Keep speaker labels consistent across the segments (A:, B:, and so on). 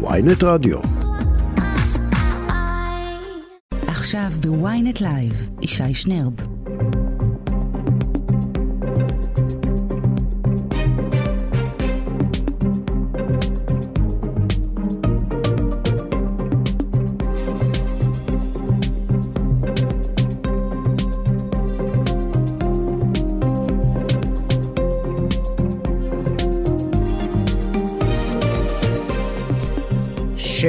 A: ויינט רדיו.
B: עכשיו בוויינט לייב, ישי שנרב.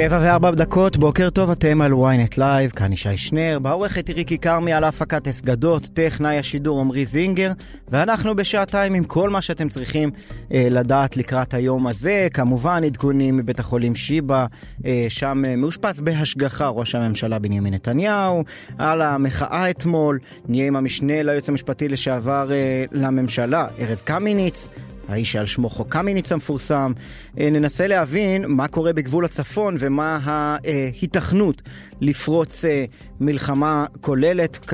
C: שבע וארבע דקות, בוקר טוב, אתם על ynet live, כאן ישי שנר, בעורכת ריקי כרמי על הפקת אסגדות, טכנאי השידור עמרי זינגר, ואנחנו בשעתיים עם כל מה שאתם צריכים אה, לדעת לקראת היום הזה, כמובן עדכונים מבית החולים שיבא, אה, שם אה, מאושפז בהשגחה ראש הממשלה בנימין נתניהו, על המחאה אתמול, נהיה עם המשנה ליועץ המשפטי לשעבר אה, לממשלה, ארז קמיניץ, האיש שעל שמו חוק קמיניץ המפורסם. אה, ננסה להבין מה קורה בגבול הצפון ומה ההיתכנות לפרוץ אה, מלחמה כוללת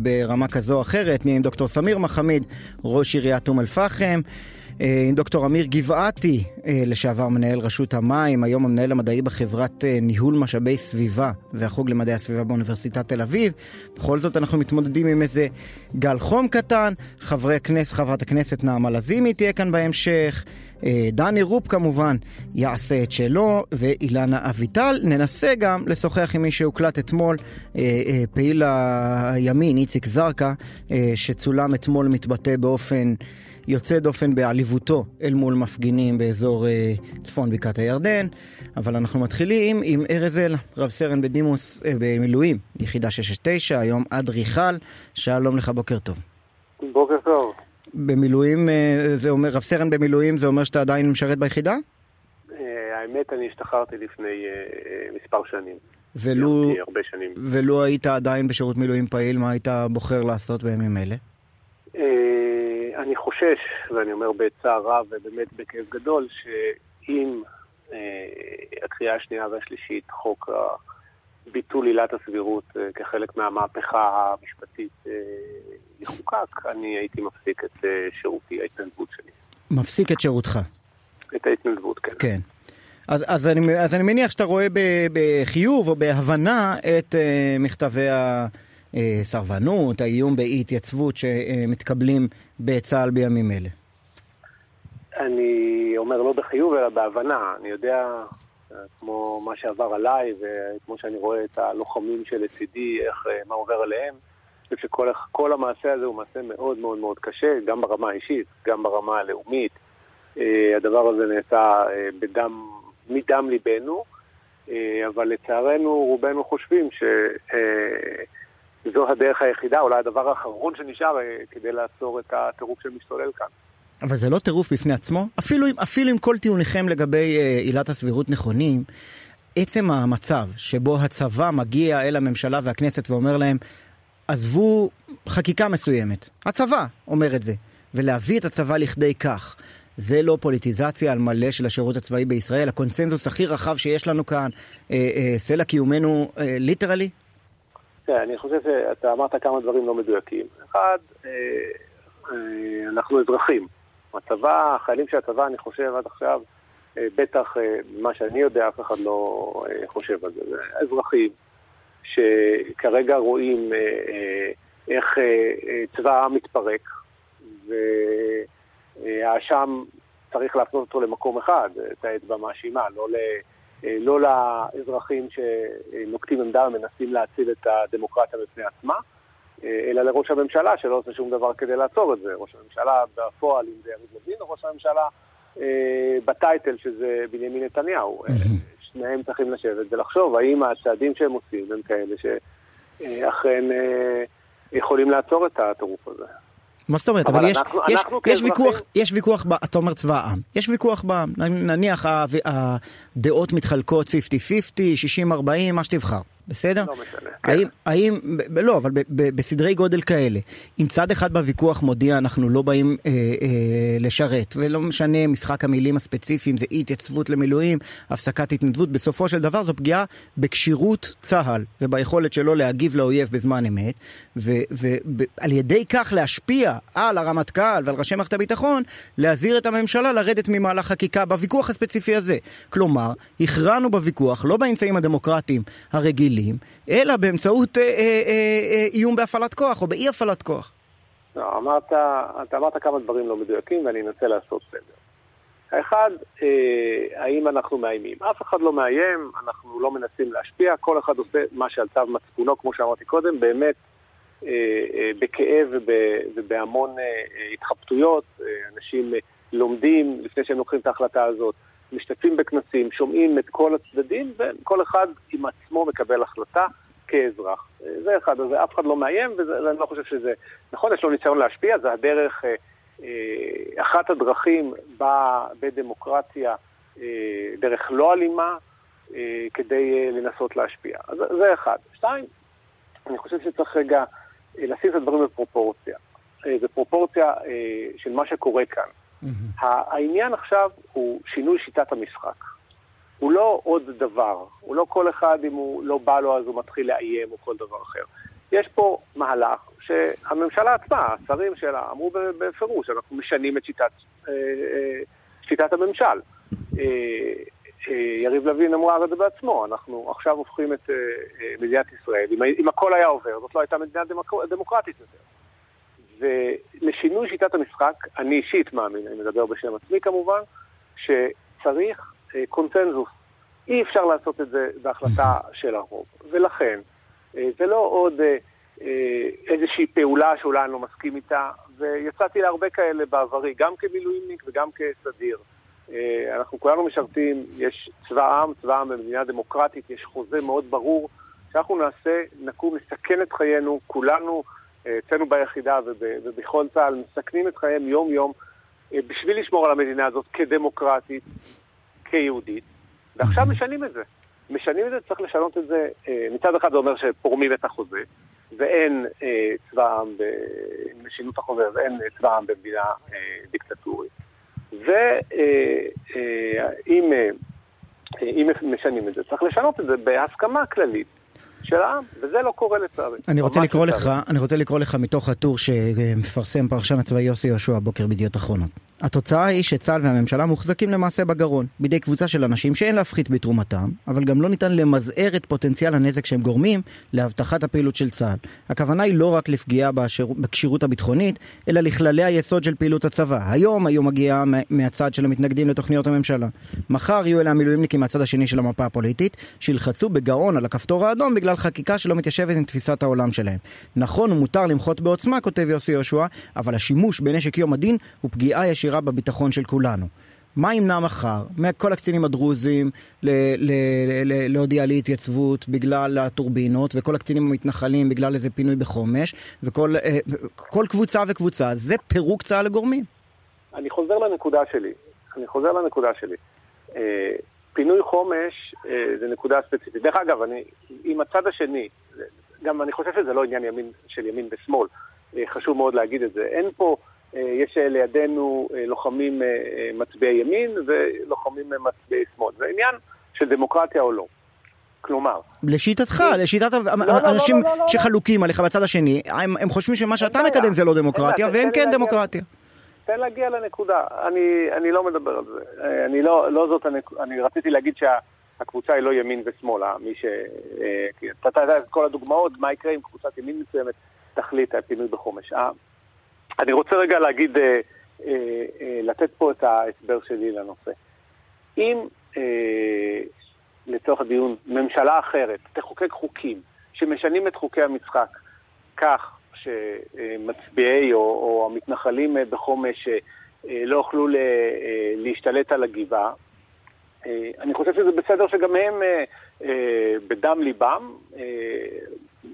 C: ברמה כזו או אחרת. נהיה עם דוקטור סמיר מחמיד, ראש עיריית אום אל-פחם. אה, עם דוקטור אמיר גבעתי, לשעבר מנהל רשות המים, היום המנהל המדעי בחברת ניהול משאבי סביבה והחוג למדעי הסביבה באוניברסיטת תל אביב. בכל זאת אנחנו מתמודדים עם איזה גל חום קטן. חברי הכנסת, חברת הכנסת נעמה לזימי תהיה כאן בהמשך. דני רופ כמובן יעשה את שלו, ואילנה אביטל. ננסה גם לשוחח עם מי שהוקלט אתמול, פעיל הימין, איציק זרקא, שצולם אתמול מתבטא באופן... יוצא דופן בעליבותו אל מול מפגינים באזור אה, צפון בקעת הירדן. אבל אנחנו מתחילים עם ארז אל, רב סרן בדימוס אה, במילואים, יחידה 669, היום אדריכל. שלום לך, בוקר טוב.
D: בוקר טוב.
C: במילואים, אה, זה אומר, רב סרן במילואים, זה אומר שאתה עדיין משרת ביחידה?
D: אה, האמת, אני השתחררתי לפני אה, אה, מספר שנים.
C: ולו,
D: שנים.
C: ולו היית עדיין בשירות מילואים פעיל, מה היית בוחר לעשות בימים אלה?
D: אני חושש, ואני אומר בצער רב ובאמת בכאב גדול, שאם אה, הקריאה השנייה והשלישית, חוק ביטול עילת הסבירות אה, כחלק מהמהפכה המשפטית אה, יחוקק, אני הייתי מפסיק את שירותי, ההתנדבות שלי.
C: מפסיק את שירותך.
D: את ההתנדבות, כן.
C: כן. אז, אז, אני, אז אני מניח שאתה רואה ב, בחיוב או בהבנה את אה, מכתבי הסרבנות, האיום באי התייצבות שמתקבלים בצה"ל בימים אלה.
D: אני אומר לא בחיוב אלא בהבנה. אני יודע, כמו מה שעבר עליי וכמו שאני רואה את הלוחמים שלצידי, איך, מה עובר עליהם, אני חושב שכל המעשה הזה הוא מעשה מאוד מאוד מאוד קשה, גם ברמה האישית, גם ברמה הלאומית. הדבר הזה נעשה בדם, מדם ליבנו, אבל לצערנו רובנו חושבים שזו הדרך היחידה, אולי הדבר האחרון שנשאר כדי לעצור את הטירוף שמשתולל כאן.
C: אבל זה לא טירוף בפני עצמו? אפילו, אפילו אם כל טיעוניכם לגבי עילת הסבירות נכונים, עצם המצב שבו הצבא מגיע אל הממשלה והכנסת ואומר להם, עזבו חקיקה מסוימת. הצבא אומר את זה. ולהביא את הצבא לכדי כך. זה לא פוליטיזציה על מלא של השירות הצבאי בישראל, הקונצנזוס הכי רחב שיש לנו כאן, אה, אה, סלע קיומנו אה, ליטרלי?
D: כן, אני חושב שאתה אמרת כמה דברים לא מדויקים. אחד, אה, אה, אנחנו אזרחים. הצבא, החיילים של הצבא, אני חושב עד עכשיו, אה, בטח מה שאני יודע, אף אחד לא חושב על זה. אזרחים שכרגע רואים איך צבא העם מתפרק, והאשם צריך להפנות אותו למקום אחד, את האצבע מאשימה, לא, ל, לא לאזרחים שנוקטים עמדה ומנסים להציל את הדמוקרטיה בפני עצמה, אה, אלא לראש הממשלה שלא עושה שום דבר כדי לעצור את זה. ראש הממשלה בפועל, אם זה יריב לוין, או ראש הממשלה אה, בטייטל שזה בנימין נתניהו. שניהם צריכים לשבת ולחשוב האם הצעדים שהם עושים הם כאלה שאכן אה, יכולים לעצור את הטירוף הזה.
C: מה זאת אומרת? אבל, אבל יש, אנחנו, יש, אנחנו יש, ויכוח, יש ויכוח, ב, אתה אומר צבא העם, יש ויכוח בעם, נניח הדעות מתחלקות 50-50, 60-40, מה שתבחר. בסדר?
D: לא משנה. כן.
C: האם, האם, ב- לא, אבל ב- ב- בסדרי גודל כאלה, אם צד אחד בוויכוח מודיע אנחנו לא באים אה, אה, לשרת, ולא משנה משחק המילים הספציפיים, זה אי התייצבות למילואים, הפסקת התנדבות, בסופו של דבר זו פגיעה בכשירות צה"ל וביכולת שלו להגיב לאויב בזמן אמת, ועל ידי כך להשפיע על הרמטכ"ל ועל ראשי מערכת הביטחון, להזהיר את הממשלה לרדת ממהלך חקיקה בוויכוח הספציפי הזה. כלומר, הכרענו בוויכוח לא באמצעים הדמוקרטיים הרגילים, אלא באמצעות אה, אה, אה, אה, איום בהפעלת כוח או באי הפעלת כוח.
D: לא, אמרת, אתה אמרת כמה דברים לא מדויקים ואני אנסה לעשות סדר. האחד, אה, האם אנחנו מאיימים? אף אחד לא מאיים, אנחנו לא מנסים להשפיע, כל אחד עושה מה שעל צו מצפונו, כמו שאמרתי קודם, באמת אה, אה, בכאב וב, ובהמון אה, אה, התחבטויות. אה, אנשים אה, לומדים לפני שהם לוקחים את ההחלטה הזאת, משתתפים בכנסים, שומעים את כל הצדדים, וכל אחד עם עצמו מקבל החלטה כאזרח. אה, זה אחד, אז אף אחד לא מאיים, ואני לא חושב שזה נכון, יש לו ניסיון להשפיע, זה הדרך... אה, אה, אחת הדרכים בדמוקרטיה, דרך לא אלימה, כדי לנסות להשפיע. אז זה אחד. שתיים, אני חושב שצריך רגע לשים את הדברים בפרופורציה. בפרופורציה של מה שקורה כאן. Mm-hmm. העניין עכשיו הוא שינוי שיטת המשחק. הוא לא עוד דבר, הוא לא כל אחד אם הוא לא בא לו אז הוא מתחיל לאיים או כל דבר אחר. יש פה מהלך שהממשלה עצמה, השרים שלה, אמרו בפירוש, אנחנו משנים את שיטת, אה, אה, שיטת הממשל. אה, יריב לוין אמר את זה בעצמו, אנחנו עכשיו הופכים את מדינת ישראל, אם, הכל היה עובר, זאת לא הייתה מדינה דמוק, דמוקרטית יותר. ולשינוי שיטת המשחק, אני אישית מאמין, אני מדבר בשם עצמי כמובן, שצריך קונצנזוס. אי אפשר לעשות את זה בהחלטה של הרוב. ולכן, זה לא עוד אה, איזושהי פעולה שאולי אני לא מסכים איתה, ויצאתי להרבה כאלה בעברי, גם כמילואימניק וגם כסדיר. אה, אנחנו כולנו משרתים, יש צבא עם, צבא עם במדינה דמוקרטית, יש חוזה מאוד ברור, שאנחנו נעשה, נקום, נסכן את חיינו, כולנו אה, אצלנו ביחידה ובכל צה"ל, מסכנים את חייהם יום-יום בשביל לשמור על המדינה הזאת כדמוקרטית, כיהודית, ועכשיו משנים את זה. משנים את זה, צריך לשנות את זה. מצד אחד זה אומר שפורמים את החוזה, ואין אה, צבא עם, במשילות החוזר, ואין צבא עם במדינה אה, דיקטטורית. ואם אה, אה, אה, משנים את זה, צריך לשנות את זה בהסכמה כללית של העם, וזה לא קורה לצערי.
C: אני רוצה לקרוא לך, אני רוצה לקרוא לך מתוך הטור שמפרסם פרשן הצבאי יוסי יהושע הבוקר בידיעות אחרונות. התוצאה היא שצה"ל והממשלה מוחזקים למעשה בגרון, בידי קבוצה של אנשים שאין להפחית בתרומתם, אבל גם לא ניתן למזער את פוטנציאל הנזק שהם גורמים להבטחת הפעילות של צה"ל. הכוונה היא לא רק לפגיעה בכשירות הביטחונית, אלא לכללי היסוד של פעילות הצבא. היום היו מגיעה מהצד של המתנגדים לתוכניות הממשלה. מחר יהיו אלה המילואימניקים מהצד השני של המפה הפוליטית, שילחצו בגאון על הכפתור האדום בגלל חקיקה שלא מתיישבת עם תפיסת העולם שלהם. נכון ומותר למחות בעוצמה, כותב יוסי יהושע, אבל השימוש בנשק יום הדין הוא פגיעה ישירה בביטחון של כולנו. מה ימנע מחר מכל הקצינים הדרוזים להודיע לי התייצבות בגלל הטורבינות וכל הקצינים המתנחלים בגלל איזה פינוי בחומש וכל אה, כל קבוצה וקבוצה זה פירוק צה"ל לגורמים.
D: אני חוזר לנקודה שלי, אני חוזר לנקודה שלי. אה, פינוי חומש אה, זה נקודה ספציפית. דרך אגב, אני, עם הצד השני, גם אני חושב שזה לא עניין ימין, של ימין ושמאל, חשוב מאוד להגיד את זה. אין פה, יש לידינו לוחמים מצביעי ימין ולוחמים מצביעי שמאל. זה עניין של דמוקרטיה או לא. כלומר...
C: לשיטתך, לשיטת לא, אנשים לא, לא, לא, שחלוקים עליך בצד השני, הם, הם חושבים שמה שאתה מקדם זה לא דמוקרטיה, והם כן דמוקרטיה.
D: תן להגיע לנקודה. אני, אני לא מדבר על זה. אה, אני לא, לא זאת הנקודה, אני רציתי להגיד שהקבוצה היא לא ימין ושמאל, מי ש... אה, אתה יודע את כל הדוגמאות, מה יקרה אם קבוצת ימין מסוימת תחליט על פינוי בחומש. אה, אני רוצה רגע להגיד, לתת פה את ההסבר שלי לנושא. אם לצורך הדיון, ממשלה אחרת תחוקק חוקים שמשנים את חוקי המשחק כך שמצביעי או, או המתנחלים בחומש אה, לא יוכלו אה, להשתלט על הגבעה. אה, אני חושב שזה בסדר שגם הם בדם ליבם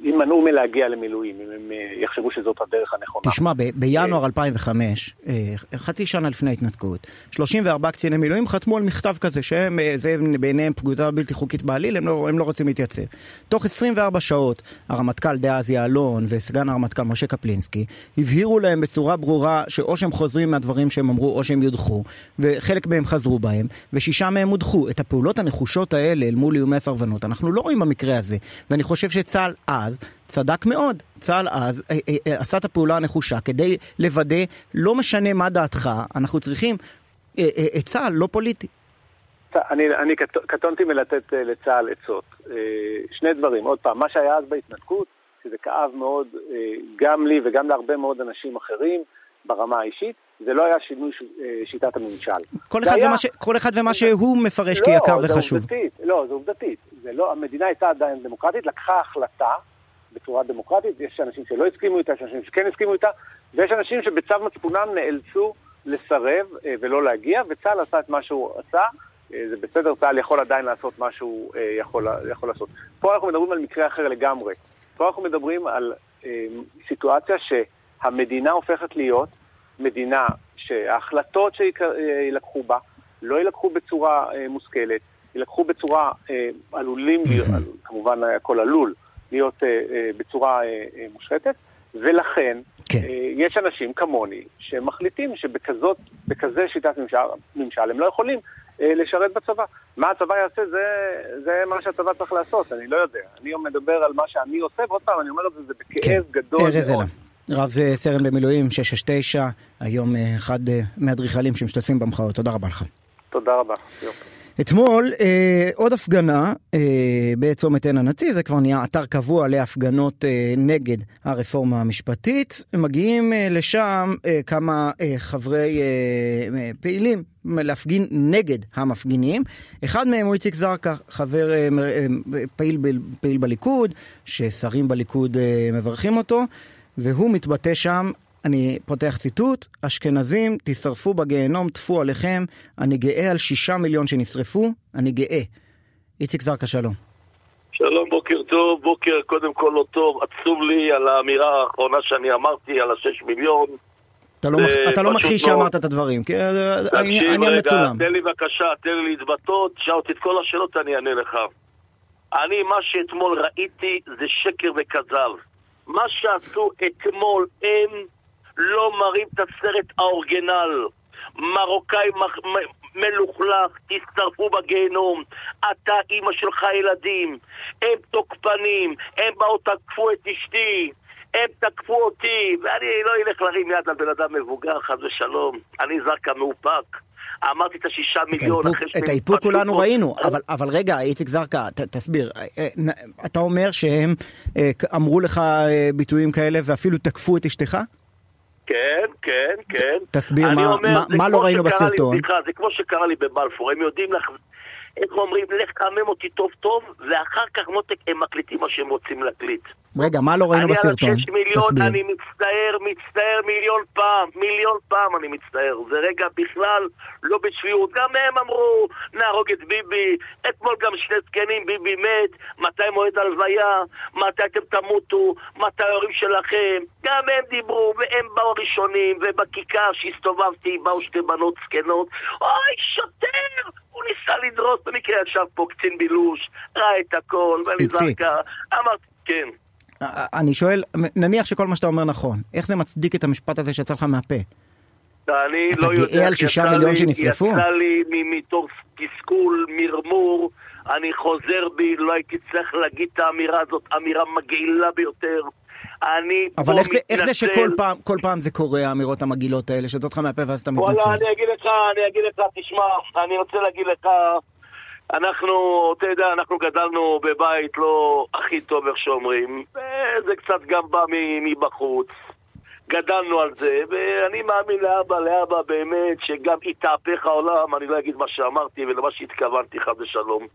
D: יימנעו מלהגיע למילואים, אם הם אה, יחשבו שזאת הדרך הנכונה.
C: תשמע, ב- בינואר 2005, אה, חצי שנה לפני ההתנתקות, 34 קציני מילואים חתמו על מכתב כזה, שהם, אה, זה בעיניהם פקודה בלתי חוקית בעליל, הם לא, הם לא רוצים להתייצב. תוך 24 שעות, הרמטכ"ל דאז יעלון וסגן הרמטכ"ל משה קפלינסקי הבהירו להם בצורה ברורה שאו שהם חוזרים מהדברים שהם אמרו או שהם יודחו, וחלק מהם חזרו בהם, ושישה מהם הודחו. את הפעולות הנחושות האלה אל מול איומי הסרבנות, אנחנו לא רואים במקרה הזה, ואני חושב שצה"ל אז צדק מאוד. צה"ל אז אה, אה, אה, עשה את הפעולה הנחושה כדי לוודא, לא משנה מה דעתך, אנחנו צריכים אה, אה, את צה"ל לא פוליטי.
D: אני, אני קט, קטונתי מלתת לצה"ל עצות. שני דברים, עוד פעם, מה שהיה אז בהתנתקות, שזה כאב מאוד גם לי וגם להרבה מאוד אנשים אחרים ברמה האישית, זה לא היה שינוי שיטת הממשל.
C: כל אחד,
D: היה...
C: ש, כל אחד ומה שהוא מפרש לא, כיקר וחשוב.
D: עובדתית, לא, זה עובדתית. זה לא, המדינה הייתה עדיין דמוקרטית, לקחה החלטה בצורה דמוקרטית, יש אנשים שלא הסכימו איתה, יש אנשים שכן הסכימו איתה, ויש אנשים שבצו מצפונם נאלצו לסרב אה, ולא להגיע, וצה"ל עשה את מה שהוא עשה. אה, זה בסדר, צה"ל יכול עדיין לעשות מה שהוא אה, יכול, יכול לעשות. פה אנחנו מדברים על מקרה אחר לגמרי. פה אנחנו מדברים על סיטואציה שהמדינה הופכת להיות מדינה שההחלטות שיילקחו בה לא יילקחו בצורה מושכלת, יילקחו בצורה, אה, עלולים, כמובן הכל עלול, להיות אה, אה, בצורה אה, אה, מושחתת, ולכן כן. אה, יש אנשים כמוני שמחליטים שבכזה שיטת ממשל, ממשל הם לא יכולים אה, לשרת בצבא. מה הצבא יעשה, זה, זה מה שהצבא צריך לעשות, אני לא יודע. אני מדבר על מה שאני עושה, ועוד פעם, אני אומר את זה, זה בכאב כן. גדול מאוד.
C: רב סרן במילואים 669, היום אה, אחד אה, מהאדריכלים שמשתתפים במחאות. תודה רבה לך.
D: תודה רבה. יופי.
C: אתמול אה, עוד הפגנה אה, בצומת עין הנציב, זה כבר נהיה אתר קבוע להפגנות אה, נגד הרפורמה המשפטית. מגיעים אה, לשם אה, כמה אה, חברי אה, אה, פעילים להפגין נגד המפגינים. אחד מהם הוא איציק זרקא, חבר אה, אה, פעיל, פעיל בליכוד, ששרים בליכוד אה, מברכים אותו, והוא מתבטא שם אני פותח ציטוט, אשכנזים, תשרפו בגיהנום, טפו עליכם, אני גאה על שישה מיליון שנשרפו, אני גאה. איציק זרקא, שלום.
A: שלום, בוקר טוב, בוקר קודם כל לא טוב, עצוב לי על האמירה האחרונה שאני אמרתי על השש מיליון.
C: אתה לא, מח... אתה לא מכחיש לא... שאמרת את הדברים, כי העניין מצולם.
A: תן לי בבקשה, תן לי להתבטאות, תשאל אותי את כל השאלות, אני אענה לך. אני, מה שאתמול ראיתי זה שקר וכזב. מה שעשו אתמול הם לא מראים את הסרט האורגנל. מרוקאי מלוכלך, תצטרפו בגיהנום. אתה, אימא שלך, ילדים. הם תוקפנים, הם באו תקפו את אשתי. הם תקפו אותי, ואני לא אלך להרים יד על בן אדם מבוגר, חס ושלום. אני זרקה מאופק. אמרתי את השישה מיליון
C: אחרי ש... את האיפוק כולנו ראינו, אבל, אבל רגע, איציק זרקא, תסביר. אה, אה, אתה אומר שהם אה, אמרו לך ביטויים כאלה ואפילו תקפו את אשתך?
A: כן, כן, כן.
C: תסביר מה, אומר, מה, מה לא ראינו בסרטון.
A: לי, סליחה, זה כמו שקרה לי בבלפור, הם יודעים לך... איך אומרים, לך תחמם אותי טוב טוב, ואחר כך מותק הם מקליטים מה שהם רוצים להקליט.
C: רגע, מה לא ראינו בסרטון?
A: אני על 6 מיליון. אני מצטער, מצטער מיליון פעם, מיליון פעם אני מצטער. זה רגע בכלל לא בשפיות. גם הם אמרו, נהרוג את ביבי. אתמול גם שני זקנים, ביבי מת, מתי מועד הלוויה, מתי אתם תמותו, מתי ההורים שלכם. גם הם דיברו, והם באו ראשונים, ובכיכר שהסתובבתי באו שתי בנות זקנות. אוי, שוטר! הוא ניסה לדרוס, במקרה ישב פה קצין בילוש, ראה את הכל, ואני זרקה. אמרתי, כן.
C: אני שואל, נניח שכל מה שאתה אומר נכון, איך זה מצדיק את המשפט הזה שיצא לך מהפה?
A: אני לא יודע,
C: אתה גאה על שישה מיליון שנשרפו?
A: יצא לי מתוך תסכול, מרמור, אני חוזר בי, לא הייתי צריך להגיד את האמירה הזאת, אמירה מגעילה ביותר. אני
C: פה אבל איך זה, שכל פעם, כל פעם זה קורה, האמירות המגעילות האלה, שיוצאות לך מהפה ואז אתה מתנצל?
A: וואלה, אני אגיד לך, אני אגיד לך, תשמע, אני רוצה להגיד לך, אנחנו, אתה יודע, אנחנו גדלנו בבית לא הכי טוב, איך שאומרים. זה קצת גם בא מבחוץ. גדלנו על זה, ואני מאמין לאבא, לאבא באמת, שגם יתהפך העולם, אני לא אגיד מה שאמרתי ולמה שהתכוונתי, חד ושלום.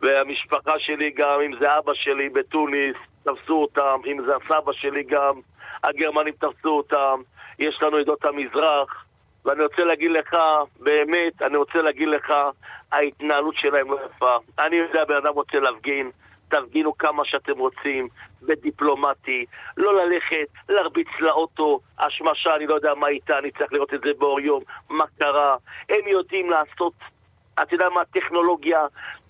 A: והמשפחה שלי גם, אם זה אבא שלי בתוניס, תפסו אותם, אם זה הסבא שלי גם, הגרמנים תפסו אותם, יש לנו עדות המזרח, ואני רוצה להגיד לך, באמת, אני רוצה להגיד לך, ההתנהלות שלהם לא יפה. אני יודע, בן אדם רוצה להפגין, תפגינו כמה שאתם רוצים, בדיפלומטי, לא ללכת, להרביץ לאוטו, השמשה, אני לא יודע מה איתה, אני צריך לראות את זה באור יום, מה קרה. הם יודעים לעשות, אתה יודע מה, טכנולוגיה,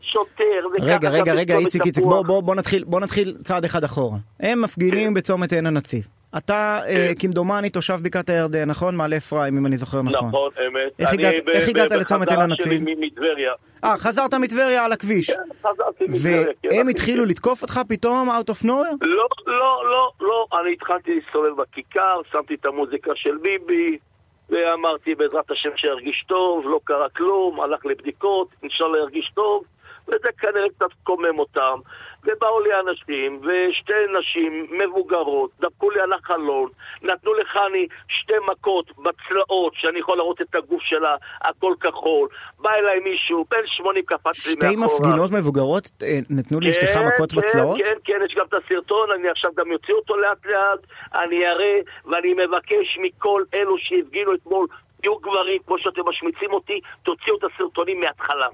A: שוטר,
C: רגע, רגע, רגע, איציק, איציק, בוא, בוא, בוא, נתחיל, בוא נתחיל צעד אחד אחורה. הם מפגינים בצומת עין הנציב. אתה, אה. כמדומני, תושב בקעת הירדן, נכון? מעלה אפרים, אם אני זוכר נכון.
A: נכון, אמת.
C: איך, הגעת, לצומת עין הנציב? אה, חזרת מטבריה על הכביש.
A: כן, חזרתי מטבריה. כן,
C: והם התחילו לתקוף אותך פתאום, out of nowhere?
A: לא, לא, לא, לא. אני התחלתי להסתובב בכיכר, שמתי את המוזיקה של ביבי, ואמרתי בעזרת השם שירגיש טוב, לא קרה כלום, הלך לבדיקות, אינשאללה ירגיש טוב. וזה כנראה קצת קומם אותם. ובאו לי אנשים, ושתי נשים מבוגרות, דפקו לי על החלון, נתנו לחני שתי מכות בצלעות, שאני יכול לראות את הגוף שלה, הכל כחול. בא אליי מישהו, בן 80 קפץ לי
C: מאחורה. שתי מפגינות מבוגרות אה, נתנו לאשתך כן, מכות
A: כן,
C: בצלעות?
A: כן, כן, יש גם את הסרטון, אני עכשיו גם אוציא אותו לאט לאט, אני אראה, ואני מבקש מכל אלו שהפגינו אתמול, תהיו גברים, כמו שאתם משמיצים אותי, תוציאו את הסרטונים מההתחלה.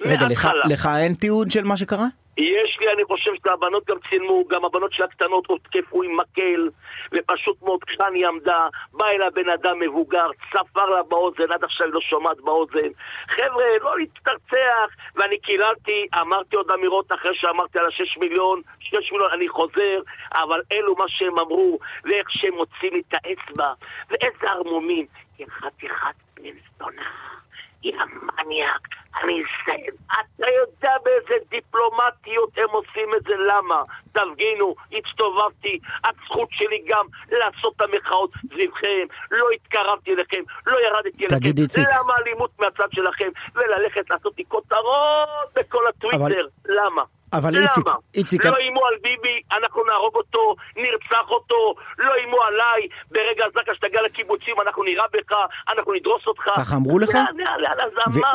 C: רגע, לך, לך אין תיעוד של מה שקרה?
A: יש לי, אני חושב שהבנות גם צילמו, גם הבנות של הקטנות הותקפו עם מקל, ופשוט מאוד כשאני עמדה, בא אליה בן אדם מבוגר, צפר לה באוזן, עד עכשיו היא לא שומעת באוזן. חבר'ה, לא להתרצח, ואני קיללתי, אמרתי עוד אמירות אחרי שאמרתי על השש מיליון, שש מיליון, אני חוזר, אבל אלו מה שהם אמרו, ואיך שהם מוצאים לי את האצבע, ואיזה ערמומים, כחתיכת בן זונה. יא מניאק, אני אסיים. אתה יודע באיזה דיפלומטיות הם עושים את זה, למה? תפגינו, הצטובבתי, הזכות שלי גם לעשות את המחאות סביבכם, לא התקרבתי אליכם, לא ירדתי אליכם.
C: תגיד איציק.
A: למה אלימות מהצד שלכם, וללכת לעשות לי כותרות בכל הטוויטר, אבל... למה?
C: אבל איציק, איציק...
A: לא איימו על ביבי, אנחנו נהרוג אותו, נרצח אותו, לא איימו עליי, ברגע זקה שתגיע לקיבוצים, אנחנו נירה בך, אנחנו נדרוס אותך.
C: ככה אמרו לך?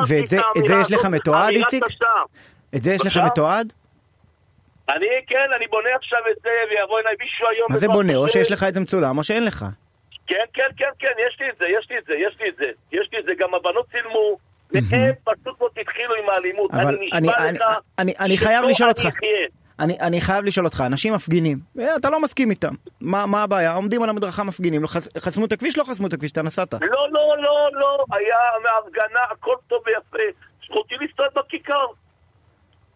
C: ואת זה יש לך מתועד, איציק? את זה יש לך מתועד?
A: אני, כן, אני בונה עכשיו את זה, ויבוא אליי מישהו היום...
C: מה זה בונה? או שיש לך את זה מצולם, או שאין לך.
A: כן, כן, כן, כן, יש לי את זה, יש לי את זה, יש לי את זה. יש לי את זה, גם הבנות צילמו. והם פשוט מאוד התחילו עם האלימות. אני נשבע לך...
C: אני חייב לשאול אותך. אני, אני חייב לשאול אותך, אנשים מפגינים, אה, אתה לא מסכים איתם, מה, מה הבעיה? עומדים על המדרכה מפגינים, לא חס, חסמו את הכביש? לא חסמו את הכביש, אתה נסעת.
A: לא, לא, לא, לא, היה מהפגנה, הכל טוב ויפה, זכותי להסתובב בכיכר.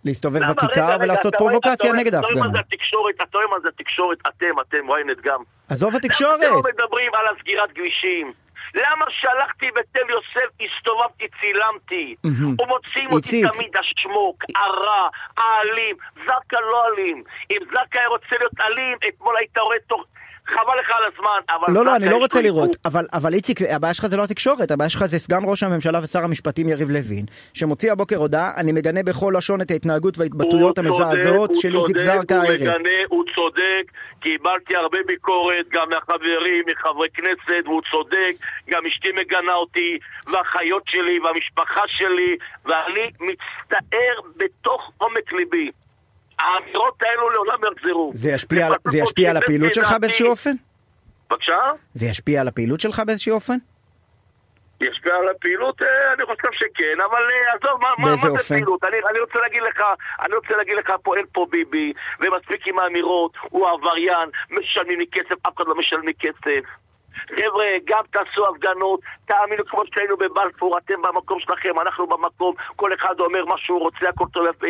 C: להסתובב בכיכר ולעשות פרובוקציה נגד ההפגנה. אתה רואה
A: מה זה התקשורת, אתה רואה מה זה התקשורת, אתם, אתם, ynet גם.
C: עזוב התקשורת.
A: אתם לא מדברים על הסגירת כבישים. למה שהלכתי בתל יוסף, הסתובבתי, צילמתי? ומוצאים אותי תמיד השמוק, הרע, האלים. זקה לא אלים. אם זקה היה רוצה להיות אלים, אתמול היית רואה תוך... חבל לך על הזמן, אבל...
C: לא, לא, אני לא רוצה לראות, אבל, אבל איציק, הבעיה שלך זה לא התקשורת, הבעיה שלך זה סגן ראש הממשלה ושר המשפטים יריב לוין, שמוציא הבוקר הודעה, אני מגנה בכל לשון את ההתנהגות וההתבטאויות המזעזעות של איציק זרקא הערב.
A: הוא מגנה, הוא צודק, קיבלתי הרבה ביקורת, גם מהחברים, מחברי כנסת, והוא צודק, גם אשתי מגנה אותי, והאחיות שלי, והמשפחה שלי, ואני מצטער בתוך עומק ליבי. האמירות האלו לעולם יחזרו.
C: זה ישפיע, זה ישפיע על הפעילות שלך באיזשהו אופן?
A: בבקשה?
C: זה ישפיע על הפעילות שלך באיזשהו אופן?
A: ישפיע על הפעילות? אה, אני חושב שכן, אבל אה, עזוב, מה, מה, מה זה פעילות? אני, אני רוצה להגיד לך, אני רוצה להגיד לך, פועל פה ביבי, ומספיק עם האמירות, הוא עבריין, משלמים לי כסף, אף אחד לא משלם לי כסף. חבר'ה, גם תעשו הפגנות, תאמינו כמו שהיינו בבלפור, אתם במקום שלכם, אנחנו במקום, כל אחד אומר מה שהוא רוצה, הכל טוב יפה.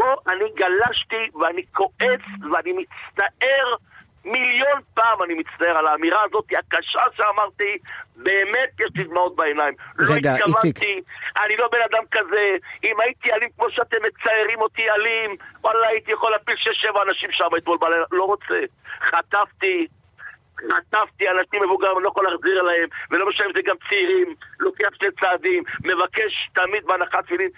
A: פה אני גלשתי ואני כועס ואני מצטער מיליון פעם אני מצטער על האמירה הזאת הקשה שאמרתי, באמת יש לי דמעות בעיניים.
C: לא רגע, לא איציק.
A: אני לא בן אדם כזה. אם הייתי אלים כמו שאתם מציירים אותי אלים, וואלה הייתי יכול להפיל שש-שבע אנשים שם אתמול בלילה. לא רוצה. חטפתי, חטפתי אנשים מבוגרים, אני לא יכול להחזיר להם, ולא משנה אם זה גם צעירים, לוקח שני צעדים, מבקש תמיד בהנחת תפילין,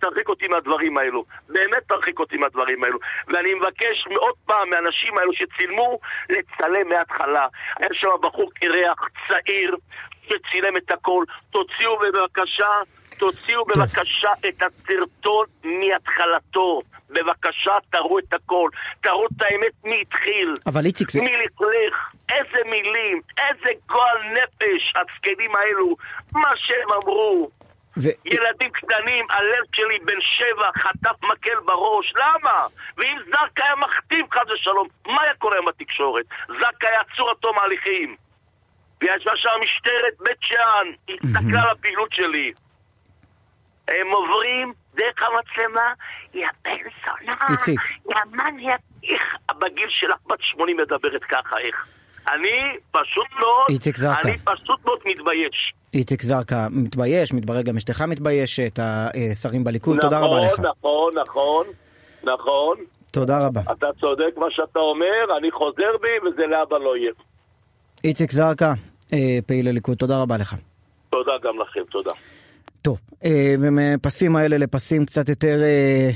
A: תרחיק אותי מהדברים האלו. באמת תרחיק אותי מהדברים האלו. ואני מבקש עוד פעם מהאנשים האלו שצילמו, לצלם מההתחלה. היה שם בחור קרח, צעיר, שצילם את הכל. תוציאו בבקשה, תוציאו בבקשה את הסרטון מהתחלתו. בבקשה, תראו את הכל. תראו את האמת מי התחיל.
C: אבל איציק זה...
A: מי לכלך, איזה מילים, איזה גועל נפש, הזקנים האלו, מה שהם אמרו. ו... ילדים קטנים, הלב שלי בן שבע חטף מקל בראש, למה? ואם זרקא היה מכתיב חס ושלום, מה היה קורה עם התקשורת? זרקא היה עצור עד תום ההליכים. וישבה שם משטרת בית שאן, הסתכלה על הפעילות שלי. הם עוברים דרך המצלמה, יא בן זונה. יא מניאק, איך בגיל שלך בת 80 מדברת ככה, איך? אני פשוט מאוד,
C: איציק זרקא.
A: אני פשוט מאוד מתבייש.
C: איציק זרקא מתבייש, מתברר גם אשתך מתביישת, השרים בליכוד, תודה רבה לך.
A: נכון, נכון, נכון.
C: תודה רבה.
A: אתה צודק מה שאתה אומר, אני חוזר בי וזה לאבא לא יהיה.
C: איציק זרקא, אה, פעיל הליכוד, תודה רבה לך.
A: תודה גם לכם, תודה.
C: טוב, אה, ומפסים האלה לפסים קצת יותר אה,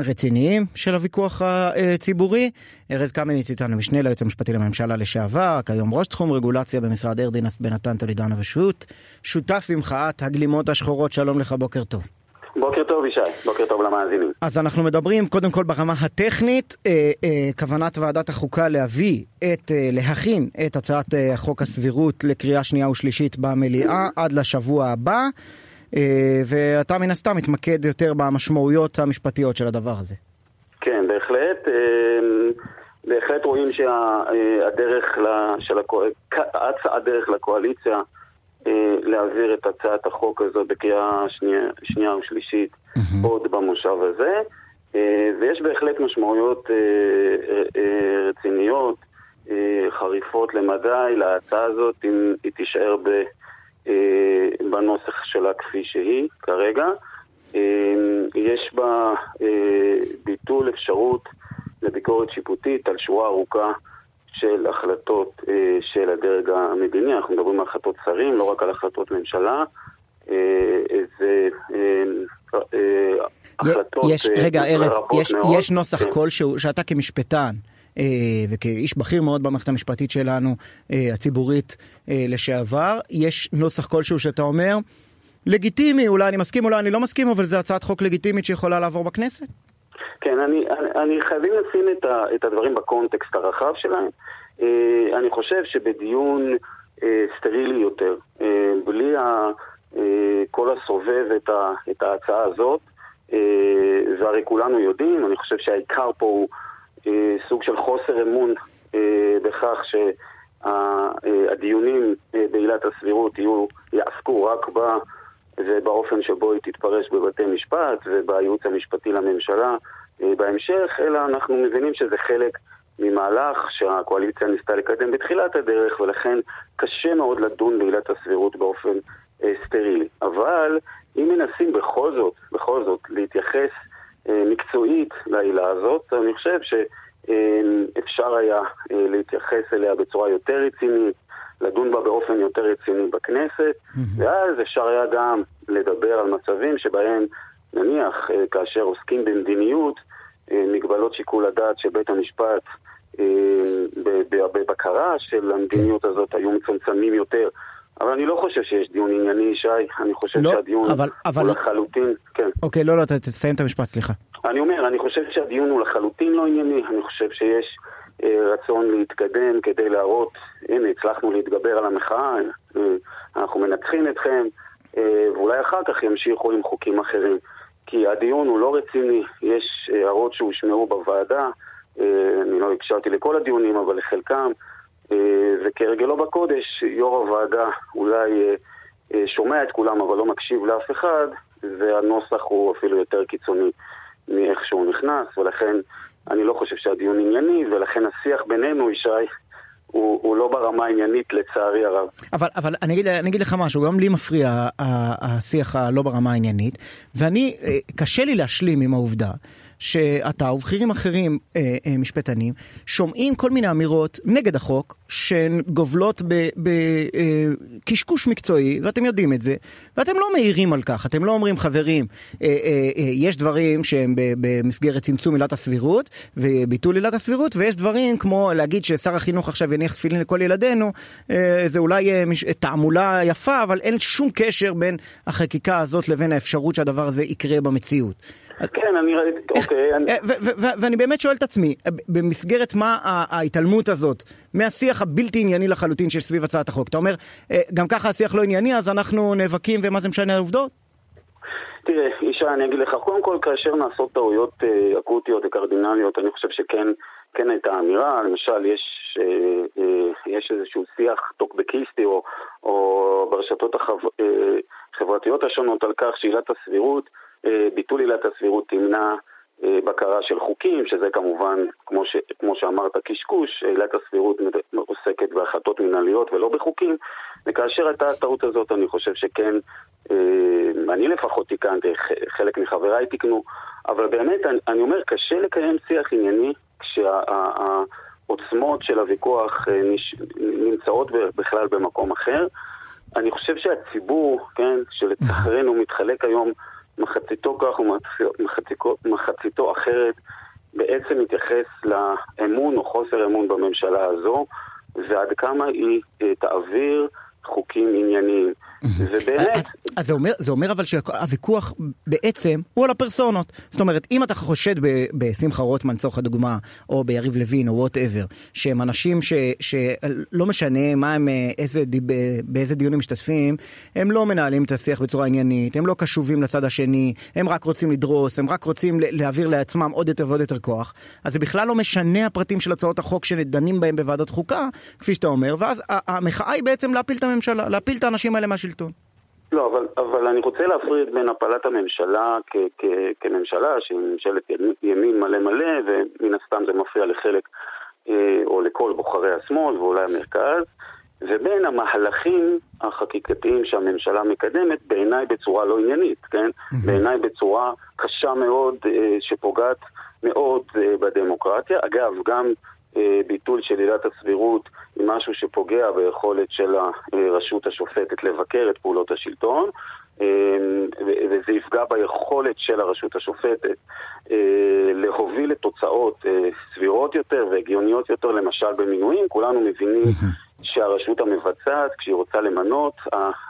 C: רציניים של הוויכוח הציבורי. ארז קמיניץ איתנו, משנה ליועץ המשפטי לממשלה לשעבר, כיום ראש תחום רגולציה במשרד ארדינס בנתן טולידנה ושות', שותף במחאת הגלימות השחורות, שלום לך, בוקר טוב.
E: בוקר טוב ישי, בוקר טוב למאזינים.
C: אז אנחנו מדברים קודם כל ברמה הטכנית, אה, אה, כוונת ועדת החוקה להביא את, אה, להכין את הצעת אה, חוק הסבירות לקריאה שנייה ושלישית במליאה עד לשבוע הבא. אה, ואתה מן הסתם מתמקד יותר במשמעויות המשפטיות של הדבר הזה.
E: כן, בהחלט. אה, בהחלט רואים שהדרך של הדרך לקואליציה אה, להעביר את הצעת החוק הזו בקריאה שנייה, שנייה ושלישית mm-hmm. עוד במושב הזה. ויש בהחלט משמעויות רציניות, חריפות למדי להצעה הזאת, אם היא תישאר ב... אה, בנוסח שלה כפי שהיא כרגע. אה, יש בה אה, ביטול אפשרות לביקורת שיפוטית על שורה ארוכה של החלטות של הדרג המדיני, אנחנו מדברים על החלטות שרים, לא רק על החלטות ממשלה. זה החלטות
C: יש, רגע, ארז, יש, יש נוסח כן. כלשהו שאתה כמשפטן וכאיש בכיר מאוד במערכת המשפטית שלנו, אה, הציבורית אה, לשעבר, יש נוסח כלשהו שאתה אומר, לגיטימי, אולי אני מסכים, אולי אני לא מסכים, אבל זו הצעת חוק לגיטימית שיכולה לעבור בכנסת?
E: כן, אני, אני, אני חייבים לשים את, ה, את הדברים בקונטקסט הרחב שלהם. אני חושב שבדיון סטרילי יותר, בלי ה, כל הסובב את, ה, את ההצעה הזאת, והרי כולנו יודעים, אני חושב שהעיקר פה הוא אה, סוג של חוסר אמון אה, בכך שהדיונים אה, בעילת הסבירות יהיו, יעסקו רק בה ובאופן שבו היא תתפרש בבתי משפט ובייעוץ המשפטי לממשלה בהמשך, אלא אנחנו מבינים שזה חלק ממהלך שהקואליציה ניסתה לקדם בתחילת הדרך, ולכן קשה מאוד לדון בעילת הסבירות באופן אה, סטרילי. אבל אם מנסים בכל זאת, בכל זאת, להתייחס אה, מקצועית לעילה הזאת, אני חושב שאפשר היה אה, להתייחס אליה בצורה יותר רצינית, לדון בה באופן יותר רציני בכנסת, ואז אפשר היה גם לדבר על מצבים שבהם, נניח, אה, כאשר עוסקים במדיניות, מגבלות שיקול הדעת של בית המשפט בבקרה של המדיניות הזאת היו מצומצמים יותר. אבל אני לא חושב שיש דיון ענייני, ישי, אני חושב לא, שהדיון אבל, הוא אבל... לחלוטין, כן.
C: אוקיי, לא, לא, תסיים את המשפט, סליחה.
E: אני אומר, אני חושב שהדיון הוא לחלוטין לא ענייני, אני חושב שיש אה, רצון להתקדם כדי להראות, הנה, הצלחנו להתגבר על המחאה, אה, אנחנו מנצחים אתכם, אה, ואולי אחר כך ימשיכו עם חוקים אחרים. כי הדיון הוא לא רציני, יש הערות שהושמעו בוועדה, אה, אני לא הקשרתי לכל הדיונים, אבל לחלקם. אה, וכהרגלו בקודש, יו"ר הוועדה אולי אה, אה, שומע את כולם אבל לא מקשיב לאף אחד, והנוסח הוא אפילו יותר קיצוני מאיך שהוא נכנס, ולכן אני לא חושב שהדיון ענייני, ולכן השיח בינינו, ישי, הוא, הוא לא ברמה העניינית לצערי הרב.
C: אבל, אבל אני, אגיד, אני אגיד לך משהו, גם לי מפריע השיח הלא ברמה העניינית, ואני, קשה לי להשלים עם העובדה שאתה ובכירים אחרים, אה, אה, משפטנים, שומעים כל מיני אמירות נגד החוק, שהן גובלות בקשקוש אה, מקצועי, ואתם יודעים את זה, ואתם לא מעירים על כך, אתם לא אומרים, חברים, יש דברים שהם במסגרת צמצום עילת הסבירות וביטול עילת הסבירות, ויש דברים כמו להגיד ששר החינוך עכשיו יניח תפילין לכל ילדינו, זה אולי תעמולה יפה, אבל אין שום קשר בין החקיקה הזאת לבין האפשרות שהדבר הזה יקרה במציאות.
E: כן, אני ראיתי, אוקיי. אה,
C: ואני באמת שואל את עצמי, במסגרת מה ההתעלמות הזאת מהשיח הבלתי ענייני לחלוטין של סביב הצעת החוק? אתה אומר, אה, גם ככה השיח לא ענייני, אז אנחנו נאבקים ומה זה משנה העובדות?
E: תראה, ישי, אני אגיד לך, קודם כל, כאשר נעשות טעויות אה, אקוטיות וקרדינליות, אני חושב שכן כן הייתה אמירה, למשל, יש, אה, אה, יש איזשהו שיח טוקבקיסטי או, או ברשתות החברתיות החב, השונות על כך שעילת הסבירות, אה, ביטול עילת הסבירות תמנע אה, בקרה של חוקים, שזה כמובן, כמו, ש, כמו שאמרת, קשקוש, עילת הסבירות עוסקת בהחלטות מנהליות ולא בחוקים, וכאשר הייתה הטעות הזאת, אני חושב שכן, אה, אני לפחות תיקנתי, חלק מחבריי תיקנו, אבל באמת, אני, אני אומר, קשה לקיים שיח ענייני כשהעוצמות של הוויכוח אה, נמצאות בכלל במקום אחר. אני חושב שהציבור, כן, שלצערנו מתחלק היום מחציתו כך ומחציתו אחרת, בעצם מתייחס לאמון או חוסר אמון בממשלה הזו, ועד כמה היא אה, תעביר חוקים ענייניים.
C: ובאמת... אז, זה, אומר, זה אומר אבל שהוויכוח בעצם הוא על הפרסונות. זאת אומרת, אם אתה חושד בשמחה רוטמן, לצורך הדוגמה, או ביריב לוין, או וואטאבר, שהם אנשים ש, שלא משנה מה הם, איזה, באיזה דיונים משתתפים, הם לא מנהלים את השיח בצורה עניינית, הם לא קשובים לצד השני, הם רק רוצים לדרוס, הם רק רוצים להעביר לעצמם עוד יותר ועוד יותר כוח, אז זה בכלל לא משנה הפרטים של הצעות החוק שדנים בהם בוועדת חוקה, כפי שאתה אומר, ואז המחאה היא בעצם להפיל את הממשלה, להפיל את האנשים האלה מהשלטון. השלטון.
E: לא, אבל, אבל אני רוצה להפריד בין הפלת הממשלה כ, כ, כממשלה, שהיא ממשלת ימין מלא מלא, ומן הסתם זה מפריע לחלק אה, או לכל בוחרי השמאל ואולי המרכז, ובין המהלכים החקיקתיים שהממשלה מקדמת, בעיניי בצורה לא עניינית, כן? Mm-hmm. בעיניי בצורה קשה מאוד, אה, שפוגעת מאוד אה, בדמוקרטיה. אגב, גם ביטול של עילת הסבירות היא משהו שפוגע ביכולת של הרשות השופטת לבקר את פעולות השלטון, אה, וזה יפגע ביכולת של הרשות השופטת אה, להוביל לתוצאות סבירות יותר והגיוניות יותר, למשל במינויים. כולנו מבינים שהרשות המבצעת, כשהיא רוצה למנות,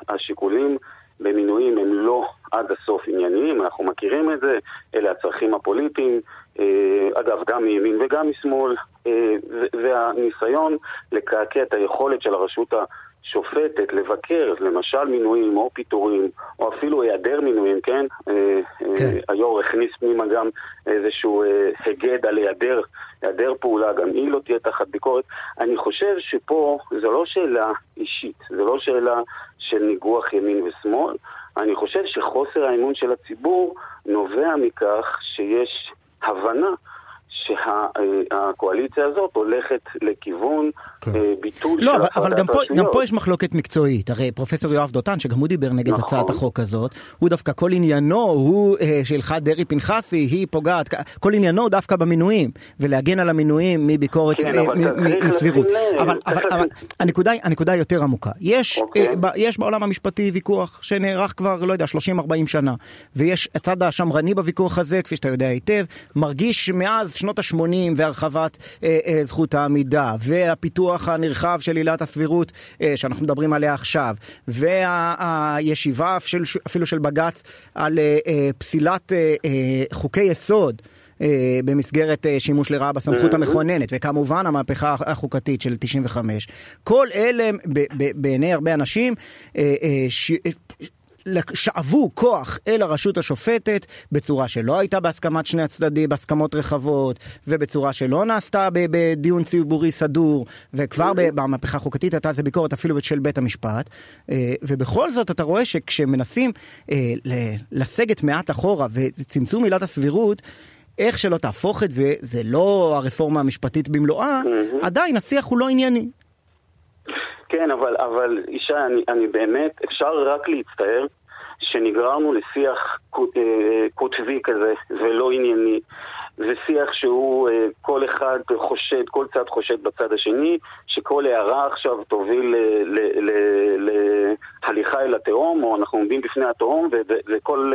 E: השיקולים במינויים הם לא עד הסוף ענייניים, אנחנו מכירים את זה, אלה הצרכים הפוליטיים, אה, אגב, גם מימין וגם משמאל, אה, והניסיון לקעקע את היכולת של הרשות השופטת לבקר, למשל מינויים או פיטורים, או אפילו היעדר מינויים, כן? אה, כן. היו"ר הכניס פנימה גם איזשהו היגד על היעדר, היעדר פעולה, גם היא לא תהיה תחת ביקורת. אני חושב שפה זו לא שאלה אישית, זו לא שאלה של ניגוח ימין ושמאל. אני חושב שחוסר האמון של הציבור נובע מכך שיש הבנה שהקואליציה הזאת הולכת לכיוון כן. אה, ביטול
C: לא, של הפרדת הרשויות. לא, אבל גם פה יש מחלוקת מקצועית. הרי פרופסור יואב דותן, שגם הוא דיבר נגד נכון. הצעת החוק הזאת, הוא דווקא כל עניינו הוא אה, שהלכת דרעי פנחסי, היא פוגעת, כל עניינו דווקא במינויים, ולהגן על המינויים מביקורת, כן, אה, מסבירות. אבל, אבל, אבל הנקודה, הנקודה יותר עמוקה. יש, אוקיי. יש בעולם המשפטי ויכוח שנערך כבר, לא יודע, 30-40 שנה, ויש הצד השמרני בוויכוח הזה, כפי שאתה יודע היטב, מרגיש מאז שנות ה-80 והרחבת אה, אה, זכות העמידה, והפיתוח הנרחב של עילת הסבירות אה, שאנחנו מדברים עליה עכשיו, והישיבה אפילו, אפילו של בג"ץ על אה, אה, פסילת אה, אה, חוקי יסוד. Uh, במסגרת uh, שימוש לרעה בסמכות המכוננת, וכמובן המהפכה החוקתית של 95. כל אלה בעיני הרבה אנשים שאבו כוח אל הרשות השופטת בצורה שלא הייתה בהסכמת שני הצדדים, בהסכמות רחבות, ובצורה שלא נעשתה בדיון ציבורי סדור, וכבר במהפכה החוקתית הייתה איזה ביקורת אפילו של בית המשפט. אה, ובכל זאת אתה רואה שכשמנסים אה, לסגת מעט אחורה וצמצום עילת הסבירות, איך שלא תהפוך את זה, זה לא הרפורמה המשפטית במלואה, עדיין השיח הוא לא ענייני.
E: כן, אבל, אבל ישי, אני, אני באמת, אפשר רק להצטער שנגררנו לשיח אה, קוטבי כזה ולא ענייני. זה שיח שהוא, אה, כל אחד חושד, כל צד חושד בצד השני, שכל הערה עכשיו תוביל להליכה אל התהום, או אנחנו עומדים בפני התהום, וכל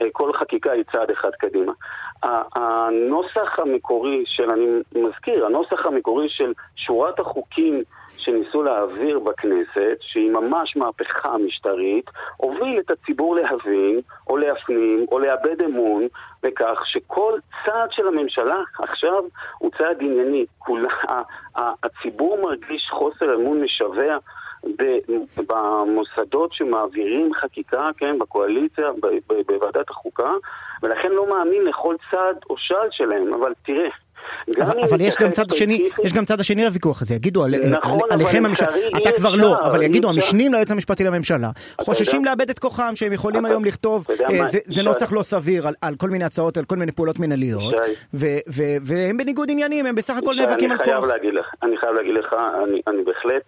E: אה, חקיקה היא צעד אחד קדימה. הנוסח המקורי של, אני מזכיר, הנוסח המקורי של שורת החוקים שניסו להעביר בכנסת, שהיא ממש מהפכה משטרית, הוביל את הציבור להבין, או להפנים, או לאבד אמון, בכך שכל צעד של הממשלה עכשיו הוא צעד ענייני. כולה, הציבור מרגיש חוסר אמון משווע במוסדות שמעבירים חקיקה, כן, בקואליציה, בוועדת החוקה, ולכן לא מאמין לכל צעד או שעל שלהם. אבל תראה,
C: אבל, אבל יש גם צד השני, יש גם צד השני לוויכוח הזה, יגידו על, נכון, על, עליכם המשלה, אתה כבר לא, אבל יגידו המשנים ליועץ המשפטי לממשלה, חוששים לאבד את כוחם שהם יכולים היום לכתוב, אה, זה, נוסח לא סביר על, כל מיני הצעות, על כל מיני פעולות מנהליות, והם בניגוד עניינים, הם בסך הכל נאבקים על כוח.
E: אני חייב להגיד לך, אני, אני בהחלט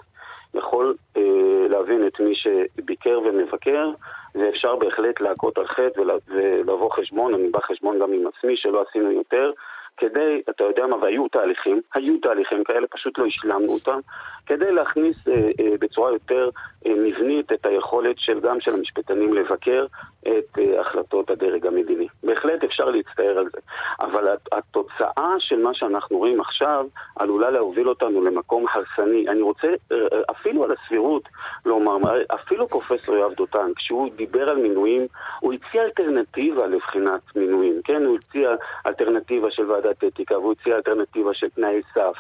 E: יכול אה, להבין את מי שביקר ומבקר, ואפשר בהחלט להכות על חטא ולבוא חשבון, אני בא חשבון גם עם עצמי שלא עשינו יותר. כדי, אתה יודע מה, והיו תהליכים, היו תהליכים כאלה, פשוט לא השלמנו אותם, כדי להכניס אה, אה, בצורה יותר אה, מבנית את היכולת של גם של המשפטנים לבקר את החלטות הדרג המדיני. בהחלט אפשר להצטער על זה, אבל התוצאה של מה שאנחנו רואים עכשיו עלולה להוביל אותנו למקום הרסני. אני רוצה אפילו על הסבירות לומר, אפילו פרופסור יואב דותן, כשהוא דיבר על מינויים, הוא הציע אלטרנטיבה לבחינת מינויים, כן? הוא הציע אלטרנטיבה של ועדת אתיקה, והוא הציע אלטרנטיבה של תנאי סף.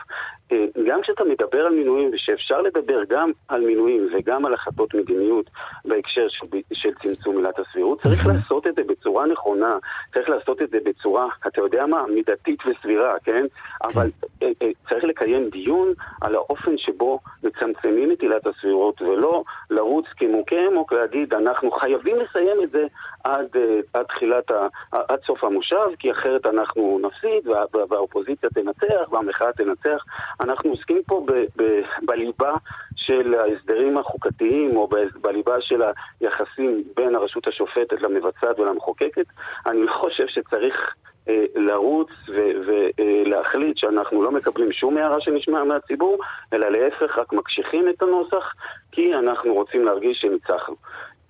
E: גם כשאתה מדבר על מינויים, ושאפשר לדבר גם על מינויים וגם על החלטות מדיניות בהקשר של, של צמצום עילת הסבירות, צריך לעשות את זה בצורה נכונה, צריך לעשות את זה בצורה, אתה יודע מה, מידתית וסבירה, כן? אבל אה, אה, צריך לקיים דיון על האופן שבו מצמצמים את עילת הסבירות, ולא לרוץ כמוכה אמוק להגיד, אנחנו חייבים לסיים את זה עד, עד תחילת, ה, עד סוף המושב, כי אחרת אנחנו נפסיד וה, והאופוזיציה תנצח והמחאה תנצח. אנחנו עוסקים פה ב, ב, בליבה של ההסדרים החוקתיים או בליבה של היחסים בין הרשות השופטת למבצעת ולמחוקקת. אני לא חושב שצריך אה, לרוץ ולהחליט שאנחנו לא מקבלים שום הערה שנשמעה מהציבור, אלא להפך, רק מקשיחים את הנוסח, כי אנחנו רוצים להרגיש שניצחנו.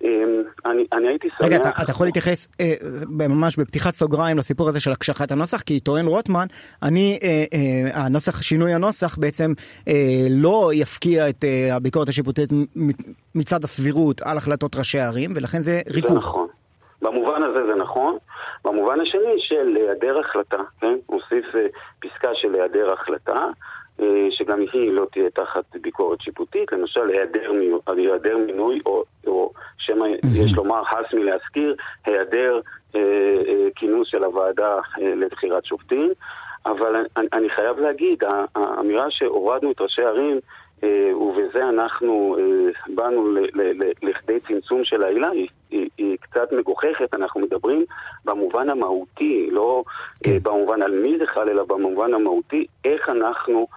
E: אמ, אני, אני הייתי שמח...
C: רגע, אתה, אתה יכול להתייחס אה, ממש בפתיחת סוגריים לסיפור הזה של הקשחת הנוסח, כי טוען רוטמן, אני, אה, אה, הנוסח, שינוי הנוסח בעצם אה, לא יפקיע את אה, הביקורת השיפוטית מצד הסבירות על החלטות ראשי הערים, ולכן זה ריכוך. זה
E: נכון. במובן הזה זה נכון. במובן השני של היעדר החלטה, כן? הוסיף אה, פסקה של היעדר החלטה. אה, שגם היא לא תהיה תחת ביקורת שיפוטית, למשל היעדר, היעדר מינוי, או, או שמא יש לומר, הס מלהזכיר, היעדר אה, אה, כינוס של הוועדה אה, לבחירת שופטים. אבל אני, אני חייב להגיד, האמירה שהורדנו את ראשי הערים אה, ובזה אנחנו אה, באנו לכדי צמצום של העילה, היא, היא, היא קצת מגוחכת, אנחנו מדברים במובן המהותי, לא כן. במובן על מי זה חל, אלא במובן המהותי, איך אנחנו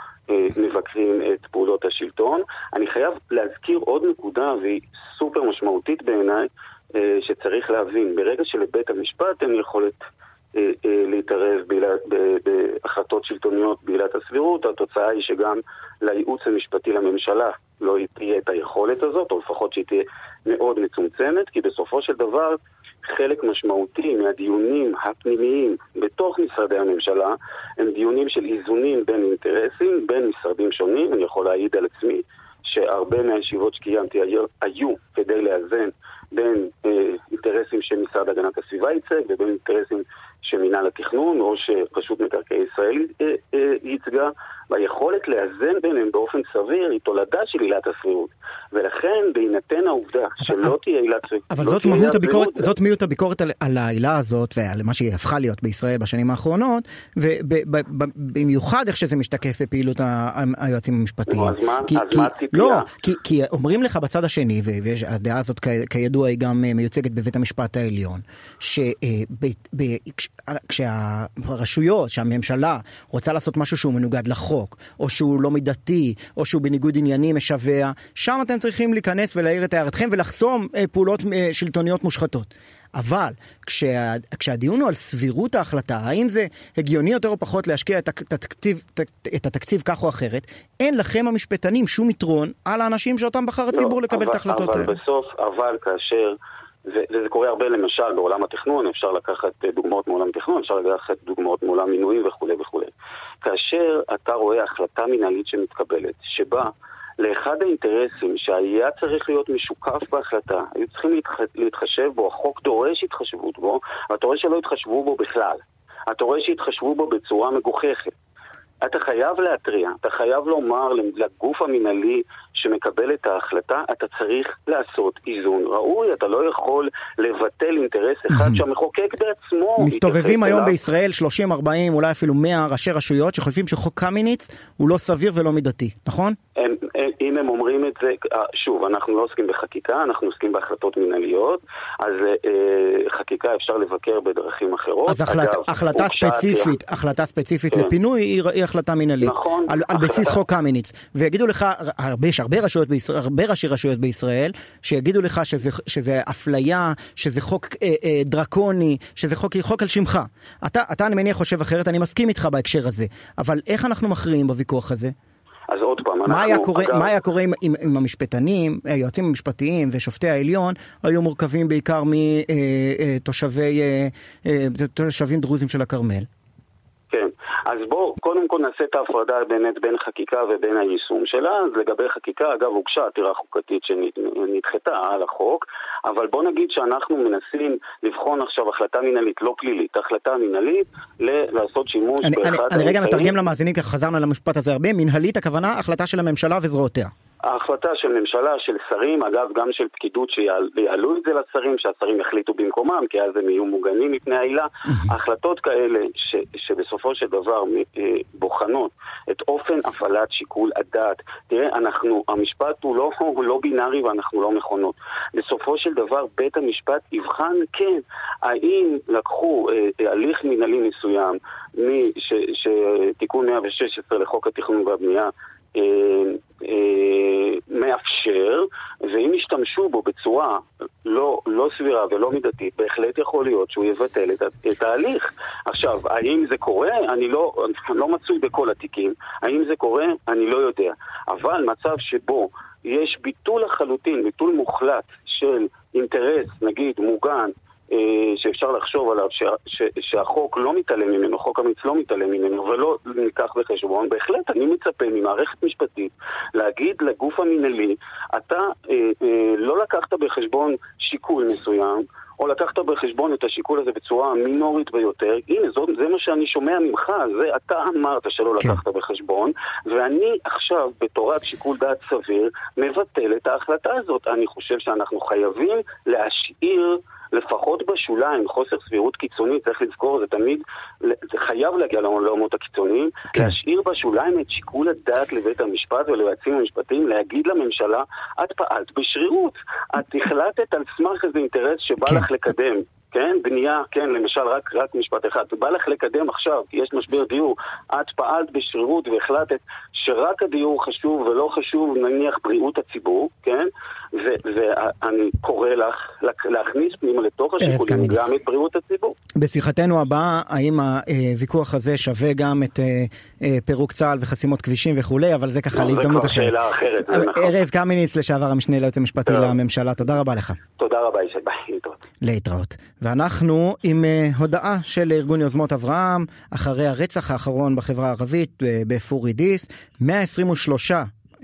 E: מבקרים את פעולות השלטון. אני חייב להזכיר עוד נקודה, והיא סופר משמעותית בעיניי, שצריך להבין, ברגע שלבית המשפט אין יכולת אה, אה, להתערב בהחלטות שלטוניות בעילת הסבירות, התוצאה היא שגם לייעוץ המשפטי לממשלה לא תהיה את היכולת הזאת, או לפחות שהיא תהיה מאוד מצומצמת, כי בסופו של דבר חלק משמעותי מהדיונים הפנימיים בתוך משרדי הממשלה הם דיונים של איזונים בין אינטרסים, בין משרדים שונים. אני יכול להעיד על עצמי שהרבה מהישיבות שקיימתי היו, היו כדי לאזן בין אה, אינטרסים שמשרד הגנת הסביבה ייצג ובין אינטרסים שמינהל התכנון או שרשות מקרקעי ישראל אה, אה, ייצגה, והיכולת לאזן ביניהם באופן סביר היא תולדה של עילת הסבירות. ולכן, בהינתן העובדה שלא תהיה עילת סבירות...
C: אבל לא זאת מהות הביקורת, זאת מהות הביקורת על, על העילה הזאת ועל מה שהיא הפכה להיות בישראל בשנים האחרונות, ובמיוחד איך שזה משתקף בפעילות היועצים המשפטיים.
E: אז מה, כי, אז כי, מה הציפייה?
C: לא, כי, כי אומרים לך בצד השני, והדעה הזאת כידוע היא גם אה, מיוצגת בבית המשפט העליון, כשהרשויות, שהממשלה רוצה לעשות משהו שהוא מנוגד לחוק, או שהוא לא מידתי, או שהוא בניגוד עניינים משווע, שם אתם צריכים להיכנס ולהעיר את הערתכם ולחסום אה, פעולות אה, שלטוניות מושחתות. אבל כשה, כשהדיון הוא על סבירות ההחלטה, האם זה הגיוני יותר או פחות להשקיע את התקציב, את התקציב כך או אחרת, אין לכם המשפטנים שום יתרון על האנשים שאותם בחר הציבור לא, לקבל
E: אבל,
C: את ההחלטות האלה.
E: אבל בסוף, אבל כאשר... וזה קורה הרבה למשל בעולם התכנון, אפשר לקחת דוגמאות מעולם התכנון, אפשר לקחת דוגמאות מעולם מינויים וכולי וכולי. כאשר אתה רואה החלטה מנהלית שמתקבלת, שבה לאחד האינטרסים שהיה צריך להיות משוקף בהחלטה, היו צריכים להתח... להתחשב בו, החוק דורש התחשבות בו, ואתה רואה שלא התחשבו בו בכלל. אתה רואה שהתחשבו בו בצורה מגוחכת. אתה חייב להתריע, אתה חייב לומר לגוף המינהלי שמקבל את ההחלטה, אתה צריך לעשות איזון ראוי, אתה לא יכול לבטל אינטרס אחד שהמחוקק בעצמו...
C: מסתובבים היום אליו. בישראל 30, 40, אולי אפילו 100 ראשי רשויות שחושבים שחוק קמיניץ הוא לא סביר ולא מידתי, נכון?
E: הם, הם, אם הם אומרים את זה, אה, שוב, אנחנו לא עוסקים בחקיקה, אנחנו עוסקים בהחלטות מינהליות, אז אה, חקיקה אפשר לבקר בדרכים אחרות.
C: אז החלט, אגב, החלטה ספציפית, עתיה. החלטה ספציפית כן. לפינוי היא, היא החלטה מינהלית.
E: נכון.
C: על, על בסיס חוק קמיניץ. ויגידו לך, הרבה, יש הרבה, רשויות בישראל, הרבה ראשי רשויות בישראל, שיגידו לך שזה, שזה אפליה, שזה חוק אה, אה, דרקוני, שזה חוק, חוק על שמך. אתה, אתה, אני מניח, חושב אחרת, אני מסכים איתך בהקשר הזה. אבל איך אנחנו מכריעים בוויכוח הזה?
E: אז עוד פעם, אנחנו...
C: מה היה קורה, אגב... מה היה קורה עם, עם, עם המשפטנים, היועצים המשפטיים ושופטי העליון, היו מורכבים בעיקר מתושבי, אה, אה, תושבים דרוזים של הכרמל?
E: אז בואו קודם כל נעשה את ההפרדה באמת בין חקיקה ובין היישום שלה. אז לגבי חקיקה, אגב, הוגשה עתירה חוקתית שנדחתה על החוק, אבל בואו נגיד שאנחנו מנסים לבחון עכשיו החלטה מינהלית, לא פלילית, החלטה מינהלית לעשות שימוש
C: אני, באחד... אני, אני רגע מתרגם למאזינים, כי חזרנו למשפט הזה הרבה, מנהלית הכוונה החלטה של הממשלה וזרועותיה.
E: ההחלטה של ממשלה, של שרים, אגב גם של פקידות שיעלו את זה לשרים, שהשרים יחליטו במקומם, כי אז הם יהיו מוגנים מפני העילה. החלטות כאלה ש, שבסופו של דבר אה, בוחנות את אופן הפעלת שיקול הדעת. תראה, אנחנו, המשפט הוא לא, הוא לא בינארי ואנחנו לא מכונות. בסופו של דבר בית המשפט יבחן, כן, האם לקחו אה, הליך מנהלי מסוים, שתיקון 116 לחוק התכנון והבנייה אה, אה, מאפשר, ואם ישתמשו בו בצורה לא, לא סבירה ולא מידתית, בהחלט יכול להיות שהוא יבטל את, את ההליך. עכשיו, האם זה קורה? אני לא, לא מצוי בכל התיקים. האם זה קורה? אני לא יודע. אבל מצב שבו יש ביטול לחלוטין, ביטול מוחלט של אינטרס, נגיד, מוגן, שאפשר לחשוב עליו, ש, ש, שהחוק לא מתעלם ממנו, חוק אמיץ לא מתעלם ממנו, ולא ניקח בחשבון, בהחלט אני מצפה ממערכת משפטית להגיד לגוף המינהלי, אתה אה, אה, לא לקחת בחשבון שיקול מסוים, או לקחת בחשבון את השיקול הזה בצורה מינורית ביותר, הנה, זאת, זה מה שאני שומע ממך, זה אתה אמרת שלא כן. לקחת בחשבון, ואני עכשיו, בתורת שיקול דעת סביר, מבטל את ההחלטה הזאת. אני חושב שאנחנו חייבים להשאיר... לפחות בשוליים, חוסר סבירות קיצוני, צריך לזכור, זה תמיד, זה חייב להגיע לעולמות הקיצוניים, כן. להשאיר בשוליים את שיקול הדעת לבית המשפט וליועצים המשפטיים, להגיד לממשלה, את פעלת בשרירות, את החלטת על סמך איזה אינטרס שבא כן. לך לקדם. כן, בנייה, כן, למשל, רק, רק משפט אחד. בא לך לקדם עכשיו, כי יש משבר דיור, את פעלת בשרירות והחלטת שרק הדיור חשוב ולא חשוב, נניח, בריאות הציבור, כן? ואני קורא לך להכניס פנימה לתוך השיקולים גם את בריאות הציבור.
C: בשיחתנו הבאה, האם הוויכוח הזה שווה גם את אה, אה, פירוק צה"ל וחסימות כבישים וכולי, אבל זה ככה להזדמנות אחרת.
E: נכון.
C: ארז קמיניץ, לשעבר המשנה ליועץ המשפטי לממשלה, תודה רבה לך.
E: תודה רבה, ישי, ביי, להתראות.
C: ואנחנו עם הודעה של ארגון יוזמות אברהם, אחרי הרצח האחרון בחברה הערבית בפורי דיס, 123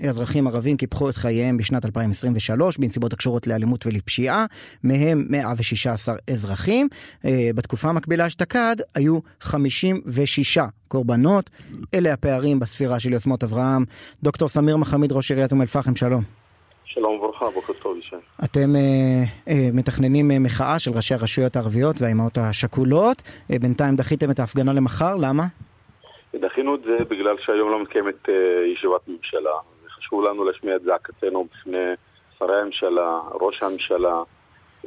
C: אזרחים ערבים קיפחו את חייהם בשנת 2023 בנסיבות הקשורות לאלימות ולפשיעה, מהם 116 אזרחים. Uh, בתקופה המקבילה אשתקד היו 56 קורבנות. אלה הפערים בספירה של יוזמות אברהם. דוקטור סמיר מחמיד, ראש עיריית אום אל-פחם, שלום.
F: שלום וברכה, בוקר טוב ישי.
C: אתם אה, אה, מתכננים אה, מחאה של ראשי הרשויות הערביות והאימהות השכולות. אה, בינתיים דחיתם את ההפגנה למחר, למה?
F: דחינו את זה בגלל שהיום לא מתקיימת אה, ישיבת ממשלה. וחשוב לנו להשמיע את זעקתנו בפני שרי הממשלה, ראש הממשלה,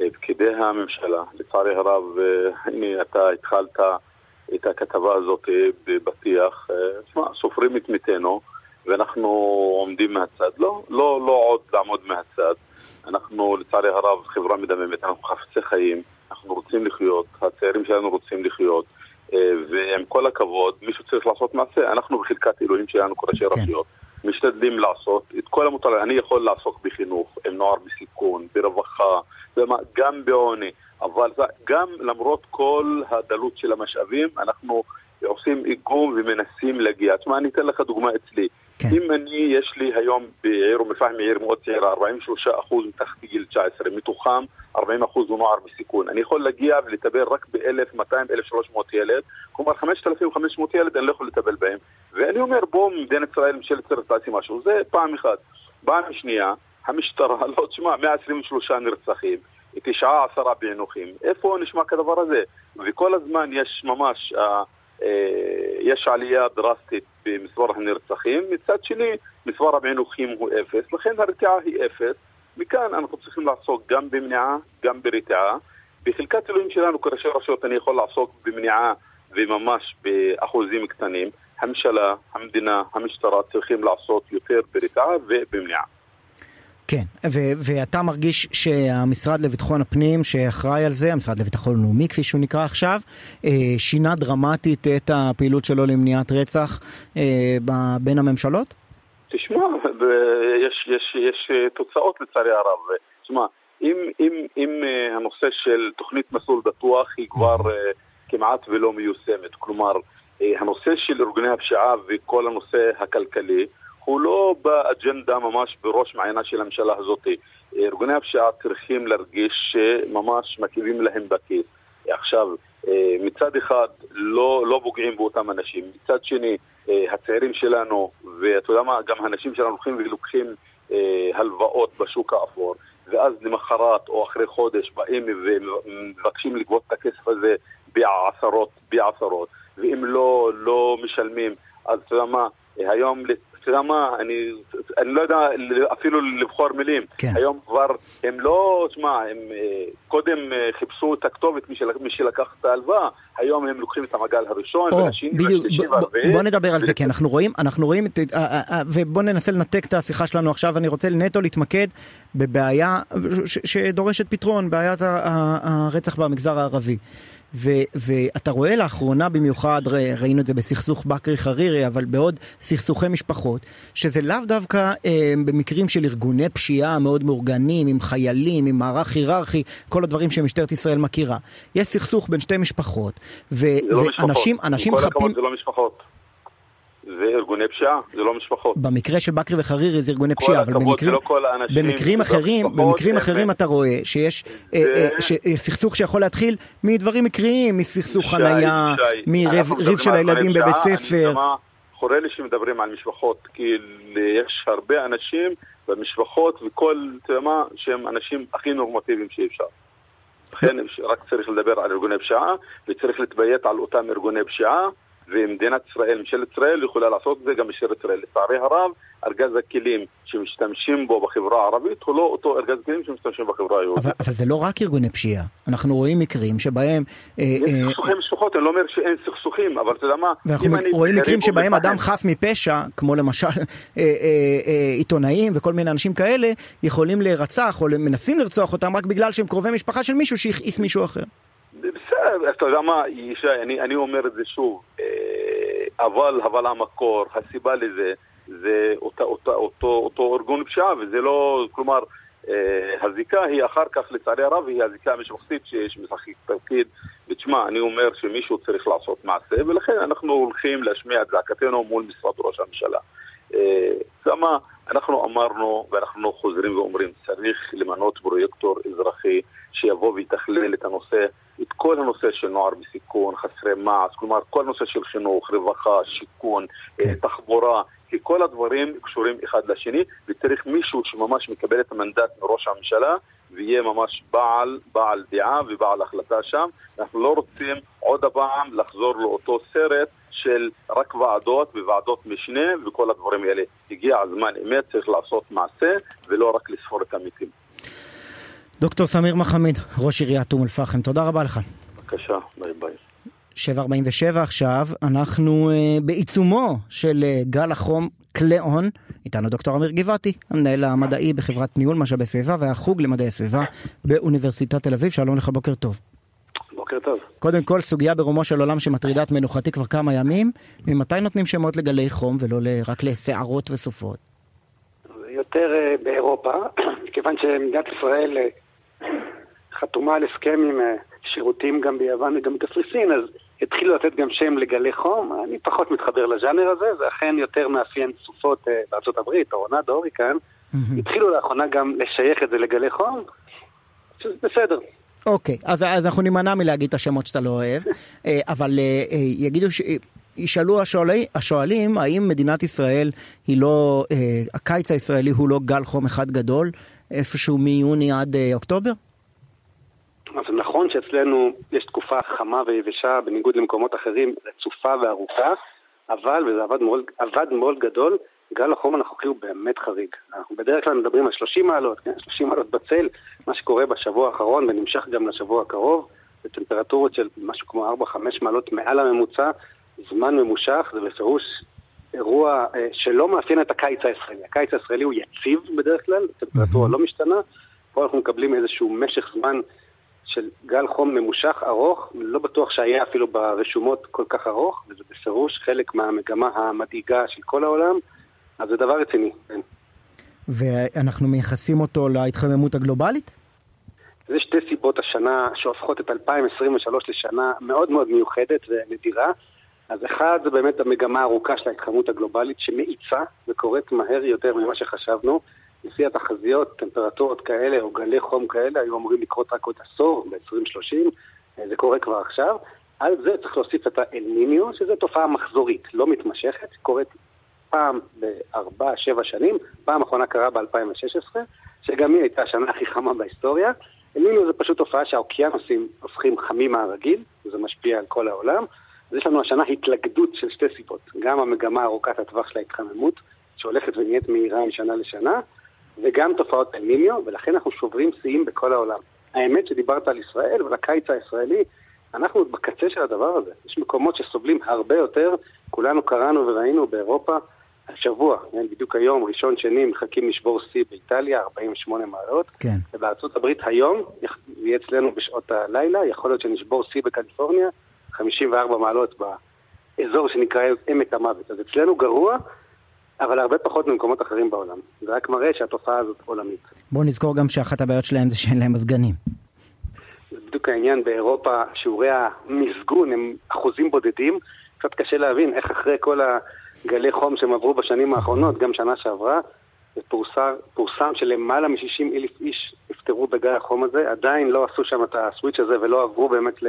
F: אה, פקידי הממשלה. לצערי הרב, אה, הנה אתה התחלת את הכתבה הזאת אה, בפתיח. תשמע, סופרים את מתינו. ואנחנו עומדים מהצד. לא, לא, לא עוד לעמוד מהצד. אנחנו, לצערי הרב, חברה מדממת, אנחנו חפצי חיים, אנחנו רוצים לחיות, הצעירים שלנו רוצים לחיות, אה, ועם כל הכבוד, מישהו צריך לעשות מעשה. אנחנו בחלקת אלוהים שלנו, כל ראשי כן. רשויות, משתדלים לעשות את כל המותר. אני יכול לעסוק בחינוך, עם נוער בסיכון, ברווחה, גם בעוני, אבל גם למרות כל הדלות של המשאבים, אנחנו עושים איגום ומנסים להגיע. תשמע, אני אתן לך דוגמה אצלי. כן. אם אני, יש לי היום בעיר אום אל-פחם, עיר מאוד צעירה, 43% מתחת לגיל 19, מתוכם 40% הוא נוער בסיכון. אני יכול להגיע ולטפל רק ב-1,200-1,300 ילד, כלומר 5,500 ילד אני לא יכול לטפל בהם. ואין אני אומר, בוא מדינת ישראל, ממשלת ישראל תעשי משהו. זה פעם אחת. פעם שנייה, המשטרה, לא, תשמע, 123 נרצחים, תשעה עשרה פענוחים. איפה נשמע כדבר הזה? וכל הזמן יש ממש, אה, יש עלייה דרסטית במספר הנרצחים, מצד שני, מספר הפענוחים הוא אפס, לכן הרתיעה היא אפס. מכאן אנחנו צריכים לעסוק גם במניעה, גם ברתיעה. בחלקת אלוהים שלנו כראשי רשויות אני יכול לעסוק במניעה וממש באחוזים קטנים. הממשלה, המדינה, המשטרה צריכים לעשות יותר ברתיעה ובמניעה.
C: כן, ו- ואתה מרגיש שהמשרד לביטחון הפנים שאחראי על זה, המשרד לביטחון לאומי כפי שהוא נקרא עכשיו, אה, שינה דרמטית את הפעילות שלו למניעת רצח אה, בין הממשלות?
F: תשמע, יש, יש, יש תוצאות לצערי הרב. תשמע, אם, אם, אם הנושא של תוכנית מסלול בטוח היא כבר כמעט ולא מיושמת, כלומר, הנושא של ארגוני הפשיעה וכל הנושא הכלכלי הוא לא באג'נדה ממש בראש מעיינה של הממשלה הזאת. ארגוני הפשיעה צריכים להרגיש שממש מקיבים להם בכיס. עכשיו, מצד אחד לא, לא פוגעים באותם אנשים, מצד שני הצעירים שלנו, ואתה יודע מה, גם האנשים שלנו הולכים ולוקחים הלוואות בשוק האפור, ואז למחרת או אחרי חודש באים ומבקשים לגבות את הכסף הזה בעשרות, בעשרות, ואם לא, לא משלמים, אז אתה יודע מה, היום אתה יודע מה, אני, אני לא יודע אפילו לבחור מילים. כן. היום כבר, הם לא, תשמע, הם קודם חיפשו את הכתובת, מי, מי שלקח את ההלוואה, היום הם לוקחים את המעגל הראשון,
C: או, והשני והרביעי. בוא נדבר על זה, כי אנחנו רואים, אנחנו רואים, את, ובוא ננסה לנתק את השיחה שלנו עכשיו, אני רוצה נטו להתמקד בבעיה שדורשת פתרון, בעיית הרצח במגזר הערבי. ו- ואתה רואה לאחרונה במיוחד, ראינו את זה בסכסוך בכרי חרירי, אבל בעוד סכסוכי משפחות, שזה לאו דווקא אה, במקרים של ארגוני פשיעה מאוד מאורגנים, עם חיילים, עם מערך היררכי, כל הדברים שמשטרת ישראל מכירה. יש סכסוך בין שתי משפחות, ו-
F: לא
C: ואנשים
F: משפחות.
C: חפים...
F: הכבוד, זה לא משפחות. זה ארגוני פשיעה, זה לא משפחות.
C: במקרה של בכרי וחרירי זה ארגוני פשיעה, אבל במקרים,
F: לא כל האנשים,
C: במקרים אחרים,
F: משפחות,
C: במקרים אחרים אתה רואה שיש
F: זה...
C: אה, סכסוך שיכול להתחיל מדברים מקריים, מסכסוך חנייה, מריב של הילדים בבית ספר.
F: חורה לי שמדברים על משפחות, כי יש הרבה אנשים במשפחות וכל, אתה יודע מה, שהם אנשים הכי נורמטיביים שאפשר. לכן רק צריך לדבר על ארגוני פשיעה וצריך להתביית על אותם ארגוני פשיעה ומדינת ישראל, ממשלת ישראל יכולה לעשות את זה, גם משטרת ישראל. לצערי הרב, ארגז הכלים שמשתמשים בו בחברה הערבית הוא לא אותו ארגז כלים שמשתמשים בחברה היהודית.
C: אבל, אבל זה לא רק ארגוני פשיעה, אנחנו רואים מקרים שבהם...
F: יש אה, סכסוכי אה, משפחות, אני לא אומר שאין סכסוכים, אבל אתה יודע מה...
C: ואנחנו רואים מקרים שבהם אדם חף מפשע, כמו למשל אה, אה, אה, עיתונאים וכל מיני אנשים כאלה, יכולים להירצח או מנסים לרצוח אותם רק בגלל שהם קרובי משפחה של מישהו שהכעיס מישהו אחר.
F: בסדר, אתה יודע מה, ישי, אני, אני אומר את זה שוב, אבל, אבל המקור, הסיבה לזה, זה אותה, אותה, אותו, אותו ארגון פשיעה, וזה לא, כלומר, הזיקה היא אחר כך, לצערי הרב, היא הזיקה המשפחתית שיש משחק תפקיד. ותשמע, אני אומר שמישהו צריך לעשות מעשה, ולכן אנחנו הולכים להשמיע את זעקתנו מול משרד ראש הממשלה. למה אנחנו אמרנו, ואנחנו חוזרים ואומרים, צריך למנות פרויקטור אזרחי שיבוא ויתכלל את הנושא, את כל הנושא של נוער בסיכון, חסרי מעש, כלומר כל הנושא של חינוך, רווחה, שיכון, כן. תחבורה, כי כל הדברים קשורים אחד לשני, וצריך מישהו שממש מקבל את המנדט מראש הממשלה, ויהיה ממש בעל, בעל דעה ובעל החלטה שם. אנחנו לא רוצים עוד פעם לחזור לאותו סרט של רק ועדות וועדות משנה וכל הדברים האלה. הגיע הזמן אמת, צריך לעשות מעשה ולא רק לספור את המתים.
C: דוקטור סמיר מחמיד, ראש עיריית אום אל-פחם, תודה רבה לך.
F: בבקשה, ביי ביי.
C: 747 עכשיו, אנחנו uh, בעיצומו של uh, גל החום קליאון, איתנו דוקטור אמיר גבעתי, המנהל המדעי בחברת ניהול משאבי סביבה והחוג למדעי הסביבה באוניברסיטת תל אביב, שלום לך, בוקר טוב.
G: בוקר טוב.
C: קודם כל, סוגיה ברומו של עולם שמטרידה את מנוחתי כבר כמה ימים, ממתי נותנים שמות לגלי חום ולא רק לסערות וסופות?
G: יותר uh, באירופה, מכיוון שמדינת ישראל חתומה על הסכם עם uh, שירותים גם ביוון וגם בקפריסין, אז התחילו לתת גם שם לגלי חום, אני פחות מתחבר לז'אנר הזה, זה אכן יותר מאפיין סופות uh, בארצות הברית, טורנדו, הוריקן. התחילו לאחרונה גם לשייך את זה לגלי חום, שזה בסדר.
C: אוקיי, אז, אז אנחנו נימנע מלהגיד את השמות שאתה לא אוהב, אבל uh, uh, יגידו ש... ישאלו השואלי, השואלים האם מדינת ישראל היא לא, אה, הקיץ הישראלי הוא לא גל חום אחד גדול, איפשהו מיוני עד אה, אוקטובר?
G: אז נכון שאצלנו יש תקופה חמה ויבשה, בניגוד למקומות אחרים, רצופה וארוכה, אבל, וזה עבד מאוד, עבד מאוד גדול, גל החום הנוכחי הוא באמת חריג. אנחנו בדרך כלל מדברים על 30 מעלות, כן? 30 מעלות בצל, מה שקורה בשבוע האחרון ונמשך גם לשבוע הקרוב, בטמפרטורות של משהו כמו 4-5 מעלות מעל הממוצע, זמן ממושך, זה בפירוש אירוע אה, שלא מאפיין את הקיץ הישראלי. הקיץ הישראלי הוא יציב בדרך כלל, טמפרטורה לא משתנה, פה אנחנו מקבלים איזשהו משך זמן של גל חום ממושך, ארוך, לא בטוח שהיה אפילו ברשומות כל כך ארוך, וזה בפירוש חלק מהמגמה המדאיגה של כל העולם, אז זה דבר רציני, כן.
C: ואנחנו מייחסים אותו להתחממות הגלובלית?
G: זה שתי סיבות השנה שהופכות את 2023 לשנה מאוד מאוד מיוחדת ונדירה. אז אחד זה באמת המגמה הארוכה של ההתחממות הגלובלית שמאיצה וקורית מהר יותר ממה שחשבנו. לפי התחזיות, טמפרטורות כאלה או גלי חום כאלה היו אמורים לקרות רק עוד עשור, ב-2030, זה קורה כבר עכשיו. על זה צריך להוסיף את האלניניו, שזו תופעה מחזורית, לא מתמשכת, קורית פעם בארבע, שבע שנים, פעם אחרונה קרה ב-2016, שגם היא הייתה השנה הכי חמה בהיסטוריה. אלניניו זה פשוט תופעה שהאוקיינוסים הופכים חמים מהרגיל, וזה משפיע על כל העולם. אז יש לנו השנה התלכדות של שתי סיבות, גם המגמה ארוכת הטווח של ההתחממות, שהולכת ונהיית מהירה משנה לשנה, וגם תופעות אלניניו, ולכן אנחנו שוברים שיאים בכל העולם. האמת שדיברת על ישראל ועל הקיץ הישראלי, אנחנו עוד בקצה של הדבר הזה. יש מקומות שסובלים הרבה יותר, כולנו קראנו וראינו באירופה השבוע, כן, בדיוק היום, ראשון, שני, מחכים לשבור שיא באיטליה, 48 מעלות.
C: כן.
G: ובארצות הברית היום, יהיה אצלנו בשעות הלילה, יכול להיות שנשבור שיא בקליפורניה, 54 מעלות באזור שנקרא עמק המוות. אז אצלנו גרוע, אבל הרבה פחות ממקומות אחרים בעולם. זה רק מראה שהתופעה הזאת עולמית.
C: בואו נזכור גם שאחת הבעיות שלהם זה שאין להם מזגנים.
G: זה בדיוק העניין באירופה, שיעורי המזגון הם אחוזים בודדים. קצת קשה להבין איך אחרי כל הגלי חום שהם עברו בשנים האחרונות, גם שנה שעברה, פורסם, פורסם שלמעלה מ-60 אלף איש נפטרו בגל החום הזה, עדיין לא עשו שם את הסוויץ' הזה ולא עברו באמת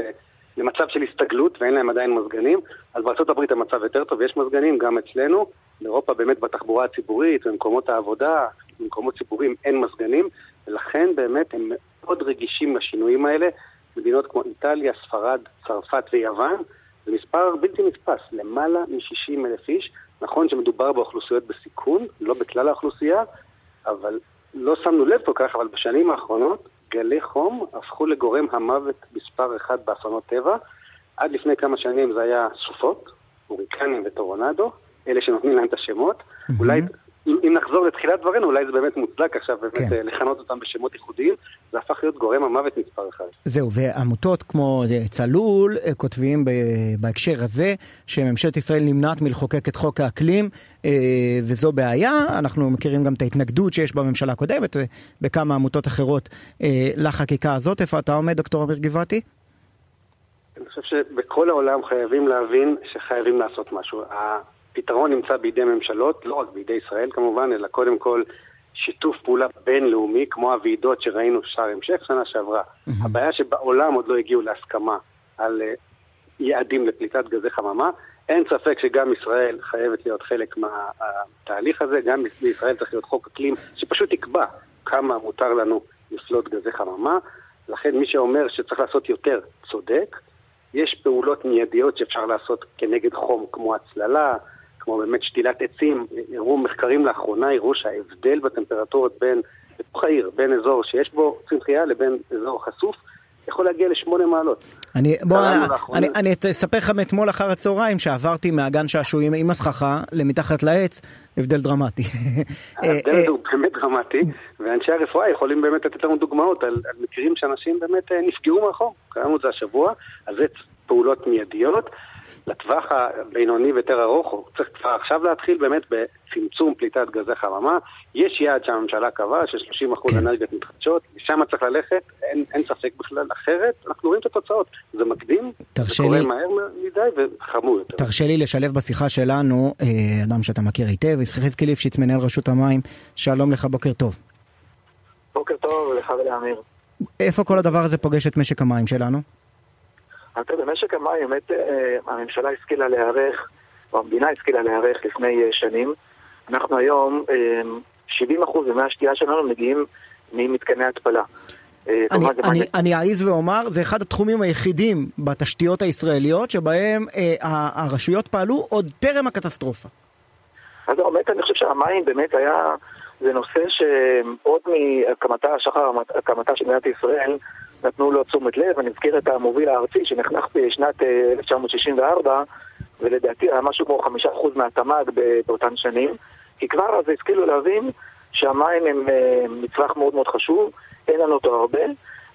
G: למצב של הסתגלות ואין להם עדיין מזגנים. אז בארה"ב המצב יותר טוב, יש מזגנים גם אצלנו. באירופה באמת בתחבורה הציבורית, במקומות העבודה, במקומות ציבוריים אין מזגנים, ולכן באמת הם מאוד רגישים לשינויים האלה. מדינות כמו איטליה, ספרד, צרפת ויוון, זה מספר בלתי נתפס, למעלה מ-60 אלף איש. נכון שמדובר באוכלוסיות בסיכון, לא בכלל האוכלוסייה, אבל לא שמנו לב כל כך, אבל בשנים האחרונות גלי חום הפכו לגורם המוות מספר אחד באסונות טבע. עד לפני כמה שנים זה היה סופות, הוריקנים וטורונדו, אלה שנותנים להם את השמות. Mm-hmm. אולי, אם, אם נחזור לתחילת דברינו, אולי זה באמת מוצדק עכשיו באמת כן. לכנות אותם בשמות ייחודיים, זה הפך להיות גורם המוות מספר אחד.
C: זהו, ועמותות כמו צלול כותבים בהקשר הזה שממשלת ישראל נמנעת מלחוקק את חוק האקלים, וזו בעיה. אנחנו מכירים גם את ההתנגדות שיש בממשלה הקודמת בכמה עמותות אחרות לחקיקה הזאת. איפה אתה עומד, דוקטור אמיר גבעתי?
G: אני חושב שבכל העולם חייבים להבין שחייבים לעשות משהו. הפתרון נמצא בידי ממשלות, לא רק בידי ישראל כמובן, אלא קודם כל שיתוף פעולה בינלאומי, כמו הוועידות שראינו שער המשך שנה שעברה. Mm-hmm. הבעיה שבעולם עוד לא הגיעו להסכמה על uh, יעדים לפליטת גזי חממה. אין ספק שגם ישראל חייבת להיות חלק מהתהליך הזה, גם בישראל צריך להיות חוק אקלים שפשוט יקבע כמה מותר לנו לפלוט גזי חממה. לכן מי שאומר שצריך לעשות יותר, צודק. יש פעולות מיידיות שאפשר לעשות כנגד חום, כמו הצללה, כמו באמת שתילת עצים. הראו מחקרים לאחרונה, הראו שההבדל בטמפרטורות בין, בתוך העיר, בין אזור שיש בו צמחייה לבין אזור חשוף, יכול להגיע לשמונה מעלות.
C: אני, בוא, אני, אני אספר לך מאתמול אחר הצהריים שעברתי מהגן שעשועים עם הסככה למתחת לעץ, הבדל דרמטי.
G: ההבדל הזה הוא באמת דרמטי, ואנשי הרפואה יכולים באמת לתת לנו דוגמאות על, על מקרים שאנשים באמת נפגעו מהחום. קראנו את זה השבוע, אז זה פעולות מיידיות. לטווח הבינוני ויותר ארוך, הוא צריך כבר עכשיו להתחיל באמת בצמצום פליטת גזי חממה. יש יעד שהממשלה קבעה של 30% כן. אנרגיות מתחדשות, לשם צריך ללכת, אין, אין ספק בכלל, אחרת אנחנו רואים את התוצאות. זה מקדים, זה קורה לי... מהר מדי וחמור יותר.
C: תרשה לי לשלב בשיחה שלנו אה, אדם שאתה מכיר היטב, יחזקאל ליפשיץ, מנהל רשות המים, שלום לך, בוקר טוב.
H: בוקר טוב לך ולאמיר.
C: איפה כל הדבר הזה פוגש את משק המים שלנו?
H: אתה במשק המים, באמת אה, הממשלה השכילה להיערך, או המדינה השכילה להיערך לפני אה, שנים. אנחנו היום, 70% ממי השתייה שלנו מגיעים ממתקני התפלה.
C: אני, אני, אני אעז ואומר, זה אחד התחומים היחידים בתשתיות הישראליות שבהם אה, הרשויות פעלו עוד טרם הקטסטרופה.
H: אז באמת אני חושב שהמים באמת היה, זה נושא שעוד מהקמתה, שחר הקמתה של מדינת ישראל, נתנו לו תשומת לב, אני אזכיר את המוביל הארצי שנחנך בשנת 1964, אה, ולדעתי היה משהו כמו חמישה אחוז מהתמ"ג באותן שנים, כי כבר אז השכילו להבין שהמים הם אה, מצרך מאוד מאוד חשוב, אין לנו אותו הרבה,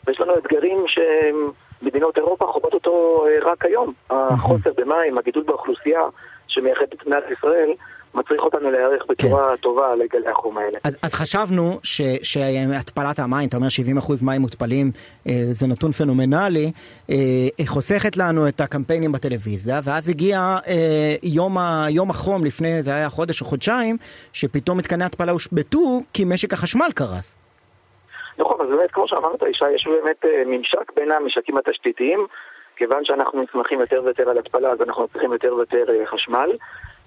H: ויש לנו אתגרים שמדינות אירופה חוות אותו אה, רק היום. החוסר במים, הגידול באוכלוסייה שמייחד את מדינת ישראל, מצריך אותנו להיערך בצורה כן. טובה לגלי החום האלה.
C: אז, אז חשבנו ש, שהתפלת המים, אתה אומר 70% מים מותפלים, אה, זה נתון פנומנלי, אה, חוסכת לנו את הקמפיינים בטלוויזיה, ואז הגיע אה, יום, ה, יום החום לפני, זה היה חודש או חודשיים, שפתאום מתקני התפלה הושבתו כי משק החשמל קרס.
H: נכון, אז באמת, כמו שאמרת, ישי, יש באמת אה, ממשק בין המשקים התשתיתיים. כיוון שאנחנו נסמכים יותר ויותר על התפלה, אז אנחנו צריכים יותר ויותר אה, חשמל.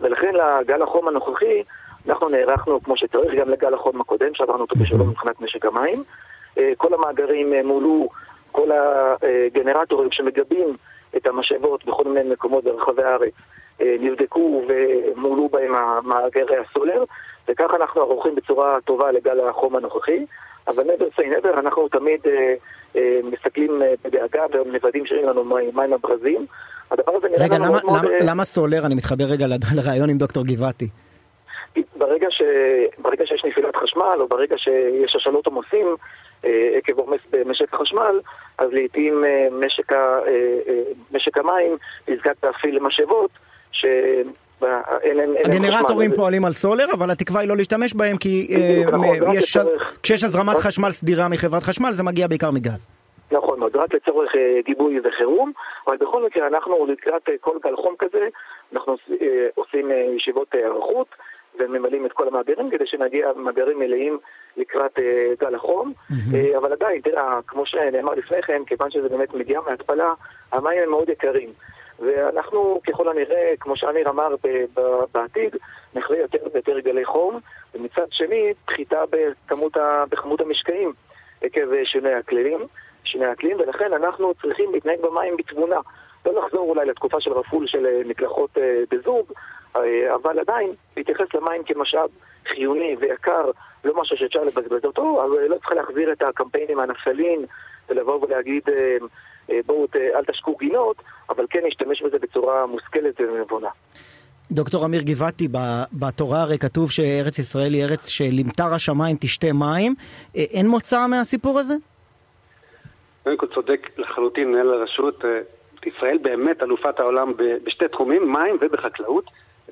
H: ולכן לגל החום הנוכחי, אנחנו נערכנו כמו שצריך גם לגל החום הקודם, שעברנו אותו בשלום מבחינת משק המים. אה, כל המאגרים אה, מולאו, כל הגנרטורים שמגבים את המשאבות בכל מיני מקומות ברחבי הארץ אה, נבדקו ומולאו בהם מאגרי הסולר, וכך אנחנו ערוכים בצורה טובה לגל החום הנוכחי. אבל נבר סי נבר, אנחנו תמיד מסתכלים בדאגה ומוודאים שאין לנו מים הברזים.
C: הדבר הזה נראה רגע, לנו למה, מאוד... רגע, למה סולר? אני מתחבר רגע לרעיון עם דוקטור גבעתי.
H: ברגע, ש... ברגע שיש נפילת חשמל, או ברגע שיש השאלות עומסים אה, עקב עומס במשק החשמל, אז לעיתים אה, משק, ה... אה, משק המים נזקק להפעיל משאבות, ש...
C: הגנרטורים פועלים על סולר, אבל התקווה היא לא להשתמש בהם כי נכון, כשיש הזרמת חשמל סדירה מחברת חשמל זה מגיע בעיקר מגז.
H: נכון מאוד, רק לצורך אה, גיבוי וחירום, אבל בכל מקרה אנחנו לקראת אה, כל גל חום כזה, אנחנו אה, עושים ישיבות היערכות וממלאים את כל המאגרים כדי שנגיע מאגרים מלאים לקראת גל החום, mm-hmm. אבל עדיין, תראה, כמו שנאמר לפני כן, כיוון שזה באמת מגיע מהתפלה, המים הם מאוד יקרים. ואנחנו ככל הנראה, כמו שאמיר אמר בעתיד, נחווה יותר ויותר גלי חום, ומצד שני, פחיתה בכמות, בכמות המשקעים עקב שינוי הכללים. שני האקלים, ולכן אנחנו צריכים להתנהג במים בתבונה. לא לחזור אולי לתקופה של רפול של אה, מקלחות אה, בזוג, אה, אבל עדיין להתייחס למים כמשאב חיוני ויקר, לא משהו שאפשר לבזבז אותו, אבל לא צריך להחזיר את הקמפיינים הנפליים ולבוא ולהגיד בואו אל תשקו גינות, אבל כן להשתמש בזה בצורה מושכלת ונבונה.
C: דוקטור אמיר גבעתי, בתורה הרי כתוב שארץ ישראל היא ארץ שלמטר השמיים תשתה מים. אין מוצא מהסיפור הזה?
G: קודם כל צודק לחלוטין מנהל הרשות. אה, ישראל באמת אלופת העולם בשתי תחומים, מים ובחקלאות.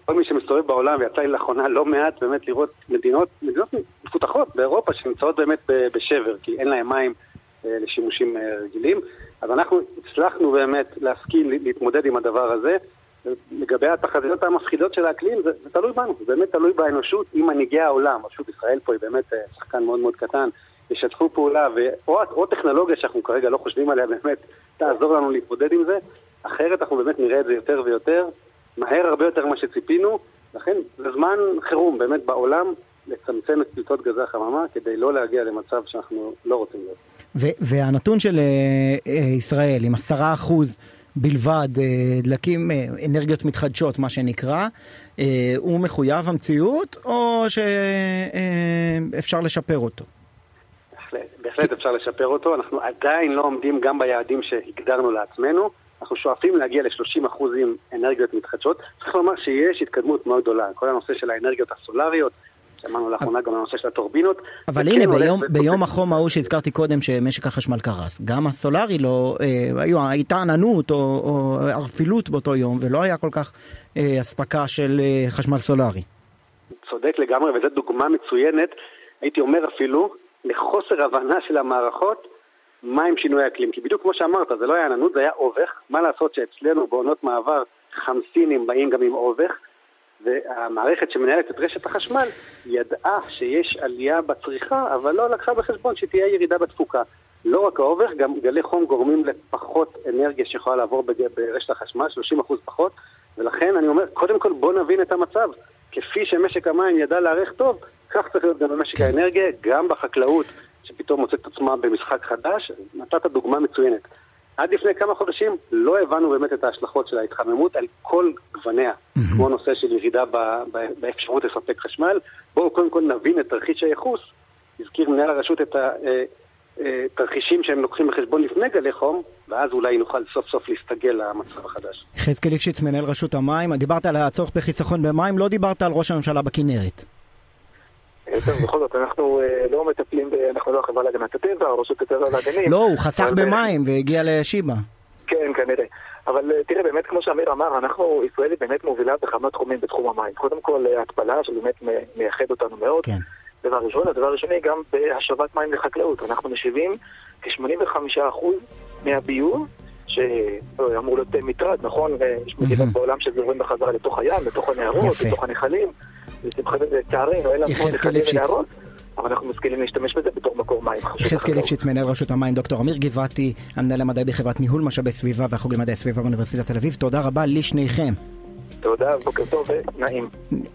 G: כל מי שמסתובב בעולם, ויצא לי לאחרונה לא מעט באמת לראות מדינות, מדינות מפותחות באירופה שנמצאות באמת בשבר, כי אין להם מים אה, לשימושים אה, רגילים. אז אנחנו הצלחנו באמת להשכיל להתמודד עם הדבר הזה. לגבי התחזיות המפחידות של האקלים, זה, זה תלוי בנו, זה באמת תלוי באנושות עם מנהיגי העולם. רשות ישראל פה היא באמת שחקן מאוד מאוד קטן. ישתפו פעולה, או, או טכנולוגיה שאנחנו כרגע לא חושבים עליה באמת תעזור לנו להתמודד עם זה, אחרת אנחנו באמת נראה את זה יותר ויותר, מהר הרבה יותר ממה שציפינו, לכן זה זמן חירום באמת בעולם לצמצם את פליטות גזי החממה כדי לא להגיע למצב שאנחנו לא רוצים להיות.
C: והנתון של uh, ישראל עם עשרה אחוז בלבד uh, דלקים, אנרגיות מתחדשות מה שנקרא, הוא מחויב המציאות או שאפשר לשפר אותו?
G: בהחלט אפשר לשפר אותו. אנחנו עדיין לא עומדים גם ביעדים שהגדרנו לעצמנו. אנחנו שואפים להגיע ל-30% אנרגיות מתחדשות. צריך לומר שיש התקדמות מאוד גדולה. כל הנושא של האנרגיות הסולריות, שמענו לאחרונה גם הנושא של הטורבינות.
C: אבל הנה, ביום, ביום החום ההוא שהזכרתי קודם שמשק החשמל קרס, גם הסולארי לא, אה, היו, הייתה עננות או, או ערפילות באותו יום, ולא היה כל כך אה, אספקה של אה, חשמל סולארי.
G: צודק לגמרי, וזו דוגמה מצוינת, הייתי אומר אפילו, לחוסר הבנה של המערכות מה עם שינוי אקלים. כי בדיוק כמו שאמרת, זה לא היה עננות, זה היה אובך. מה לעשות שאצלנו בעונות מעבר חמסינים באים גם עם אובך, והמערכת שמנהלת את רשת החשמל ידעה שיש עלייה בצריכה, אבל לא לקחה בחשבון שתהיה ירידה בתפוקה.
D: לא רק האובך, גם גלי חום גורמים לפחות אנרגיה שיכולה לעבור ברשת החשמל, 30% פחות, ולכן אני אומר, קודם כל בוא נבין את המצב. כפי שמשק המים ידע להיערך טוב, כך צריך להיות גם במשק כן. האנרגיה, גם בחקלאות, שפתאום מוצאת עצמה במשחק חדש. נתת דוגמה מצוינת. עד לפני כמה חודשים לא הבנו באמת את ההשלכות של ההתחממות על כל גווניה, mm-hmm. כמו הנושא של ירידה באפשרות לספק חשמל. בואו קודם כל נבין את תרחיש הייחוס. הזכיר מנהל הרשות את אה, שהם לוקחים בחשבון לפני גלי חום, ואז אולי נוכל סוף סוף להסתגל למצב החדש.
C: חזקאל ליפשיץ, מנהל רשות המים, דיברת על הצורך בחיסכון במים, לא דיברת על ראש הממשלה בכנרת.
H: בכל זאת, אנחנו אה, לא מטפלים, אנחנו לא החברה להגנת הטבע, או רשות הטבע והגנים.
C: לא, הוא חסך במים והגיע לשיבא.
H: כן, כנראה. אבל אה, תראה, באמת, כמו שאמיר אמר, אנחנו, ישראל היא באמת מובילה בכמה תחומים בתחום המים. קודם כל, אה, התפלה, שבאמת מייחד אותנו מאוד. כן. דבר ראשון. הדבר השני, גם בהשבת מים לחקלאות. אנחנו משיבים כ-85% מהביוב שאמור להיות מטרד, נכון? יש מדינות בעולם שזורמים בחזרה לתוך הים, לתוך הנהרות, לתוך הנחלים. לצערנו, אין לנו נחלים ונהרות. אבל אנחנו משכילים להשתמש בזה בתור מקור מים.
C: יחזקאל ליפשיץ, מנהל רשות המים, דוקטור אמיר גבעתי, המנהל המדעי בחברת ניהול משאבי סביבה והחוג למדעי סביבה באוניברסיטת תל אביב. תודה רבה לשניכם.
H: תודה, בוקר טוב ונעים.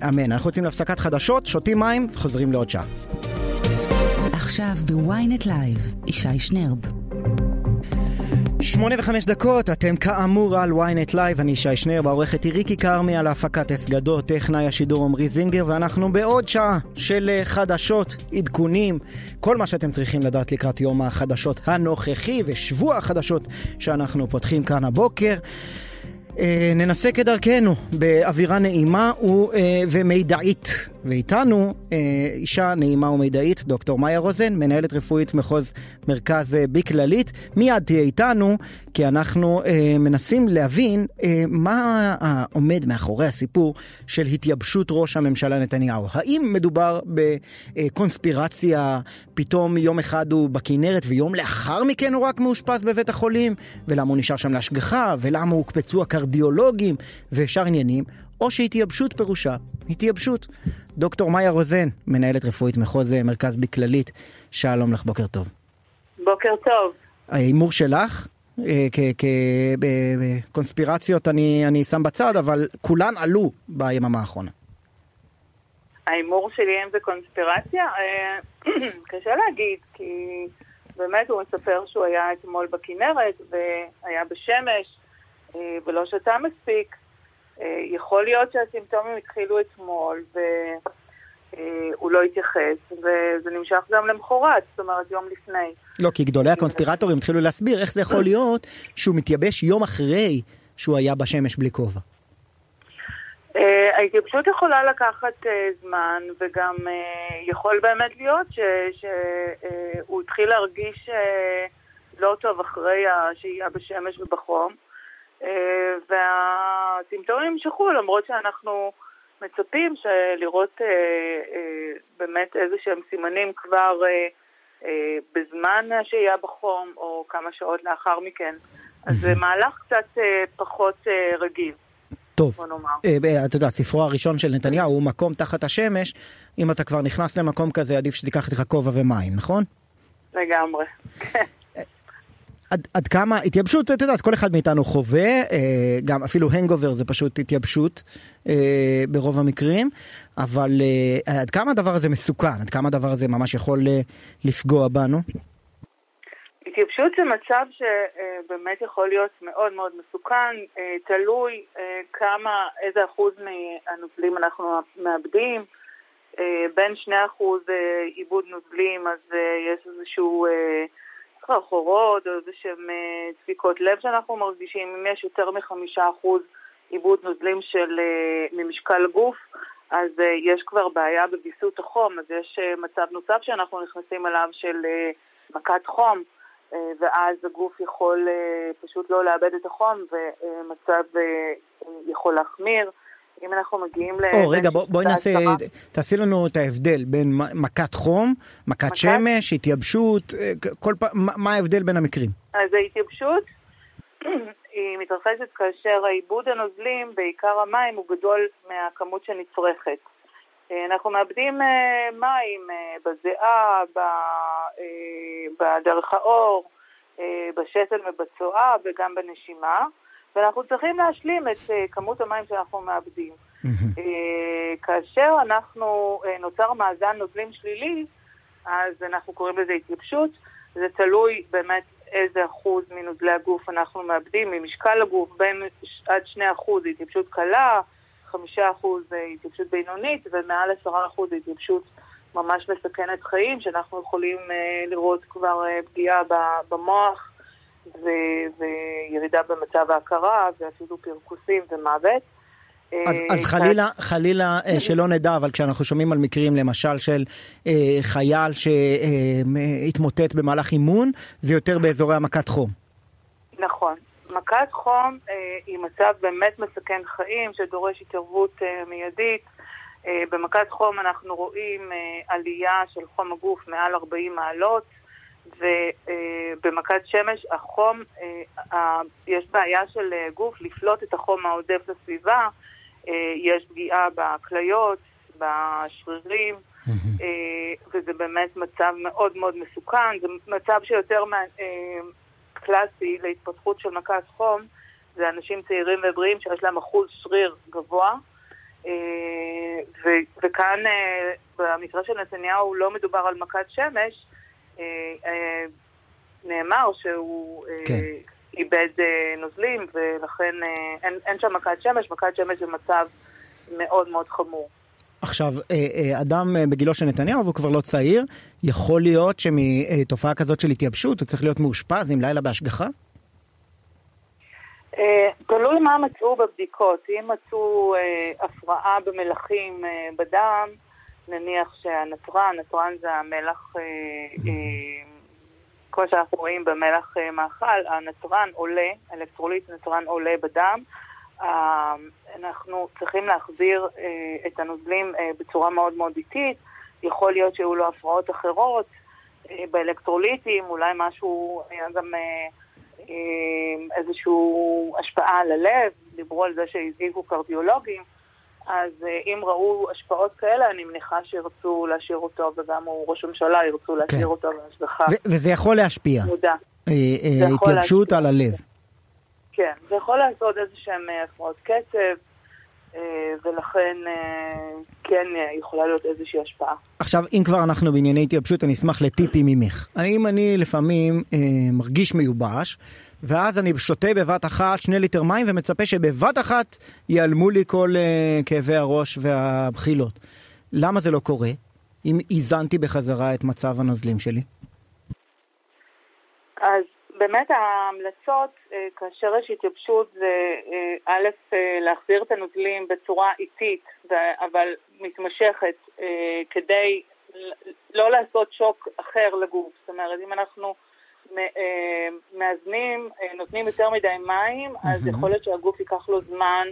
C: אמן. אנחנו יוצאים להפסקת חדשות, שותים מים, חוזרים לעוד שעה.
B: עכשיו ב ynet live, ישי שנרב.
C: שמונה וחמש דקות, אתם כאמור על ynet live, אני ישי שנרב, העורכת היא ריקי כרמי על ההפקת אסגדות, טכנאי השידור עמרי זינגר, ואנחנו בעוד שעה של אה, חדשות, עדכונים, כל מה שאתם צריכים לדעת לקראת יום החדשות הנוכחי ושבוע החדשות שאנחנו פותחים כאן הבוקר. אה, ננסה כדרכנו באווירה נעימה אה, ומידעית. ואיתנו אה, אישה נעימה ומידעית, דוקטור מאיה רוזן, מנהלת רפואית מחוז מרכז אה, בי כללית. מיד תהיה איתנו, כי אנחנו אה, מנסים להבין אה, מה עומד מאחורי הסיפור של התייבשות ראש הממשלה נתניהו. האם מדובר בקונספירציה, פתאום יום אחד הוא בכנרת ויום לאחר מכן הוא רק מאושפז בבית החולים, ולמה הוא נשאר שם להשגחה, ולמה הוקפצו הקרדיולוגים ושאר עניינים, או שהתייבשות פירושה התייבשות. דוקטור מאיה רוזן, מנהלת רפואית מחוז אה, מרכז בי כללית, שלום לך, בוקר טוב.
I: בוקר טוב.
C: ההימור שלך, אה, בקונספירציות אני, אני שם בצד, אבל כולן עלו ביממה האחרונה.
I: ההימור שלי אם זה קונספירציה? אה, קשה להגיד, כי באמת הוא מספר שהוא היה אתמול בכנרת והיה בשמש ולא שתה מספיק. אה, יכול להיות שהסימפטומים התחילו אתמול והוא לא התייחס, וזה נמשך גם למחרת, זאת אומרת יום לפני.
C: לא, כי גדולי הקונספירטורים התחילו להסביר איך זה יכול להיות שהוא מתייבש יום אחרי שהוא היה בשמש בלי כובע.
I: אה, ההתייבשות יכולה לקחת אה, זמן, וגם יכול באמת להיות שהוא התחיל להרגיש לא טוב אחרי השהייה בשמש ובחום. אה, והסימפטומים נמשכו, למרות שאנחנו מצפים לראות אה, אה, באמת איזה שהם סימנים כבר בזמן השהייה בחום, או כמה שעות לאחר מכן. אז זה מהלך קצת פחות רגיל.
C: טוב, את יודעת, ספרו הראשון של נתניהו הוא מקום תחת השמש, אם אתה כבר נכנס למקום כזה עדיף שתיקח איתך כובע ומים, נכון?
I: לגמרי.
C: עד, עד כמה התייבשות, את יודעת, כל אחד מאיתנו חווה, אה, גם אפילו הנגובר זה פשוט התייבשות אה, ברוב המקרים, אבל אה, עד כמה הדבר הזה מסוכן, עד כמה הדבר הזה ממש יכול לפגוע בנו?
I: התייבשות זה מצב שבאמת יכול להיות מאוד מאוד מסוכן, תלוי כמה, איזה אחוז מהנוזלים אנחנו מאבדים. בין 2% עיבוד נוזלים, אז יש איזשהו סחרחורות או איזה שהם אה, דפיקות לב שאנחנו מרגישים, אם יש יותר מחמישה אחוז עיבוד נוזלים של, אה, ממשקל גוף, אז אה, יש כבר בעיה בוויסות החום, אז יש מצב נוסף שאנחנו נכנסים אליו של מכת חום, ואז הגוף יכול פשוט לא לאבד את החום ומצב יכול להחמיר. אם אנחנו מגיעים ל...
C: או, רגע, בוא, בואי נעשה, תעשי לנו את ההבדל בין מכת חום, מכת מכת שמש, התייבשות, אה, כל פעם, מה ההבדל בין המקרים?
I: אז ההתייבשות היא מתרחשת כאשר העיבוד הנוזלים, בעיקר המים, הוא גדול מהכמות שנצרכת. אנחנו מאבדים מים בזיעה, בדרך האור, בשתן ובצואה וגם בנשימה, ואנחנו צריכים להשלים את כמות המים שאנחנו מאבדים. כאשר אנחנו, נוצר מאזן נוזלים שלילי, אז אנחנו קוראים לזה התייבשות. זה תלוי באמת איזה אחוז מנוזלי הגוף אנחנו מאבדים, ממשקל הגוף, בין עד 2% זה התייבשות קלה, 5% זה התייבשות בינונית, ומעל 10% זה התייבשות ממש מסכנת חיים, שאנחנו יכולים uh, לראות כבר uh, פגיעה במוח ו- וירידה במצב ההכרה, ואפילו פרכוסים ומוות.
C: אז, אה, אז חלילה, חלילה אה, שלא נדע, אבל כשאנחנו שומעים על מקרים למשל של אה, חייל שהתמוטט במהלך אימון, זה יותר באזורי המכת חום.
I: נכון. מכת חום אה, היא מצב באמת מסכן חיים, שדורש התערבות אה, מיידית. אה, במכת חום אנחנו רואים אה, עלייה של חום הגוף מעל 40 מעלות, ובמכת שמש החום, אה, יש בעיה של אה, גוף לפלוט את החום העודף לסביבה. אה, יש פגיעה בכליות, בשרירים, וזה באמת מצב מאוד מאוד מסוכן. זה מצב שיותר אה, קלאסי להתפתחות של מכת חום, זה אנשים צעירים ובריאים שיש להם אחוז שריר גבוה. וכאן במקרה של נתניהו לא מדובר על מכת שמש, נאמר שהוא כן. איבד אה, נוזלים, ולכן אה, אין, אין שם מכת שמש, מכת שמש זה מצב מאוד מאוד חמור.
C: עכשיו, אה, אדם בגילו של נתניהו, והוא כבר לא צעיר, יכול להיות שמתופעה כזאת של התייבשות הוא צריך להיות מאושפז עם לילה בהשגחה?
I: תלוי מה מצאו בבדיקות. אם מצאו הפרעה במלחים בדם, נניח שהנתרן, נתרן זה המלח כמו שאנחנו רואים במלח אה, מאכל, הנתרן עולה, אלקטרוליט נתרן עולה בדם. אה, אנחנו צריכים להחזיר אה, את הנוזלים בצורה מאוד מאוד איטית. יכול להיות שהיו לו הפרעות אחרות באלקטרוליטים, אולי משהו, היה גם איזושהי השפעה על הלב, דיברו על זה שהזעיקו קרדיולוגים. אז אה, אם ראו השפעות כאלה, אני מניחה שירצו להשאיר אותו, וגם ראש הממשלה ירצו להשאיר כן. אותו בהשגחה.
C: וזה יכול להשפיע. מודע. אה, אה, התייבשות על הלב.
I: כן, זה יכול לעשות איזה שהם הפרעות קצב, ולכן כן יכולה להיות איזושהי השפעה.
C: עכשיו, אם כבר אנחנו בענייני התייבשות, אני אשמח לטיפים ממך. אם אני לפעמים מרגיש מיובש, ואז אני שותה בבת אחת שני ליטר מים ומצפה שבבת אחת ייעלמו לי כל uh, כאבי הראש והבחילות. למה זה לא קורה? אם איזנתי בחזרה את מצב הנוזלים שלי?
I: אז באמת ההמלצות, אה, כאשר יש התייבשות, זה אה, א', להחזיר את הנוזלים בצורה איטית, אבל מתמשכת, כדי לא לעשות שוק אחר לגוף. זאת אומרת, אם אנחנו... אה, מאזנים, אה, נותנים יותר מדי מים, אז יכול להיות שהגוף ייקח לו זמן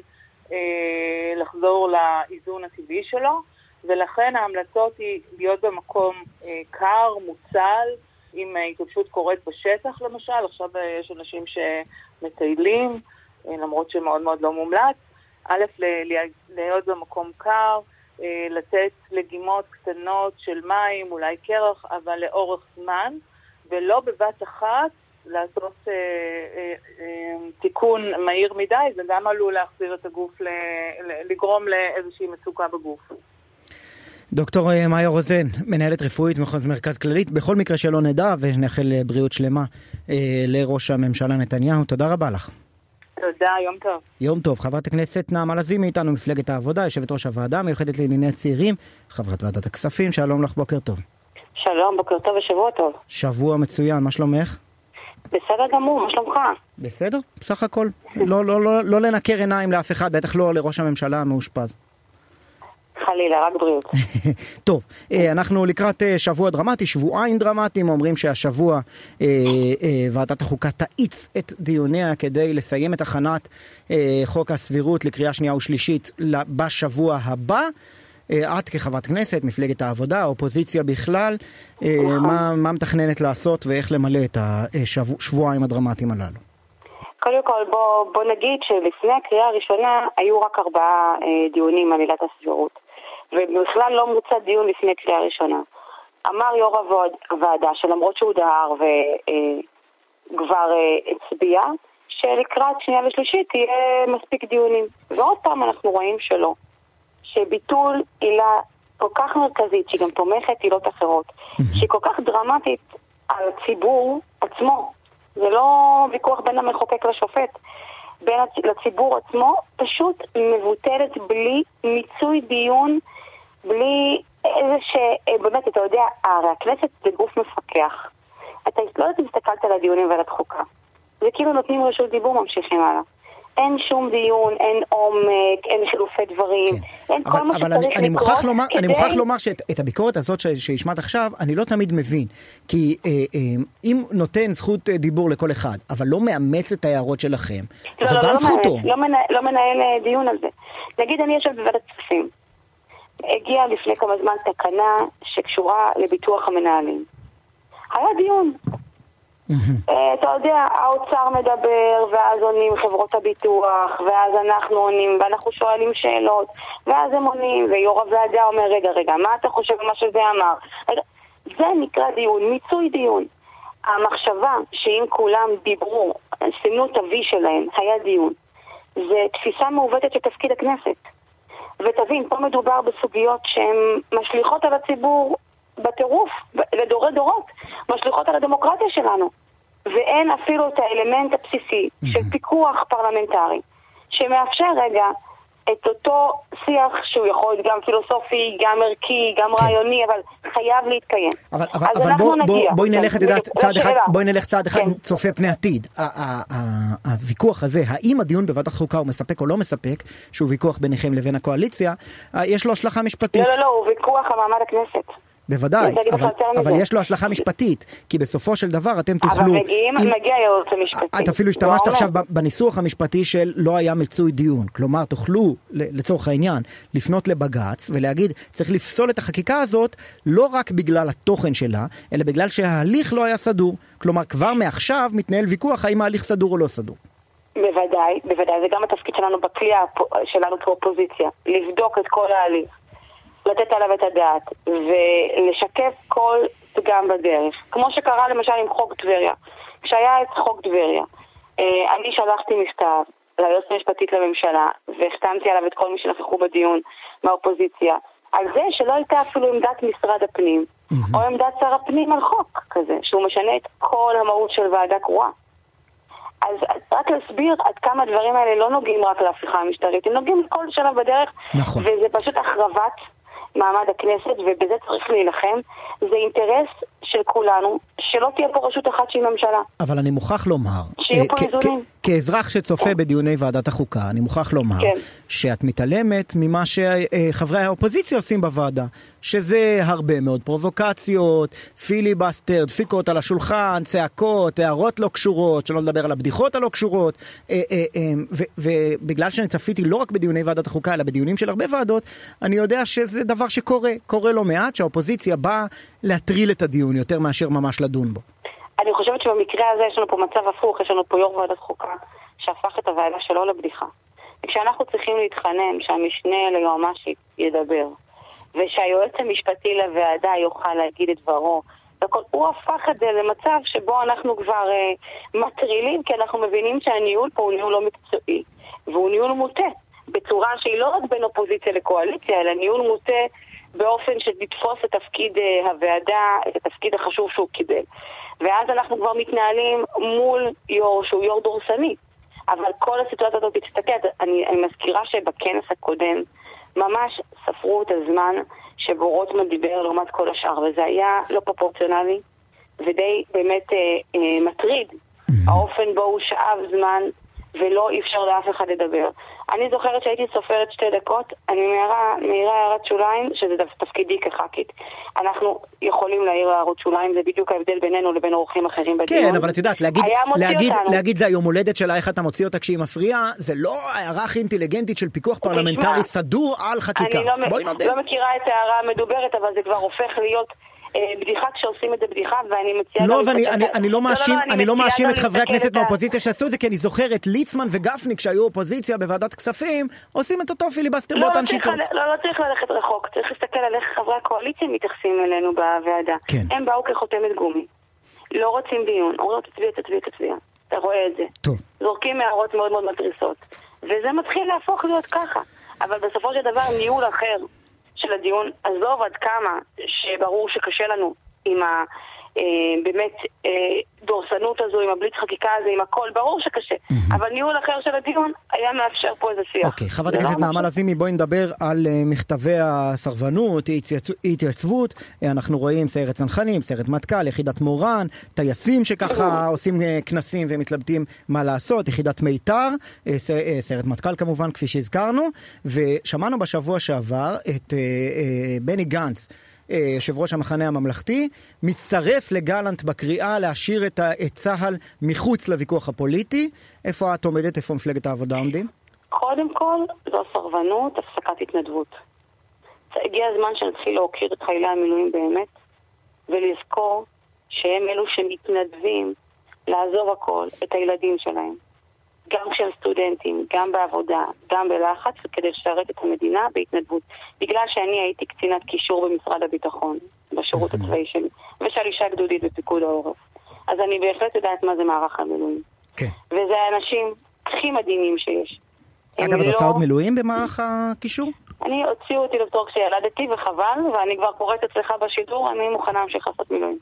I: אה, לחזור לאיזון הטבעי שלו, ולכן ההמלצות היא להיות במקום קר, מוצל, אם התייבשות קורית בשטח למשל, עכשיו יש אנשים שמטיילים, למרות שמאוד מאוד לא מומלץ. א', להיות במקום קר, לתת לגימות קטנות של מים, אולי קרח, אבל לאורך זמן. ולא בבת אחת לעשות אה, אה, אה, תיקון מהיר מדי, זה גם עלול להחזיר את הגוף, ל, לגרום לאיזושהי מצוקה בגוף.
C: דוקטור אה, מאיה רוזן, מנהלת רפואית מחוז מרכז כללית, בכל מקרה שלא נדע ונאחל אה, בריאות שלמה אה, לראש הממשלה נתניהו, תודה רבה לך.
I: תודה, יום טוב.
C: יום טוב. חברת הכנסת נעמה לזימי איתנו, מפלגת העבודה, יושבת ראש הוועדה המיוחדת לענייני צעירים, חברת ועדת הכספים, שלום לך, בוקר טוב.
J: שלום, בוקר טוב ושבוע טוב.
C: שבוע מצוין, מה שלומך?
J: בסדר גמור, מה שלומך?
C: בסדר, בסך הכל. לא, לא, לא, לא לנקר עיניים לאף אחד, בטח לא לראש הממשלה המאושפז.
J: חלילה, רק בריאות.
C: טוב, אה, אנחנו לקראת אה, שבוע דרמטי, שבועיים דרמטיים, אומרים שהשבוע אה, ועדת החוקה תאיץ את דיוניה כדי לסיים את הכנת חוק הסבירות לקריאה שנייה ושלישית בשבוע הבא. אה, את כחברת כנסת, מפלגת העבודה, האופוזיציה בכלל, אה, מה, מה מתכננת לעשות ואיך למלא את השבועיים הדרמטיים הללו?
J: קודם כל בוא, בוא נגיד שלפני הקריאה הראשונה היו רק ארבעה אה, דיונים על עילת הסבירות. ובכלל לא מוצע דיון לפני קריאה ראשונה. אמר יו"ר הוועד- הוועדה שלמרות שהוא דהר וכבר הצביע, שלקראת שנייה ושלישית יהיה מספיק דיונים. ועוד פעם אנחנו רואים שלא. שביטול עילה כל כך מרכזית, שהיא גם תומכת עילות אחרות, שהיא כל כך דרמטית על הציבור עצמו, זה לא ויכוח בין המחוקק לשופט, בין הצ- לציבור עצמו, פשוט מבוטלת בלי מיצוי דיון, בלי איזה ש... אה, באמת, אתה יודע, הרי הכנסת זה גוף מפקח. אתה לא יודעת אם הסתכלת על הדיונים ועל החוקה. זה כאילו נותנים רשות דיבור, ממשיכים הלאה. אין שום דיון, אין עומק, אין חילופי דברים, אין כל
C: אבל,
J: מה
C: אבל
J: שצריך
C: אני, אני
J: לקרות
C: מוכרח לומר, אני
J: כדי-
C: מוכרח לומר שאת את הביקורת הזאת שהשמעת עכשיו, אני לא תמיד מבין. כי אה, אה, אם נותן זכות אה, דיבור לכל אחד, אבל לא מאמץ את ההערות שלכם,
J: לא,
C: זו
J: לא,
C: גם
J: לא,
C: זכותו.
J: לא, מנהל, לא מנהל אה, דיון על זה. נגיד אני יושבת בוועדת כספים. הגיעה לפני כמה זמן תקנה שקשורה לביטוח המנהלים. היה דיון. אה, אתה יודע, האוצר מדבר, ואז עונים חברות הביטוח, ואז אנחנו עונים, ואנחנו שואלים שאלות, ואז הם עונים, ויו"ר הוועדה אומר, רגע, רגע, מה אתה חושב מה שזה אמר? זה נקרא דיון, מיצוי דיון. המחשבה שאם כולם דיברו, סימנו את ה-V שלהם, היה דיון. זה תפיסה מעוותת של תפקיד הכנסת. ותבין, פה מדובר בסוגיות שהן משליכות על הציבור בטירוף, לדורי דורות, משליכות על הדמוקרטיה שלנו. ואין אפילו את האלמנט הבסיסי של פיקוח פרלמנטרי, שמאפשר רגע את אותו שיח שהוא יכול להיות גם פילוסופי, גם ערכי, גם רעיוני, אבל חייב להתקיים.
C: אבל, אבל,
J: אז
C: אבל
J: אנחנו
C: בוא, בוא,
J: נגיע.
C: בואי נלך, את
J: כן,
C: יודעת, צעד אחד. בואי נלך צעד אחד
J: כן.
C: צופה פני עתיד. הוויכוח הזה, האם הדיון בוועדת חוקה הוא מספק או לא מספק, שהוא ויכוח ביניכם לבין הקואליציה, אה, יש לו השלכה משפטית.
J: לא, לא, לא, הוא ויכוח על מעמד הכנסת.
C: בוודאי, אבל, אבל. יש לו השלכה משפטית, כי בסופו של דבר אתם
J: אבל
C: תוכלו...
J: מגיעים,
C: אם-
J: מגיע הייעוץ המשפטי.
C: את אפילו השתמשת
J: ואומר,
C: עכשיו בניסוח המשפטי של לא היה מצוי דיון. כלומר, תוכלו, לצורך העניין, לפנות לבג"ץ ולהגיד, צריך לפסול את החקיקה הזאת לא רק בגלל התוכן שלה, אלא בגלל שההליך לא היה סדור. כלומר, כבר מעכשיו מתנהל ויכוח האם ההליך סדור או לא סדור.
J: בוודאי, בוודאי, זה גם התפקיד שלנו בכלי שלנו כאופוזיציה, לבדוק את כל ההליך, לתת עליו את הדעת, ולשקף כל פגם בדרך. כמו שקרה למשל עם חוק טבריה. כשהיה את חוק טבריה, אה, אני שלחתי מכתב ליועצת המשפטית לממשלה, והחתמתי עליו את כל מי שנכחו בדיון מהאופוזיציה, על זה שלא הייתה אפילו עמדת משרד הפנים, או עמדת שר הפנים על חוק כזה, שהוא משנה את כל המהות של ועדה קרואה. אז רק להסביר עד כמה הדברים האלה לא נוגעים רק להפיכה המשטרית, הם נוגעים לכל שלב בדרך,
C: נכון.
J: וזה פשוט החרבת מעמד הכנסת, ובזה צריך להילחם. זה אינטרס של כולנו, שלא תהיה פה רשות אחת שהיא ממשלה.
C: אבל אני מוכרח לומר,
J: שיהיו
C: אה,
J: פה איזונים.
C: כאזרח שצופה בדיוני ועדת החוקה, אני מוכרח לומר
J: כן.
C: שאת מתעלמת ממה שחברי האופוזיציה עושים בוועדה, שזה הרבה מאוד פרובוקציות, פיליבסטר, דפיקות על השולחן, צעקות, הערות לא קשורות, שלא לדבר על הבדיחות הלא קשורות, אה, אה, ובגלל שאני צפיתי לא רק בדיוני ועדת החוקה, אלא בדיונים של הרבה ועדות, אני יודע שזה דבר שקורה, קורה לא מעט, שהאופוזיציה באה להטריל את הדיון יותר מאשר ממש לדון בו.
J: אני חושבת שבמקרה הזה יש לנו פה מצב הפוך, יש לנו פה יו"ר ועדת חוקה שהפך את הוועדה שלו לבדיחה. וכשאנחנו צריכים להתחנן שהמשנה ליועמ"שית ידבר, ושהיועץ המשפטי לוועדה יוכל להגיד את דברו, והכל, הוא הפך את זה למצב שבו אנחנו כבר אה, מטרילים, כי אנחנו מבינים שהניהול פה הוא ניהול לא מקצועי, והוא ניהול מוטה, בצורה שהיא לא רק בין אופוזיציה לקואליציה, אלא ניהול מוטה באופן שתתפוס את תפקיד אה, הוועדה, את התפקיד החשוב שהוא קיבל. ואז אנחנו כבר מתנהלים מול יו"ר שהוא יו"ר דורסני. אבל כל הסיטואציה הזאת, תסתכל, אני, אני מזכירה שבכנס הקודם ממש ספרו את הזמן שבו רוטמן דיבר לעומת כל השאר, וזה היה לא פרופורציונלי ודי באמת אה, אה, מטריד, האופן בו הוא שאב זמן ולא אפשר לאף אחד לדבר. אני זוכרת שהייתי סופרת שתי דקות, אני מעירה, מעירה הערת שוליים, שזה תפקידי כח"כית. אנחנו יכולים להעיר הערות שוליים, זה בדיוק ההבדל בינינו לבין אורחים אחרים בדיון.
C: כן, אבל את יודעת, להגיד, להגיד,
J: אותנו.
C: להגיד זה היום הולדת שלה, איך אתה מוציא אותה כשהיא מפריעה, זה לא הערה הכי אינטליגנטית של פיקוח פרלמנטרי סדור על חקיקה.
J: אני לא. לא מכירה את ההערה המדוברת, אבל זה כבר הופך להיות בדיחה כשעושים את זה בדיחה, ואני מציעה...
C: לא, ואני אני, אני לא מאשים, אני לא מאשים את חברי הכנסת מהאופוזיציה שעשו את זה, כי אני זוכר את ליצמן וגפני, כשהיו אופוזיציה בוועדת כספים, עושים את אותו פיליבסטר
J: לא,
C: באותן
J: לא
C: שיטות.
J: לא, לא צריך ללכת רחוק, צריך להסתכל על איך חברי הקואליציה מתייחסים אלינו בוועדה.
C: כן.
J: הם באו כחותמת גומי. לא רוצים דיון, אומרים תצביע, תצביע, תצביע. אתה רואה את זה.
C: טוב.
J: זורקים הערות מאוד מאוד מתריסות. וזה מתחיל להפוך להיות ככה. אבל בסופו של דבר ניהול אחר של הדיון, עזוב עד כמה שברור שקשה לנו עם ה... אה, באמת אה, דורסנות הזו, עם הבליץ חקיקה הזה, עם הכל, ברור שקשה. אבל ניהול אחר של הדיון היה מאפשר פה איזה שיח.
C: אוקיי, חברת
J: לא
C: הכנסת נעמה. לזימי, בואי נדבר על אה, מכתבי הסרבנות, התייצבות. אנחנו רואים סיירת צנחנים, סיירת מטכ"ל, יחידת מורן, טייסים שככה עושים כנסים ומתלבטים מה לעשות, יחידת מיתר, סיירת מטכ"ל כמובן, כפי שהזכרנו, ושמענו בשבוע שעבר את בני גנץ. אה, יושב ראש המחנה הממלכתי, מצטרף לגלנט בקריאה להשאיר את, צה"ל מחוץ לוויכוח הפוליטי. איפה את עומדת? איפה מפלגת העבודה עומדים?
J: קודם כל, זו סרבנות, הפסקת התנדבות. הגיע הזמן שנתחיל להוקיר את חיילי המילואים באמת, ולזכור שהם אלו שמתנדבים לעזוב הכל, את הילדים שלהם. גם כשהם סטודנטים, גם בעבודה, גם בלחץ, כדי לשרת את המדינה בהתנדבות. בגלל שאני הייתי קצינת קישור במשרד הביטחון, בשירות הצבאי שלי, ושלישה גדודית בפיקוד העורף. אז אני בהחלט יודעת מה זה מערך המילואים.
C: כן.
J: וזה האנשים הכי מדהימים שיש.
C: אגב, את
J: לא-
C: עושה עוד מילואים במערך הקישור?
J: אני, הוציאו אותי לבדוק כשילדתי, וחבל, ואני כבר קוראת אצלך בשידור, אני מוכנה להמשיך לעשות מילואים.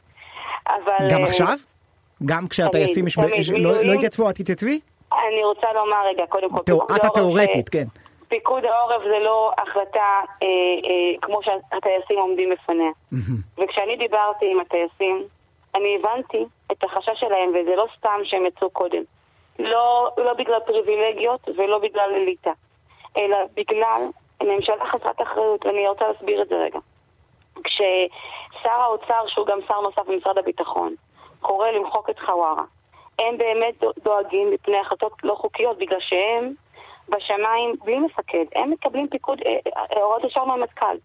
J: אבל...
C: גם
J: אה,
C: עכשיו? גם כשהטייסים לא-. לא התייצבו, את תתייצבי?
J: אני רוצה לומר רגע, קודם כל... פיקוד
C: את התיאורטית,
J: אה,
C: כן.
J: פיקוד העורף זה לא החלטה אה, אה, כמו שהטייסים עומדים בפניה. וכשאני דיברתי עם הטייסים, אני הבנתי את החשש שלהם, וזה לא סתם שהם יצאו קודם. לא, לא בגלל פריבילגיות ולא בגלל אליטה, אלא בגלל ממשלה חסרת אחריות, ואני רוצה להסביר את זה רגע. כששר האוצר, שהוא גם שר נוסף במשרד הביטחון, קורא למחוק את חווארה, הם באמת דו- דואגים מפני החלטות לא חוקיות, בגלל שהם בשמיים בלי מפקד, הם מקבלים פיקוד, אה, אה, הוראות ישר מהמטכ"ל.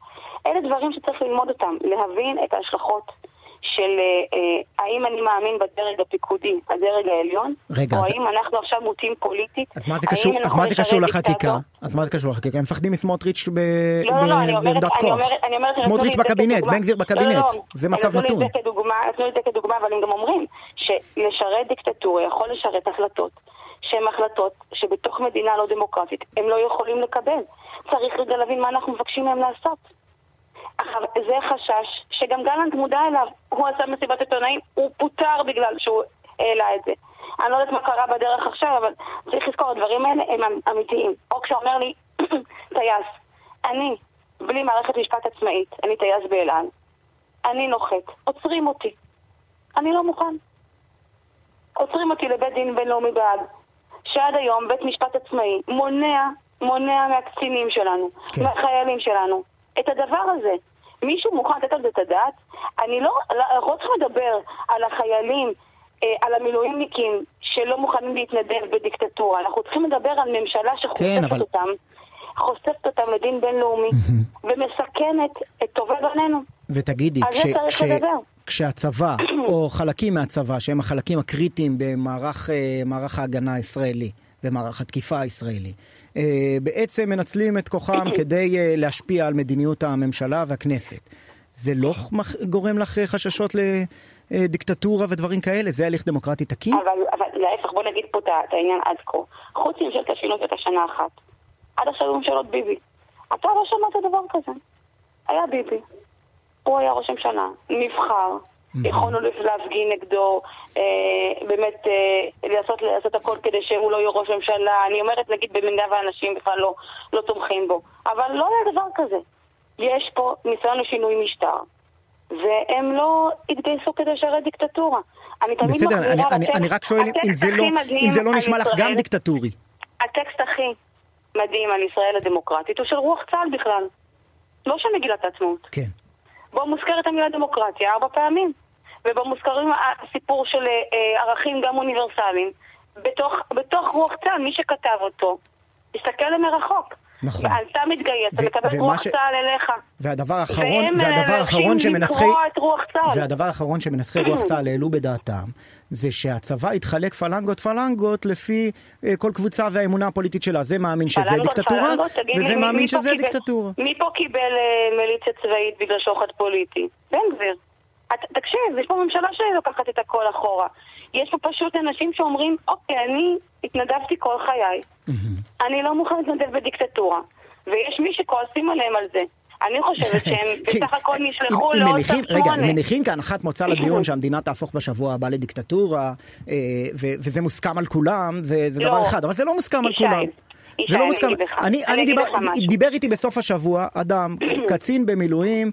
J: אלה דברים שצריך ללמוד אותם, להבין את ההשלכות של אה, אה, האם אני מאמין בדרג הפיקודי, הדרג העליון,
C: רגע,
J: או
C: אז-
J: האם אנחנו עכשיו מוטים פוליטית.
C: אז מה זה קשור- אז מה זה קשור? לחקיקה? אז מה זה קשור לחקיקה? הם מפחדים מסמוטריץ' ב-
J: לא, לא, לא, אני
C: ב-
J: אומרת, אני. אומרת, אני אומרת,
C: סמוטריץ'
J: זה
C: בקבינט. בן גביר
J: לא,
C: בקבינט.
J: לא, לא.
C: זה
J: הם
C: מצב
J: נתנו לי
C: נתון.
J: זה כדוגמה, נתנו לי את זה כדוגמה, אבל הם גם אומרים שלשרת דיקטטורה יכול לשרת החלטות שהן החלטות שבתוך מדינה לא דמוקרטית הם לא יכולים לקבל. צריך רגע להבין מה אנחנו מבקשים מהם לעשות. עכשיו, זה חשש שגם גלנט מודע אליו. הוא עשה מסיבת עיתונאים, הוא פוטר בגלל שהוא העלה את זה. אני לא יודעת מה קרה בדרך עכשיו, אבל צריך לזכור, הדברים האלה הם אמ- אמיתיים. או כשאומר לי טייס, אני, בלי מערכת משפט עצמאית, אני טייס באל על, אני נוחת, עוצרים אותי. אני לא מוכן. עוצרים אותי לבית דין בינלאומי בהאג, שעד היום בית משפט עצמאי מונע, מונע מהקצינים שלנו,
C: כן.
J: מהחיילים שלנו, את הדבר הזה. מישהו מוכן לתת על זה את הדעת? אני לא, אנחנו לא צריכים לדבר על החיילים, אה, על המילואימניקים שלא מוכנים להתנדב בדיקטטורה. אנחנו צריכים לדבר על ממשלה שחושפת
C: כן, אבל-
J: אותם, חושפת אותם לדין בינלאומי, ומסכנת את טובי בנינו.
C: ותגידי, כש- כש-. כשהצבא, או חלקים מהצבא, שהם החלקים הקריטיים במערך אה, מערך ההגנה הישראלי ומערך התקיפה הישראלי, בעצם מנצלים את כוחם כדי אה, להשפיע על מדיניות הממשלה והכנסת. זה לא גורם לך אה, חששות לדיקטטורה ודברים כאלה? זה הליך דמוקרטי תקין?
J: אבל, אבל להפך, בוא נגיד פה את העניין עד כה. חוץ מממשלת השינוי זאת השנה אחת. עד עכשיו היו ממשלות ביבי. אתה לא שמעת דבר כזה. היה ביבי. הוא היה ראש ממשלה, נבחר. יכולנו להפגין נגדו, אה, באמת אה, לעשות, לעשות הכל כדי שהוא לא יהיה ראש ממשלה. אני אומרת, נגיד, במידה והאנשים בכלל לא, לא תומכים בו. אבל לא היה דבר כזה. יש פה ניסיון לשינוי משטר. והם לא התגייסו כדי לשרת דיקטטורה. אני תמיד
C: בסדר,
J: מחזירה
C: אני- אני- אני רק שואל אם זה לא- אם זה לא נשמע לך גם דיקטטורי.
J: הטקסט הכי מדהים על ישראל הדמוקרטית הוא של רוח צה"ל בכלל. לא של מגילת העצמאות.
C: כן.
J: בו מוזכרת המילה דמוקרטיה ארבע פעמים. ובו מוזכרים הסיפור של אה, ערכים גם אוניברסליים. בתוך, בתוך רוח צה"ל, מי שכתב אותו, הסתכל למרחוק.
C: נכון.
J: אתה מתגייס, אתה מקבל רוח
C: ש-
J: צה"ל אליך.
C: והדבר האחרון, והדבר האחרון שמנסחי...
J: לקרוע את רוח צה"ל.
C: והדבר האחרון שמנסחי רוח צה"ל העלו בדעתם, זה שהצבא יתחלק פלנגות פלנגות לפי אה, כל קבוצה והאמונה הפוליטית שלה. זה מאמין שזה
J: פלנגות,
C: דיקטטורה,
J: פלנגות, תגיד
C: וזה
J: מי-
C: מאמין
J: מי
C: שזה
J: קיבל-
C: דיקטטורה.
J: מי פה קיבל אה, מיליציה צבאית בגלל שוחד פוליטי? בן גביר. את- תקשיב, יש פה ממשלה שלוקחת את הכל אחורה. יש פה פשוט אנשים שאומרים, אוקיי, אני התנדבתי כל חיי. אני לא מוכן להתנדב בדיקטטורה. ויש מי שכועסים עליהם על זה. אני חושבת שהם
C: כי-
J: בסך הכל נשלחו לעוד
C: מניחים-
J: צו
C: רגע. אם מניחים כהנחת מוצא לדיון שהמדינה תהפוך בשבוע הבא לדיקטטורה, אה, וזה מוסכם על כולם, זה זה
J: לא.
C: דבר אחד, אבל זה לא מוסכם על כולם. זה לא מוסכם. אני,
J: אני
C: אני דיבר. דיבר איתי בסוף השבוע אדם, קצין במילואים,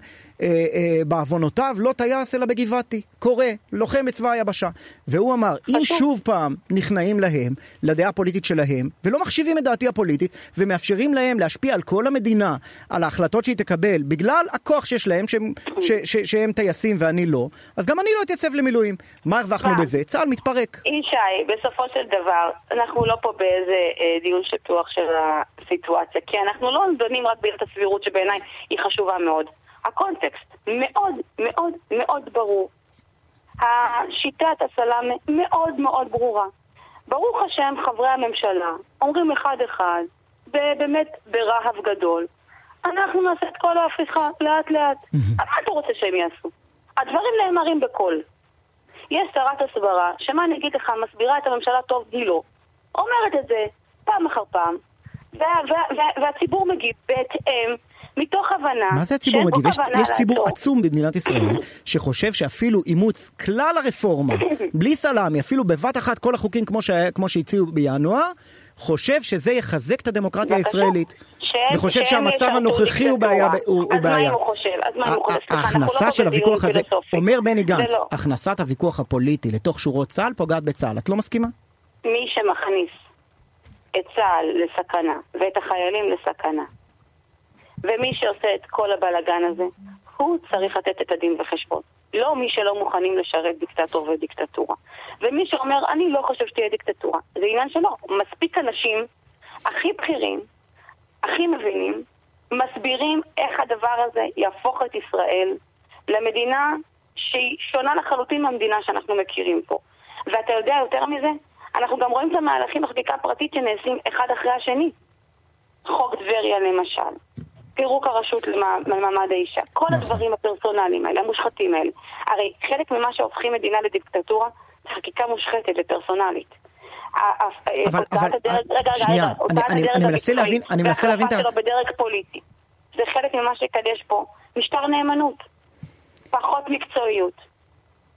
C: בעוונותיו לא טייס אלא בגבעתי, קורא, לוחם בצבא היבשה. והוא אמר, אם. שוב פעם נכנעים להם, לדעה הפוליטית שלהם, ולא מחשיבים את דעתי הפוליטית, ומאפשרים להם להשפיע על כל המדינה, על ההחלטות שהיא תקבל, בגלל הכוח שיש להם, שהם, ש, ש, שהם טייסים ואני לא, אז גם אני לא אתייצב למילואים. מה הרווחנו? בזה? צה"ל מתפרק.
J: ישי, בסופו של דבר, אנחנו לא פה באיזה אה, דיון שטוח של הסיטואציה, כי אנחנו לא דנים רק בעילת הסבירות שבעיניי היא חשובה מאוד. הקונטקסט מאוד מאוד מאוד ברור. השיטת הסלאמה מאוד מאוד ברורה. ברוך השם, חברי הממשלה אומרים אחד אחד, ב- באמת ברהב גדול, אנחנו נעשה את כל ההפיכה לאט לאט. מה אתה רוצה שהם יעשו? הדברים נאמרים בקול. יש שרת הסברה, שמה אני אגיד לך, מסבירה את הממשלה טוב, היא לא. אומרת את זה פעם אחר פעם, וה, וה, וה, והציבור מגיב בהתאם, מתוך הבנה
C: מה זה הציבור מגיב? יש, יש ציבור
J: לעצור.
C: עצום במדינת ישראל שחושב שאפילו אימוץ כלל הרפורמה, בלי סלאמי, אפילו בבת אחת כל החוקים כמו, שהיה, כמו שהציעו בינואר, חושב שזה יחזק את הדמוקרטיה. הישראלית. וחושב שהמצב הנוכחי הוא בעיה.
J: אז מה. אם הוא חושב? אז מה אם הוא חושב? לא
C: ההכנסה
J: פה
C: של הוויכוח הזה. אומר בני גנץ,
J: לא.
C: הכנסת הוויכוח הפוליטי לתוך שורות צה"ל פוגעת בצה"ל. את לא מסכימה?
J: מי שמכניס את צה"ל לסכנה ואת החיילים לסכנה, ומי שעושה את כל הבלגן הזה, הוא צריך לתת את הדין וחשבון. לא מי שלא מוכנים לשרת דיקטטור ודיקטטורה. ומי שאומר, אני לא חושב שתהיה דיקטטורה, זה עניין שלו. מספיק אנשים הכי בכירים, הכי מבינים, מסבירים איך הדבר הזה יהפוך את ישראל למדינה שהיא שונה לחלוטין מהמדינה שאנחנו מכירים פה. ואתה יודע יותר מזה? אנחנו גם רואים את המהלכים בחקיקה פרטית שנעשים אחד אחרי השני. חוק טבריה למשל, פירוק הרשות למע- למעמד האישה, כל הדברים הפרסונליים האלה, המושחתים האלה. הרי חלק ממה שהופכים מדינה לדיקטטורה זה חקיקה מושחתת ופרסונלית. ה- ה-
C: אבל- אבל- שנייה, אני- מנסה להבין- אני מנסה להבין את ה-
J: בדרג פוליטי. זה חלק ממה שקדש פה. משטר נאמנות, פחות מקצועיות,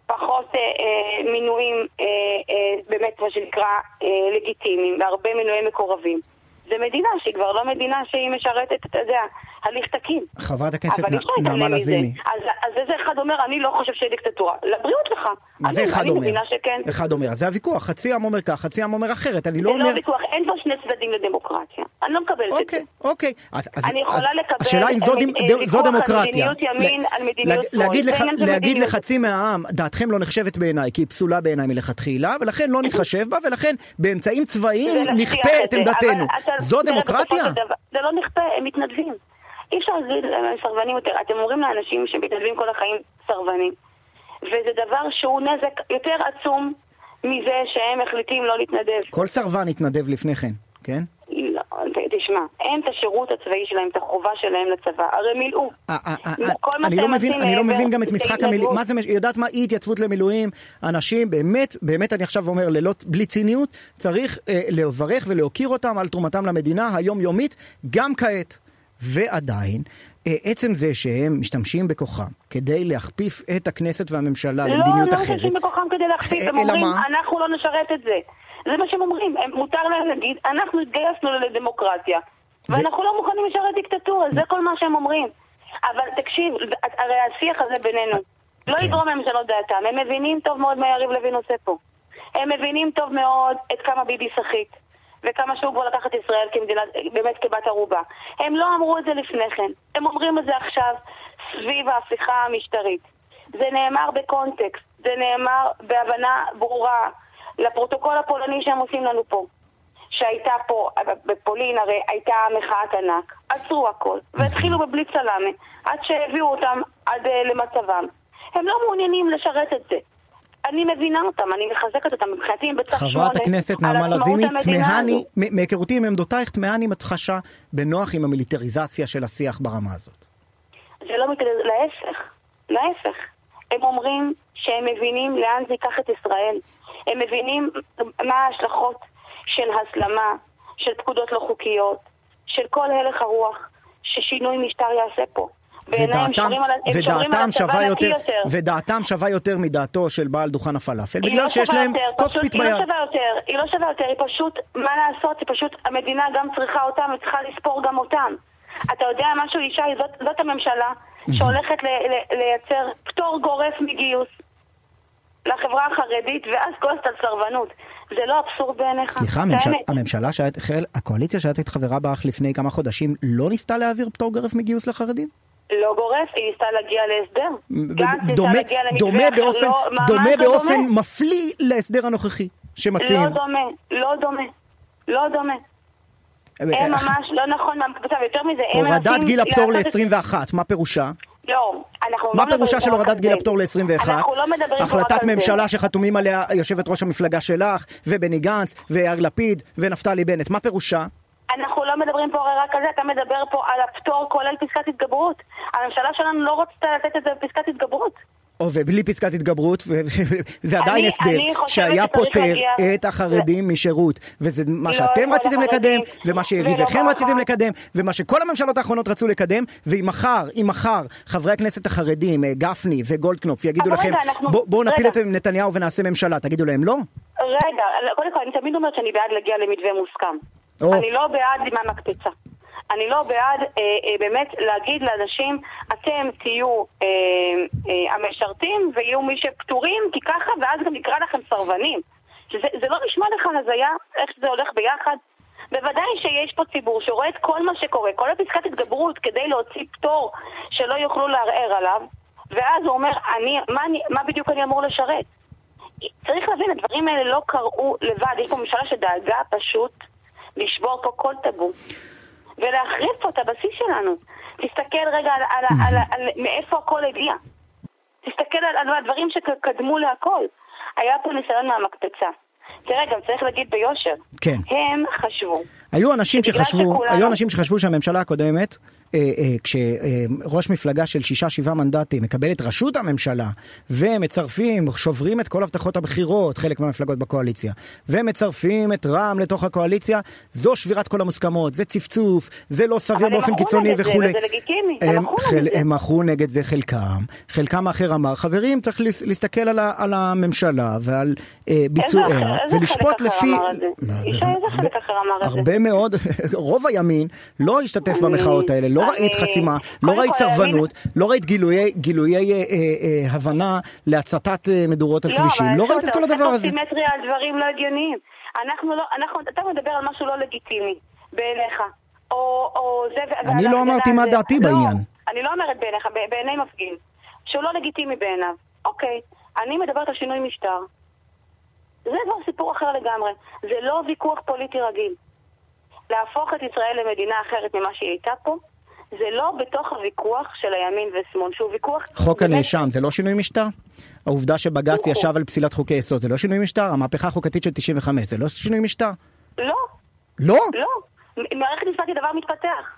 J: פחות אה, אה, מינויים אה, אה, באמת מה שנקרא אה, לגיטימיים, והרבה מינויי מקורבים. זה מדינה שהיא כבר לא מדינה שהיא משרתת, אתה יודע, הליך תקין.
C: חברת הכנסת נ- נעמה. לזימי.
J: אז, אז איזה אחד אומר, אני לא חושב שיהיה דיקטטורה. לבריאות לך.
C: זה
J: אני-
C: אחד
J: אני
C: אומר?
J: מבינה שכן.
C: אחד אומר, זה הוויכוח, חצי עם אומר כך, חצי עם אומר אחרת, אני
J: זה
C: לא אומר...
J: לא ויכוח, אין פה שני צדדים לדמוקרטיה. אני לא מקבלת את זה.
C: אוקיי, אוקיי.
J: אני יכולה לקבל
C: השאלה אם זו,
J: אה,
C: דימ-
J: אה,
C: זו
J: ויכוח על
C: דמוקרטיה.
J: מדיניות ימין, על מדיניות שמאל.
C: להגיד,
J: זה.
C: לחצי מהעם, דעתכם לא נחשבת בעיניי, כי היא פסולה בעיניי מלכתחילה, ולכן לא נתחשב בה, ולכן באמצעים צבאיים
J: זה
C: נכפה את
J: זה.
C: עמדתנו. זו
J: זה
C: דמוקרטיה?
J: זה לא נכפה, הם מתנדבים. אי אפשר להגיד להם הם סרבנים יותר. אתם אומרים לאנשים שמתנדבים כל החיים סרבנים. וזה דבר שהוא נזק יותר עצום מזה שהם מחליטים לא להתנדב.
C: כל סרבן התנדב לפני כן, כן?
J: לא, ת- תשמע, הם את השירות הצבאי שלהם, את החובה שלהם לצבא, הרי מילאו.
C: אה, אה, אה, אני לא מבין, אני לא מבין גם את משחק. המילים, מה זה, יודעת מה אי התייצבות למילואים, אנשים באמת, באמת אני עכשיו אומר בלי ציניות, צריך לברך ולהוקיר אותם על תרומתם למדינה היומיומית, גם כעת. ועדיין, עצם זה שהם משתמשים בכוחם כדי להכפיף את הכנסת והממשלה למדיניות
J: לא, לא
C: אחרת,
J: משתמשים בכוחם כדי להכפיף, הם אומרים,
C: מה?
J: אנחנו לא נשרת את זה. זה מה שהם אומרים, הם, מותר להם להגיד, אנחנו התגייסנו לדמוקרטיה, ואנחנו לא מוכנים לשרת דיקטטורה, זה כל מה שהם אומרים. אבל תקשיב, הרי השיח הזה בינינו לא
C: כן.
J: יגרום להם לשנות דעתם, הם מבינים טוב מאוד מה יריב לוין עושה פה. הם מבינים טוב מאוד את כמה ביבי סחיט, וכמה שהוא כבר לקח את ישראל כמדינה, באמת כבת ערובה. הם לא אמרו את זה לפני כן, הם אומרים את זה עכשיו סביב ההפיכה המשטרית. זה נאמר בקונטקסט, זה נאמר בהבנה ברורה לפרוטוקול הפולני שהם עושים לנו פה. שהייתה פה, בפולין הרי הייתה מחאת ענק, עצרו הכל, והתחילו בבלי סלאמה, עד שהביאו אותם עד uh, למצבם. הם לא מעוניינים לשרת את זה. אני מבינה אותם, אני מחזקת אותם, מבחינתי הם בצו שמונה
C: חברת הכנסת נעמה לזימי, תמהני, מהיכרותי עם עמדותייך, תמהני אם את חשה בנוח עם המיליטריזציה של השיח ברמה הזאת.
J: זה לא מתקדם, להפך, להפך. הם אומרים שהם מבינים לאן זה ייקח את ישראל. הם מבינים מה ההשלכות של הסלמה, של פקודות לא חוקיות, של כל הלך הרוח ששינוי משטר יעשה פה.
C: ודעתם, ודעתם שווה יותר,
J: יותר.
C: ודעתם שווה יותר מדעתו של בעל דוכן הפלאפל,
J: היא
C: בגלל
J: לא
C: שיש להם
J: יותר,
C: קוקפיט
J: פשוט, היא לא
C: ביד.
J: שווה יותר, היא לא שווה יותר, היא פשוט, מה לעשות, היא פשוט, המדינה גם צריכה אותם וצריכה לספור גם אותם. אתה יודע משהו, ישי, זאת, זאת הממשלה שהולכת ל, ל, לייצר פטור גורף מגיוס לחברה החרדית, ואז כועסת על סרבנות. זה לא אבסורד בעיניך?
C: סליחה, הממשל. הממשלה שאת, חל- הקואליציה שאת היית חברה בה אך לפני כמה חודשים לא ניסתה להעביר פטור גורף מגיוס לחרדים?
J: לא גורף, היא ניסתה להגיע להסדר.
C: דומה,
J: להגיע למתווה
C: דומה
J: אחר,
C: באופן,
J: לא,
C: דומה
J: לא
C: באופן
J: דומה.
C: מפליא להסדר הנוכחי שמציעים.
J: לא דומה, לא דומה, לא דומה. הם ממש לא נכון ויותר מזה, הם
C: אה, הורדת
J: מנסים
C: גיל הפטור
J: לעשות את-
C: ל-21, מה פירושה?
J: לא, אנחנו
C: מה
J: לא
C: פירושה של הורדת גיל. הפטור ל-21?
J: אנחנו לא מדברים פה רק על
C: החלטת
J: זה.
C: ממשלה שחתומים עליה יושבת ראש המפלגה שלך, ובני גנץ, ויאיר לפיד, ונפתלי בנט, מה פירושה?
J: אנחנו לא מדברים פה הרי רק על זה, אתה מדבר פה על הפטור כולל פסקת התגברות. הממשלה שלנו לא רצתה לתת את זה בפסקת התגברות.
C: או ובלי פסקת התגברות, וזה עדיין
J: אני-
C: הסדר
J: אני
C: שהיה
J: להגיע-
C: את החרדים משירות, וזה מה
J: לא
C: שאתם
J: כל
C: רציתם לקדם, ומה שיריביכם
J: ככה.
C: רציתם לקדם, ומה שכל הממשלות האחרונות רצו לקדם, ואם מחר, אם מחר חברי הכנסת החרדים, אה, גפני וגולדקנופ, יגידו לכם,
J: רגע, אנחנו-
C: "בוא- בואו נפיל. את נתניהו ונעשה ממשלה, תגידו להם לא?
J: רגע, קודם כל, אני תמיד אומרת שאני בעד להגיע למתווה מוסכם.
C: או.
J: אני לא בעד עם המקפצה. אני לא בעד אה, אה, באמת להגיד לאנשים, אתם תהיו אה, אה, המשרתים ויהיו מי שפטורים, כי ככה, ואז גם נקרא לכם סרבנים. שזה, זה לא נשמע לך הזיה, איך זה הולך ביחד? בוודאי שיש פה ציבור שרואה את כל מה שקורה, כל הפסקת התגברות כדי להוציא פטור שלא יוכלו לערער עליו, ואז הוא אומר, אני, מה, אני, מה בדיוק אני אמור לשרת? צריך להבין, הדברים האלה לא קרו לבד, יש פה ממשלה שדאגה פשוט לשבור פה כל טאבו ולהחריב פה את הבסיס שלנו. תסתכל רגע על, על, על, על, על מאיפה הכל הגיע. תסתכל על, על הדברים שקדמו להכל. היה פה ניסיון מהמקפצה. תראה, גם צריך להגיד ביושר.
C: כן.
J: הם חשבו.
C: היו אנשים שחשבו,
J: שכולנו-
C: היו אנשים שחשבו שהממשלה הקודמת, כשראש מפלגה של שישה שבעה מנדטים מקבל את ראשות הממשלה ומצרפים, שוברים את כל הבטחות הבחירות, חלק מהמפלגות בקואליציה, ומצרפים את רע"מ לתוך הקואליציה, זו שבירת כל המוסכמות, זה צפצוף, זה לא סביר
J: אבל הם
C: באופן
J: מכרו
C: קיצוני
J: נגד זה,
C: וכולי.
J: וזה לגיטימי, הם
C: הם,
J: מכרו נגד זה.
C: הם נגד זה חלקם, חלקם האחר אמר, חברים, צריך להסתכל על, ה, על הממשלה ועל אה, ביצועיה,
J: איזה
C: ולשפוט לפי...
J: איזה חלק אחר אמר את זה?
C: הרבה מאוד, רוב הימין לא השתתף במחאות האלה, לא
J: אני-
C: ראית חסימה, לא ראית סרבנות, לא ראית גילויי, גילויי אה, אה, אה, הבנה להצתת אה, מדורות על כבישים, לא ראית את כל הדבר הזה.
J: אתה עושה סימטריה על דברים לא הגיוניים. אנחנו לא, אנחנו, אתה מדבר על משהו לא לגיטימי בעיניך. או, או זה...
C: אני לא אמרתי מה. דעתי
J: לא,
C: בעניין.
J: אני לא אומרת בעיניך, בעיני מפגין. שהוא לא לגיטימי בעיניו. אוקיי, אני מדברת על שינוי משטר. זה כבר סיפור אחר לגמרי. זה לא ויכוח פוליטי רגיל. להפוך את ישראל למדינה אחרת ממה שהיא הייתה פה, זה לא בתוך הוויכוח של הימין ושמאל, שהוא ויכוח...
C: חוק
J: באמת-
C: הנאשם זה לא שינוי משטר? העובדה שבג"ץ
J: הוא
C: ישב על פסילת חוקי יסוד זה לא שינוי משטר? המהפכה החוקתית של 95 זה לא שינוי משטר?
J: לא,
C: לא?
J: לא. מערכת משפט היא דבר מתפתח.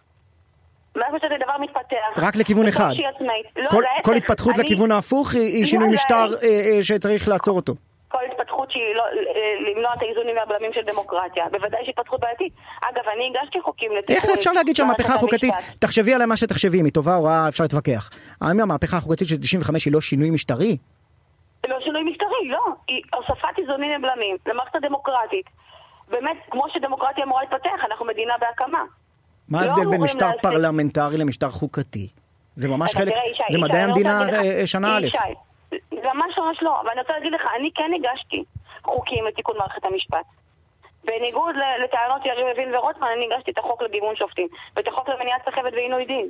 J: מערכת משפט היא דבר מתפתח.
C: רק לכיוון אחד.
J: עצמאית. לא,
C: כל- כל התפתחות
J: אני-
C: לכיוון ההפוך היא היא
J: לא,
C: שינוי
J: לא,
C: משטר אה, אה, שצריך לעצור אותו.
J: כל התפתחות שהיא לא, אה, למנוע את האיזונים והבלמים של דמוקרטיה. בוודאי שהיא התפתחות בעייתית. אגב, אני הגשתי חוקים לתיקון...
C: איך אפשר להגיד שהמהפכה
J: מערכת
C: החוקתית. תחשבי עליה מה שתחשבי, אם היא טובה או רעה אפשר להתווכח. האם המהפכה החוקתית של 95 היא לא שינוי משטרי?
J: לא שינוי משטרי, לא. היא הוספת איזונים ובלמים למערכת הדמוקרטית. באמת, כמו שדמוקרטיה אמורה להתפתח, אנחנו מדינה בהקמה.
C: מה
J: לא
C: ההבדל בין
J: אמורים
C: משטר
J: להעסיק-
C: פרלמנטרי למשטר חוקתי? זה ממש חלק,
J: תראה,
C: זה מדעי
J: רוצה
C: המדינה
J: לך-
C: אה, שנה א'.
J: ממש ממש לא, אבל אני רוצה להגיד לך, אני כן הגשתי חוקים לתיקון מערכת המשפט. בניגוד לטענות יריב לוין ורוטמן, אני הגשתי את החוק לגיוון שופטים, ואת החוק למניעת סחבת ועינוי דין.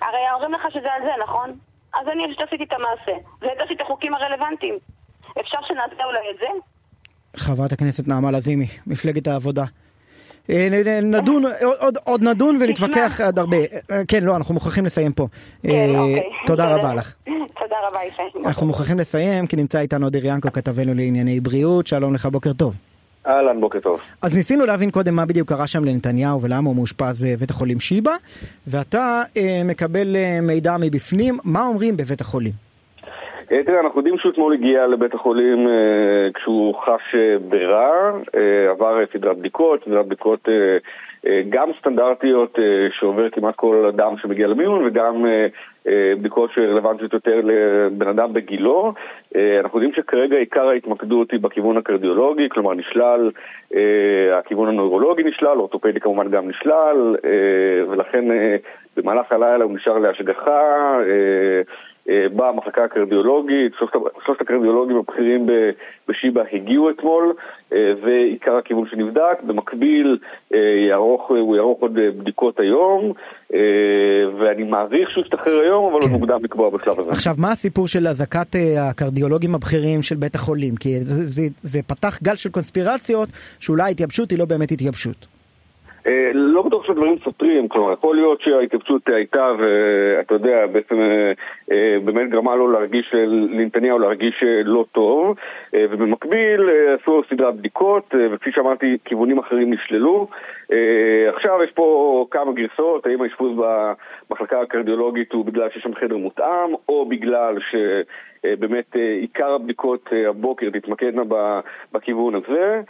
J: הרי אומרים לך שזה על זה, נכון? אז אני פשוט עשיתי את המעשה, והגשתי את החוקים הרלוונטיים. אפשר שנעשה אולי את זה?
C: חברת הכנסת נעמה לזימי, מפלגת העבודה, נדון, עוד, עוד נדון ונתווכח עד הרבה. אה, כן, לא, אנחנו מוכרחים לסיים פה.
J: כן, אוקיי.
C: תודה רבה לך.
J: תודה רבה, ישי.
C: אנחנו מוכרחים לסיים, כי נמצא איתנו אודר ינקו, כתבנו לענייני בריאות. שלום לך, בוקר טוב.
K: אהלן, בוקר טוב.
C: אז ניסינו להבין קודם מה בדיוק קרה שם לנתניהו ולמה הוא מאושפז בבית החולים שיבא, ואתה אה, מקבל אה, מידע מבפנים, מה אומרים בבית החולים?
K: אה, תראה, אנחנו יודעים שהוא אתמול הגיע לבית החולים אה, כשהוא חש אה, ברע, עבר סדרת בדיקות, סדרת בדיקות גם סטנדרטיות שעובר כמעט כל אדם שמגיע למיון וגם בדיקות שרלוונטיות יותר לבן אדם בגילו. אנחנו יודעים שכרגע עיקר ההתמקדות היא בכיוון הקרדיולוגי, כלומר נשלל, הכיוון הנוירולוגי נשלל, אורתופדי כמובן גם נשלל, ולכן במהלך הלילה הוא נשאר להשגחה. אה, אה, במחלקה הקרדיולוגית, שלושת, שלושת הקרדיולוגים הבכירים בשיבא הגיעו אתמול, אה, ועיקר הכיוון שנבדק. במקביל אה, יערוך, הוא יערוך עוד בדיקות היום, ואני מעריך שהוא ישתחרר היום, אבל כן. עוד מוקדם לקבוע בשלב הזה.
C: עכשיו, מה הסיפור של אזעקת הקרדיולוגים הבכירים של בית החולים? כי זה, זה, זה פתח גל של קונספירציות, שאולי התייבשות היא לא באמת התייבשות.
K: אה, לא בטוח שהדברים סותרים, כלומר, יכול להיות שההתייבשות הייתה, ואתה יודע, בעצם אה, אה, באמת גרמה לו להרגיש, לנתניהו להרגיש לא טוב, ובמקביל עשו סדרת בדיקות, וכפי שאמרתי, כיוונים אחרים נשללו. עכשיו יש פה כמה גרסאות, האם האשפוז במחלקה הקרדיולוגית הוא בגלל שיש שם חדר מותאם, או בגלל ש... אה, באמת אה, עיקר הבדיקות אה, הבוקר תתמקדנה בכיוון הזה.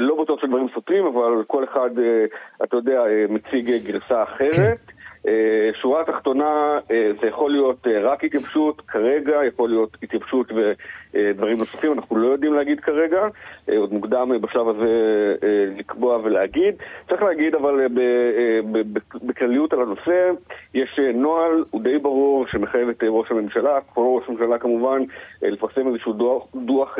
K: לא בטוח שדברים סותרים, אבל כל אחד, אתה יודע, מציג גרסה אחרת. כן. שורה התחתונה, זה יכול להיות רק התייבשות, כרגע יכול להיות התייבשות ודברים נוספים, אנחנו לא יודעים להגיד כרגע, עוד מוקדם בשלב הזה לקבוע ולהגיד. צריך להגיד אבל בכלליות על הנושא, יש נוהל, הוא די ברור, שמחייב את ראש הממשלה, כל ראש הממשלה כמובן, לפרסם איזשהו דוח, דוח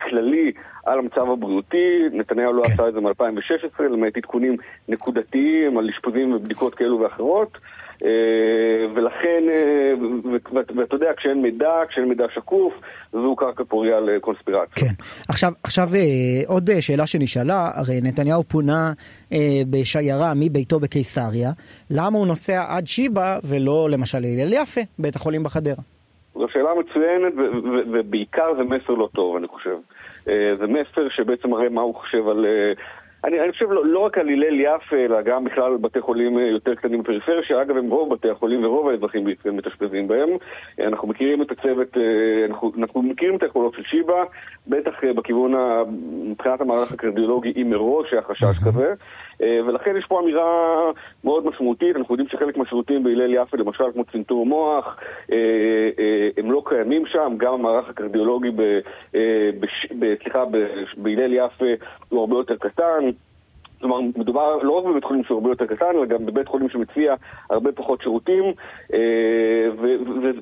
K: כללי על המצב הבריאותי, נתניהו לא כן. עשה את זה מ-2016, למעט עדכונים נקודתיים על אשפוזים ובדיקות כאלו ואחרות. אה, ולכן, אה, ואתה יודע, כשאין מידע, כשאין מידע שקוף, זו קרקע פוריה לקונספירציה.
C: כן. עכשיו, עכשיו אה, עוד שאלה שנשאלה, הרי נתניהו פונה בשיירה מביתו בקיסריה, למה הוא נוסע עד שיבא ולא למשל להלל יפה, בית החולים בחדרה?
K: זו שאלה מצוינת, ובעיקר זה מסר לא טוב, אני חושב. זה מסר שבעצם מראה מה הוא חושב על... אה, אני, אני חושב לא, לא רק על הלל יפה, אלא גם בכלל בתי חולים אה, יותר קטנים בפריפריה, שאגב הם רוב בתי החולים ורוב האזרחים בישראל מתאשפזים בהם. אנחנו מכירים את הצוות, אנחנו, אנחנו מכירים את היכולות של שיבא, בטח בכיוון, מבחינת המערך הקרדיולוגי, אם מראש היה חשש כזה. אה, ולכן יש פה אמירה מאוד משמעותית, אנחנו יודעים שחלק מהשירותים בהלל יפה, למשל כמו צנתור מוח, אה, אה, הם לא קיימים שם, גם המערך הקרדיולוגי, בהלל יפה הוא הרבה יותר קטן. כלומר, מדובר לא רק בבית חולים שהוא הרבה יותר קטן, אלא גם בבית חולים שמציע הרבה פחות שירותים,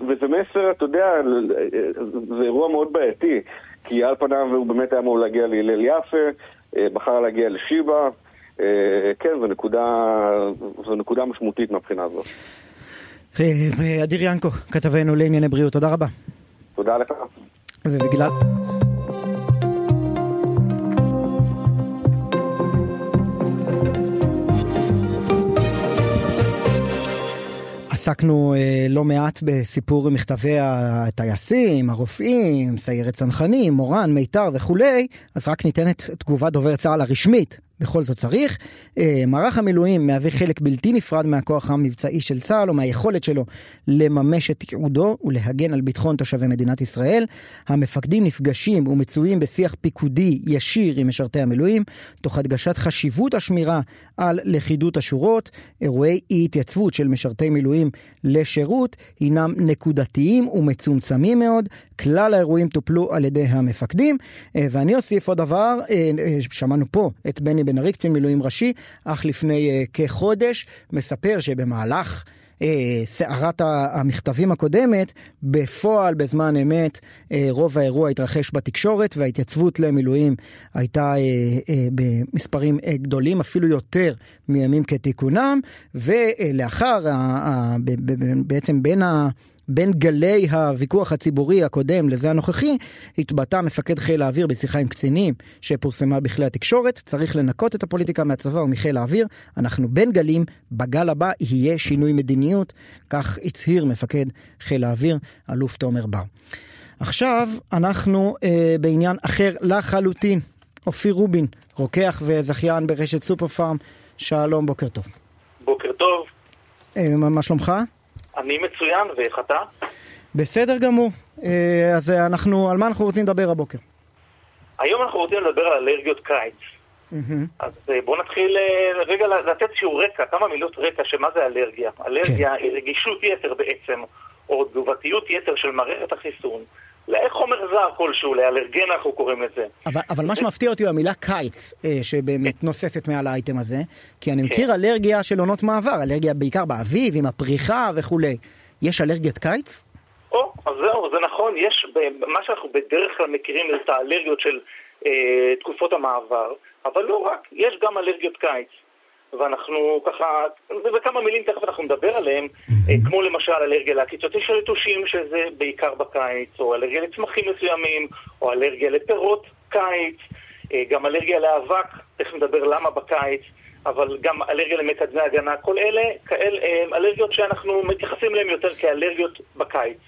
K: וזה מסר, אתה יודע, זה אירוע מאוד בעייתי, כי על פניו הוא באמת היה אמור להגיע להלל יפה, בחר להגיע לשיבא. אה, כן, זו נקודה, זו נקודה משמעותית מהבחינה הזאת.
C: אה, אדיר ינקו, כתבנו לענייני בריאות, תודה רבה.
K: תודה לך.
C: ובגלל... עסקנו אה, לא מעט בסיפור מכתבי הטייסים, הרופאים, סיירת צנחנים, מורן, מיתר וכולי, אז רק ניתן את תגובת דובר צה"ל הרשמית בכל זאת צריך. אה, מערך המילואים מהווה חלק בלתי נפרד מהכוח המבצעי של צה"ל או מהיכולת שלו לממש את ייעודו ולהגן על ביטחון תושבי מדינת ישראל. המפקדים נפגשים ומצויים בשיח פיקודי ישיר עם משרתי המילואים, תוך הדגשת חשיבות השמירה על לכידות השורות. אירועי אי התייצבות של משרתי מילואים לשירות הינם נקודתיים ומצומצמים מאוד. כלל האירועים טופלו על ידי המפקדים. אה, ואני אוסיף עוד דבר, אה, שמענו פה את בני בן ארי, קצין מילואים ראשי, אך לפני uh, כחודש, מספר שבמהלך uh, סערת המכתבים הקודמת, בפועל, בזמן אמת, uh, רוב האירוע התרחש בתקשורת, וההתייצבות למילואים הייתה במספרים גדולים, אפילו יותר מימים כתיקונם, ולאחר, בעצם בין ה... בין גלי הוויכוח הציבורי הקודם לזה הנוכחי, התבטא מפקד חיל האוויר בשיחה עם קצינים שפורסמה בכלי התקשורת, צריך לנקות את הפוליטיקה מהצבא ומחיל האוויר, אנחנו בין גלים, בגל הבא יהיה שינוי מדיניות, כך הצהיר מפקד חיל האוויר, אלוף תומר בר. עכשיו אנחנו אה, בעניין אחר לחלוטין. אופיר רובין, רוקח וזכיין ברשת סופר פארם, שלום, בוקר טוב.
L: בוקר טוב.
C: אה, מה שלומך?
L: אני מצוין, ואיך אתה?
C: בסדר גמור. אה, אז אה, אנחנו, על מה אנחנו רוצים לדבר הבוקר?
L: היום אנחנו רוצים לדבר על אלרגיות קיץ. אז בואו נתחיל רגע לתת איזשהו רקע, כמה מילות רקע שמה זה אלרגיה. אלרגיה כן. היא רגישות יתר בעצם, או תגובתיות יתר של מערכת החיסון. לחומר זר כלשהו, לאלרגן אנחנו קוראים לזה.
C: אבל, אבל מה שמפתיע אותי הוא המילה קיץ, אה, שבאמת כן. נוססת מעל האייטם הזה, כי אני מכיר כן. אלרגיה של עונות מעבר, אלרגיה בעיקר באביב, עם הפריחה וכולי. יש אלרגיית קיץ?
L: או, אז זהו, זה נכון, יש, מה שאנחנו בדרך כלל מכירים זה את האלרגיות של אה, תקופות המעבר, אבל לא רק, יש גם אלרגיות קיץ. ואנחנו ככה, וכמה מילים תכף אנחנו נדבר עליהם, אה, כמו למשל אלרגיה לעקיצות של יתושים, שזה בעיקר בקיץ, או אלרגיה לצמחים מסוימים, או אלרגיה לפירות קיץ, אה, גם אלרגיה לאבק, תכף נדבר למה בקיץ, אבל גם אלרגיה למקדמי הגנה, כל אלה כאל, אה, אלרגיות שאנחנו מתייחסים אליהן יותר כאלרגיות בקיץ.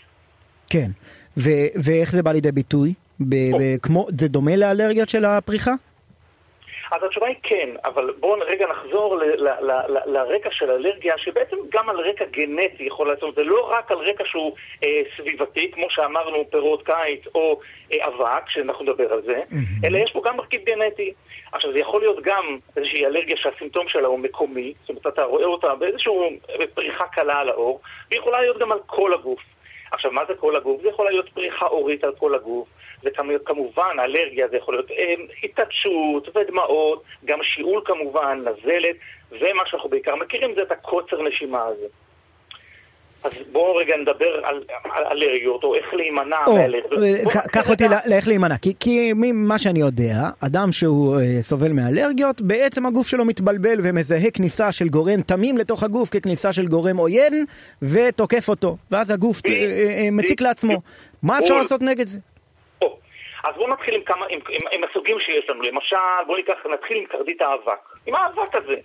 C: כן, ו- ואיך זה בא לידי ביטוי? ב- ב- כמו, זה דומה לאלרגיות של הפריחה?
L: אז התשובה היא כן, אבל בואו רגע נחזור לרקע של אלרגיה, שבעצם גם על רקע גנטי יכול לעשות, זה לא רק על רקע שהוא אה, סביבתי, כמו שאמרנו, פירות קיץ או אה, אבק, שאנחנו נדבר על זה, mm-hmm. אלא יש פה גם מרכיב גנטי. עכשיו, זה יכול להיות גם איזושהי אלרגיה שהסימפטום שלה הוא מקומי, זאת אומרת, אתה רואה אותה באיזושהי פריחה קלה על האור, והיא יכולה להיות גם על כל הגוף. עכשיו, מה זה כל הגוף? זה יכול להיות פריחה אורית על כל הגוף. וכמובן, אלרגיה זה יכול להיות אה, התעטשות ודמעות, גם שיעול כמובן, נזלת, ומה שאנחנו בעיקר מכירים זה את הקוצר נשימה הזה. אז בואו רגע נדבר על, על אלרגיות, או איך להימנע מאלרגיות.
C: קח אותי לאיך להימנע, כי, כי ממה שאני יודע, אדם שהוא אה, סובל מאלרגיות, בעצם הגוף שלו מתבלבל ומזהה כניסה של גורם תמים לתוך הגוף ככניסה של גורם עוין, ותוקף אותו, ואז הגוף אה, אה, מציק לעצמו. מה אפשר לעשות נגד זה?
L: אז בואו נתחיל עם, כמה, עם, עם, עם הסוגים שיש לנו. למשל, בואו ניקח, נתחיל עם קרדית האבק. עם האבק הזה.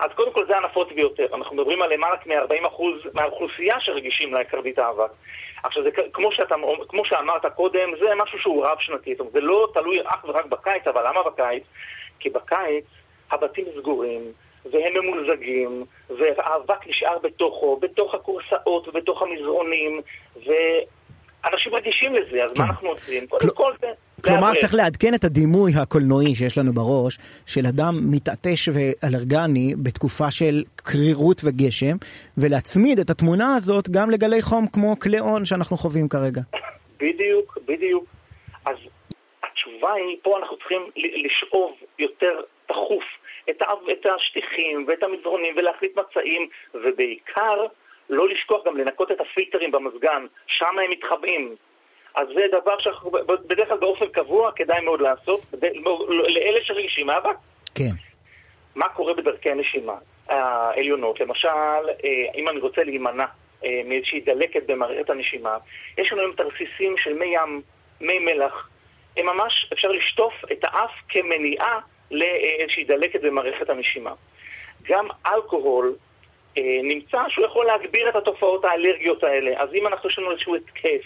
L: אז קודם כל זה הנפוץ ביותר. אנחנו מדברים על למעלה מ-40% מהאוכלוסייה שרגישים לקרדית האבק. עכשיו, זה, כמו, שאתה, כמו שאמרת קודם, זה משהו שהוא רב-שנתי. זאת אומרת, זה לא תלוי אך ורק בקיץ, אבל למה בקיץ? כי בקיץ הבתים סגורים, והם ממולזגים, והאבק נשאר בתוכו, בתוך הכורסאות ובתוך המזרונים, ו... אנשים רגישים לזה, אז מה כן. אנחנו עושים? קודם כל זה...
C: כלומר, צריך לעדכן את הדימוי הקולנועי שיש לנו בראש, של אדם מתעטש ואלרגני בתקופה של קרירות וגשם, ולהצמיד את התמונה הזאת גם לגלי חום כמו קליאון שאנחנו חווים כרגע.
L: בדיוק, בדיוק. אז התשובה היא, פה אנחנו צריכים לשאוב יותר תכוף את השטיחים ואת המזרונים ולהחליט מצעים, ובעיקר לא לשכוח גם לנקות את הפילטרים במזגן, שם הם מתחבאים. אז זה דבר שבדרך כלל באופן קבוע כדאי מאוד לעשות, לאלה שרגישים מאבק.
C: כן.
L: מה קורה בדרכי הנשימה העליונות? למשל, אה, אם אני רוצה להימנע אה, מאיזושהי דלקת במערכת הנשימה, יש לנו היום תרסיסים של מי ים, מי מלח. הם ממש, אפשר לשטוף את האף כמניעה לאיזושהי דלקת במערכת הנשימה. גם אלכוהול אה, נמצא שהוא יכול להגביר את התופעות האלרגיות האלה. אז אם אנחנו יש לנו איזשהו התקף,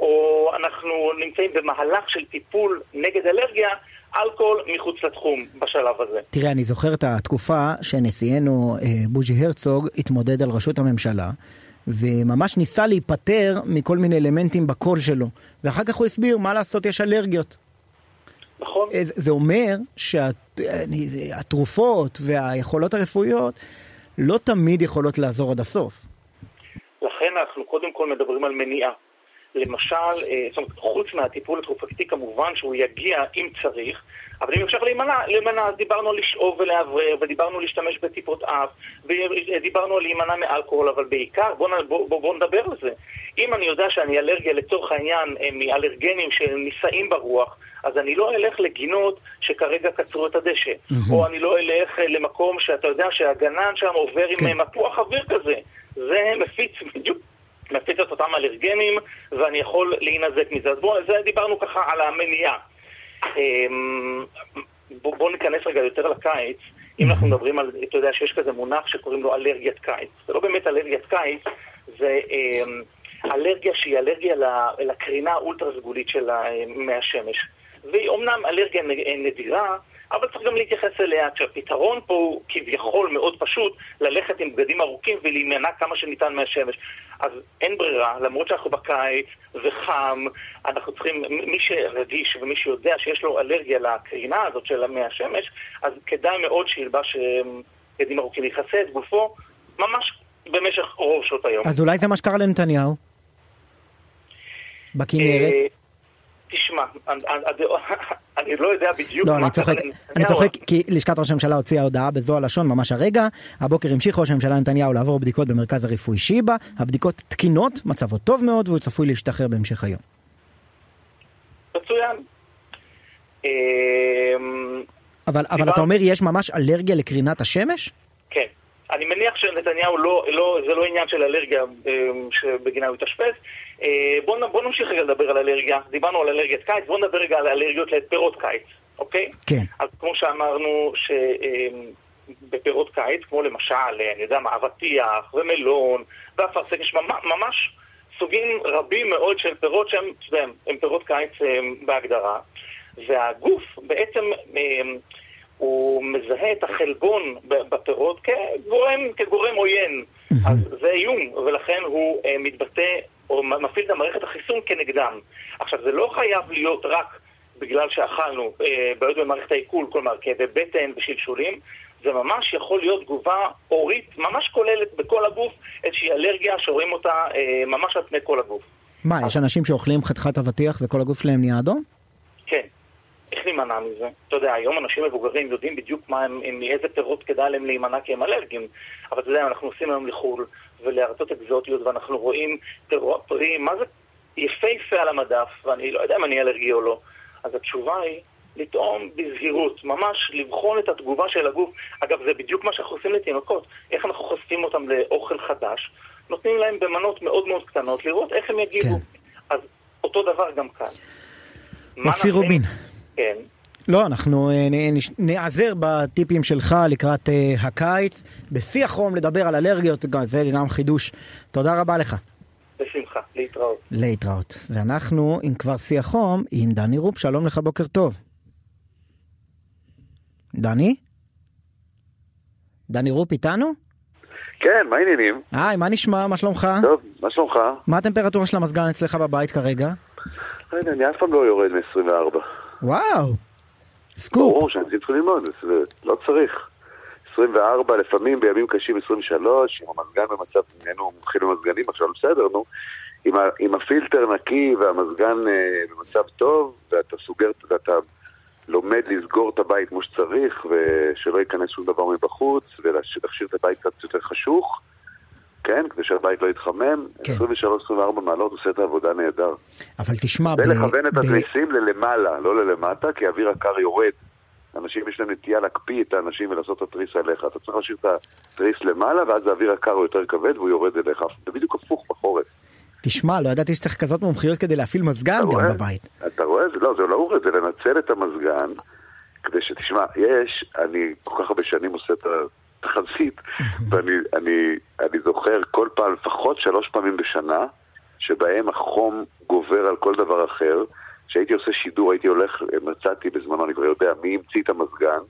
L: או אנחנו נמצאים במהלך של טיפול נגד אלרגיה, אלכוהול מחוץ לתחום בשלב הזה.
C: תראה, אני זוכר את התקופה שנשיאנו אה, בוז'י הרצוג התמודד על ראשות הממשלה. וממש ניסה להיפטר מכל מיני אלמנטים בקול שלו. ואחר כך הוא הסביר מה לעשות, יש אלרגיות.
L: נכון.
C: אה, זה אומר שהתרופות והיכולות הרפואיות לא תמיד יכולות לעזור עד הסוף.
L: לכן אנחנו קודם כל מדברים על מניעה. למשל, אה, זאת אומרת, חוץ מהטיפול התרופתי כמובן שהוא יגיע אם צריך, אבל אם אפשר להימנע, להימנע, אז דיברנו על לשאוב ולאוורר, ודיברנו על להשתמש בטיפות אף, ודיברנו על להימנע מאלכוהול, אבל בעיקר, בואו בוא, בוא, בוא נדבר על זה. אם אני יודע שאני אלרגיה לצורך העניין אה, מאלרגנים שנישאים ברוח, אז אני לא אלך לגינות שכרגע קצרו את הדשא. Mm-hmm. או אני לא אלך אה, למקום שאתה יודע שהגנן שם עובר כן. עם מפוח אוויר כזה. זה מפיץ בדיוק מפיץ את אותם אלרגנים ואני יכול להינזק מזה. אז בואו, דיברנו ככה על המניעה. אמ, בואו בוא ניכנס רגע יותר לקיץ. אם אנחנו מדברים על, אתה יודע שיש כזה מונח שקוראים לו אלרגיית קיץ. זה לא באמת אלרגיית קיץ, זה אה, אלרגיה שהיא אלרגיה לקרינה האולטרה סגולית של מי השמש. והיא אומנם אלרגיה נדירה, אבל צריך גם להתייחס אליה, כשהפתרון פה הוא כביכול מאוד פשוט, ללכת עם בגדים ארוכים ולהימנע כמה שניתן מהשמש. אז אין ברירה, למרות שאנחנו בקיץ וחם, אנחנו צריכים, מי שרגיש ומי שיודע שיש לו אלרגיה לקרינה הזאת של מי השמש, אז כדאי מאוד שילבש אה, בגדים ארוכים, יכסה את גופו ממש במשך רוב שעות היום.
C: אז אולי זה מה שקרה לנתניהו? בכנרת?
L: תשמע, אני לא יודע בדיוק
C: לא, אני צוחק, אני צוחק כי לשכת ראש הממשלה הוציאה הודעה בזו הלשון ממש הרגע. הבוקר המשיך ראש הממשלה נתניהו לעבור בדיקות במרכז הרפואי שיבא. הבדיקות תקינות, מצבו טוב מאוד והוא צפוי להשתחרר בהמשך היום.
L: מצוין. אמ,
C: אבל, אבל אתה אומר יש ממש אלרגיה לקרינת השמש?
L: כן. אני מניח שנתניהו לא, לא, זה לא עניין של אלרגיה אמ, שבגינה הוא התאשפז. אה, בואו בוא נמשיך רגע לדבר על אלרגיה. דיברנו על אלרגיית קיץ, בואו נדבר רגע על אלרגיות לפירות קיץ, אוקיי?
C: כן.
L: אז כמו שאמרנו, שבפירות קיץ, כמו למשל, אני יודע מה, אבטיח ומלון ואפרסק, יש ממש סוגים רבים מאוד של פירות שהם, אתה יודע, הם פירות קיץ הם, בהגדרה. והגוף בעצם... הוא מזהה את החלבון בפירות כגורם, כגורם עוין. אז זה איום, ולכן הוא מתבטא או מפעיל את המערכת החיסון כנגדם. עכשיו, זה לא חייב להיות רק בגלל שאכלנו uh, בעיות במערכת העיכול, כלומר כאבי בטן ושלשולים, זה ממש יכול להיות תגובה אורית, ממש כוללת בכל הגוף, איזושהי אלרגיה שרואים אותה uh, ממש על פני כל הגוף.
C: מה, יש אנשים שאוכלים חתיכת אבטיח וכל הגוף שלהם נהיה אדום?
L: כן. איך להימנע מזה? אתה יודע, היום אנשים מבוגרים יודעים בדיוק מה הם, מאיזה פירות כדאי להם להימנע כי הם אלרגיים. אבל אתה יודע, אנחנו נוסעים היום לחו"ל ולארצות אקזוטיות ואנחנו רואים פירות פרי, מה זה יפהפה על המדף, ואני לא יודע אם אני אלרגי או לא. אז התשובה היא לטעום בזהירות, ממש לבחון את התגובה של הגוף. אגב, זה בדיוק מה שאנחנו עושים לתינוקות. איך אנחנו חושפים אותם לאוכל חדש? נותנים להם במנות מאוד מאוד קטנות, לראות איך הם יגיבו. כן. אז אותו דבר גם כאן.
C: אופיר רובין.
L: כן.
C: לא, אנחנו אה, נעזר בטיפים שלך לקראת אה, הקיץ. בשיא החום לדבר על אלרגיות, זה גם חידוש. תודה רבה לך.
L: בשמחה, להתראות.
C: להתראות. ואנחנו, אם כבר שיא החום, עם דני רופ, שלום לך, בוקר טוב. דני? דני רופ איתנו?
E: כן, מה העניינים?
C: היי, מה נשמע? מה שלומך?
E: טוב, מה שלומך?
C: מה הטמפרטורה של המזגן אצלך בבית כרגע?
E: אני אף פעם לא יורד מ-24.
C: וואו, סקופ.
E: ברור שאנשים צריכים ללמוד, זה לא צריך. 24, לפעמים בימים קשים 23, עם המזגן במצב, נהיינו מומחים למזגנים, עכשיו בסדר, נו. עם, ה, עם הפילטר נקי והמזגן אה, במצב טוב, ואתה סוגר, ואתה לומד לסגור את הבית כמו שצריך, ושלא ייכנס שום דבר מבחוץ, ולהשאיר את הבית קצת יותר חשוך, כן, כדי שהבית לא יתחמם, כן. 23-24 מעלות עושה את העבודה נהדר.
C: אבל תשמע,
E: ב... ולכוון את התריסים ללמעלה, לא ללמטה, כי האוויר הקר יורד. אנשים יש להם נטייה להקפיא את האנשים ולעשות את התריס עליך. אתה צריך להשאיר את התריס למעלה, ואז האוויר הקר הוא יותר כבד והוא יורד אליך. זה בדיוק הפוך בחורף.
C: תשמע, לא ידעתי שצריך כזאת מומחיות כדי להפעיל מזגן גם רואה? בבית.
E: אתה רואה? לא, זה לא עובד, זה לנצל את המזגן, כדי שתשמע, יש, אני כל כך הרבה שנים עושה את ה... תחזית, ואני אני, אני זוכר כל פעם, לפחות שלוש פעמים בשנה, שבהם החום גובר על כל דבר אחר. כשהייתי עושה שידור, הייתי הולך, מצאתי בזמנו, אני כבר יודע מי המציא את המזגן,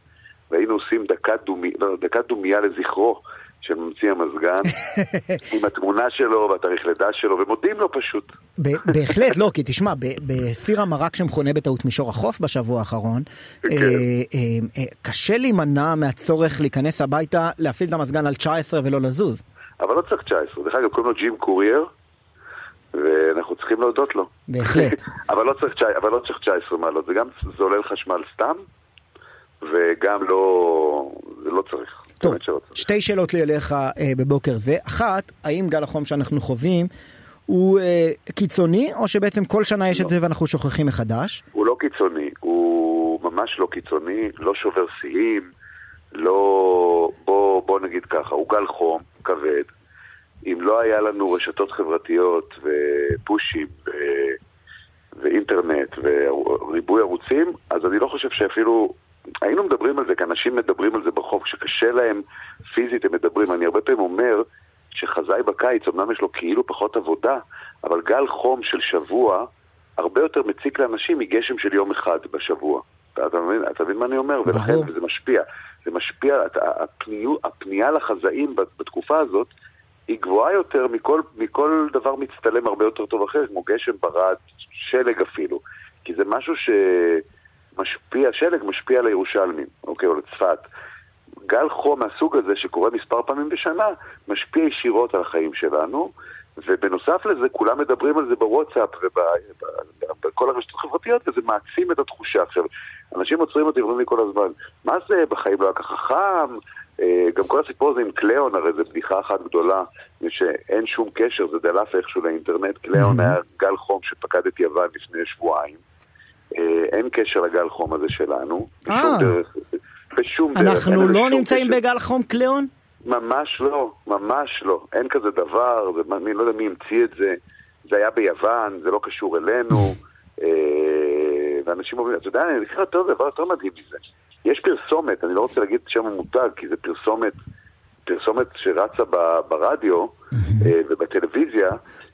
E: והיינו עושים דומי, לא, דומייה לזכרו של ממציא המזגן, עם התמונה שלו והתאריך לידה שלו, ומודים לו פשוט.
C: בהחלט, לא, כי תשמע, בסיר המרק שמכונה בטעות מישור החוף בשבוע האחרון, כן. אה, אה, אה, קשה להימנע מהצורך להיכנס הביתה, להפעיל את המזגן על 19 ולא לזוז.
E: אבל לא צריך 19, דרך אגב, קוראים לו ג'ים קורייר, ואנחנו צריכים להודות לו.
C: בהחלט.
E: אבל, לא צריך, אבל לא צריך 19 מעלות, זה גם זולל חשמל סתם, וגם לא, זה לא צריך.
C: טוב, שתי שאלות לי אליך אה, בבוקר זה. אחת, האם גל החום שאנחנו חווים הוא אה, קיצוני, או שבעצם כל שנה יש לא. את זה ואנחנו שוכחים מחדש?
E: הוא לא קיצוני, הוא ממש לא קיצוני, לא שובר שיאים, לא... בוא, בוא נגיד ככה, הוא גל חום כבד, אם לא היה לנו רשתות חברתיות ופושים ו... ואינטרנט וריבוי ערוצים, אז אני לא חושב שאפילו... היינו מדברים על זה, כי אנשים מדברים על זה ברחוב, כשקשה להם פיזית הם מדברים. אני הרבה פעמים אומר שחזאי בקיץ, אמנם יש לו כאילו פחות עבודה, אבל גל חום של שבוע הרבה יותר מציק לאנשים מגשם של יום אחד בשבוע. אתה, אתה, מבין, אתה מבין מה אני אומר? ולכן זה משפיע. זה משפיע, הפנייה, הפנייה לחזאים בתקופה הזאת היא גבוהה יותר מכל, מכל דבר מצטלם הרבה יותר טוב אחר, כמו גשם, ברד, שלג אפילו. כי זה משהו שמשפיע, שלג משפיע על הירושלמים, אוקיי, או לצפת. גל חום מהסוג הזה שקורה מספר פעמים בשנה, משפיע ישירות על החיים שלנו, ובנוסף לזה, כולם מדברים על זה בוואטסאפ ובכל הרשתות החברתיות, וזה מעצים את התחושה. עכשיו, אנשים עוצרים אותי ואומרים לי כל הזמן, מה זה, בחיים לא היה ככה חם? אה, גם כל הסיפור הזה עם קליאון, הרי זו בדיחה אחת גדולה, שאין שום קשר, זה דלף איכשהו לאינטרנט. קליאון היה גל חום שפקד את יוון לפני שבועיים. אה, אין קשר לגל חום הזה שלנו, בשום
C: אה.
E: דרך. בשום דרך.
C: אנחנו לא נמצאים בגל חום קליאון?
E: ממש לא, ממש לא. אין כזה דבר, זה, אני לא יודע מי המציא את זה. זה היה ביוון, זה לא קשור אלינו. ואנשים אומרים, אתה יודע, אין לך טוב, דבר יותר מדהים מזה. יש פרסומת, אני לא רוצה להגיד שם המותג, כי זה פרסומת, פרסומת שרצה ברדיו ובטלוויזיה,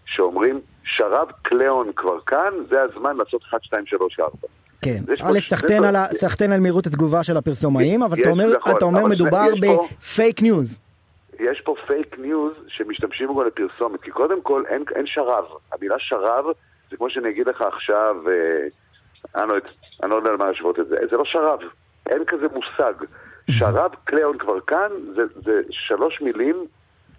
E: שאומרים, שרב קליאון כבר כאן, זה הזמן לעשות 1, 2, 3, 4.
C: כן, א', סחטיין על מהירות התגובה של הפרסומאים, אבל אתה אומר,
E: נכון,
C: אתה אומר מדובר בפייק ניוז.
E: יש פה פייק ניוז שמשתמשים בו לפרסומת, כי קודם כל אין, אין שרב. המילה שרב זה כמו שאני אגיד לך עכשיו, אה, אני, לא, אני לא יודע על מה להשוות את זה, זה לא שרב, אין כזה מושג. שרב קליאון כבר כאן זה, זה שלוש מילים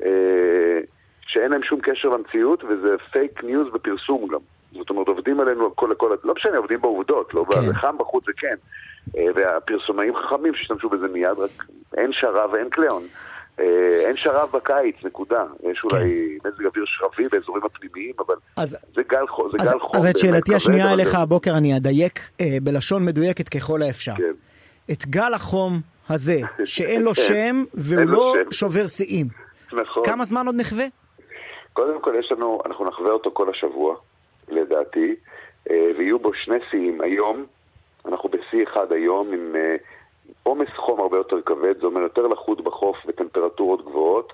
E: אה, שאין להם שום קשר למציאות וזה פייק ניוז בפרסום גם. זאת אומרת, עובדים עלינו על הכל, לא משנה, עובדים בעובדות, לא כן. חם בחוץ זה כן. אה, והפרסומאים חכמים שהשתמשו בזה מיד, רק אין שרב ואין קליאון. אה, אין שרב בקיץ, נקודה. יש אולי כן. מזג אוויר שרבי באזורים הפנימיים, אבל
C: אז,
E: זה גל, חום.
C: אז,
E: גל חום.
C: אז את שאלתי השנייה אליך הבוקר אני אדייק אה, בלשון מדויקת ככל האפשר.
E: כן.
C: את גל החום הזה, שאין לו שם והוא לא. שובר שיאים.
E: נכון.
C: כמה זמן עוד נחווה?
E: קודם כל יש לנו, אנחנו נחווה אותו כל השבוע, לדעתי, אה, ויהיו בו שני שיאים. היום, אנחנו בשיא אחד היום עם אה, עומס חום הרבה יותר כבד, זה אומר יותר לחות בחוף וטמפרטורות גבוהות,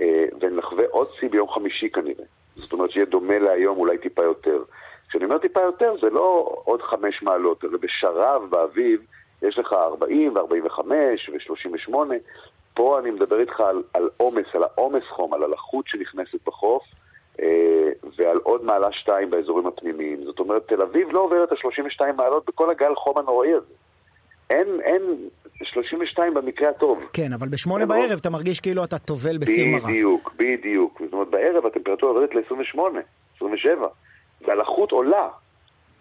E: אה, ונחווה עוד שיא ביום חמישי כנראה. זאת אומרת שיהיה דומה להיום, אולי טיפה יותר. כשאני אומר טיפה יותר, זה לא עוד חמש מעלות, אלא בשרב באביב יש לך 40 ו-45 ו-38. פה אני מדבר איתך על עומס, על העומס חום, על הלחות שנכנסת בחוף, אה, ועל עוד מעלה שתיים באזורים הפנימיים. זאת אומרת, תל אביב לא עוברת ה-32 מעלות בכל הגל חום הנוראי הזה. אין, אין 32 במקרה הטוב.
C: כן, אבל בשמונה בערב לא... אתה מרגיש כאילו אתה טובל בסיר מרק.
E: בדיוק, בדיוק. זאת אומרת, בערב הטמפרטורה עוברת ל-28, 27, והלחות עולה.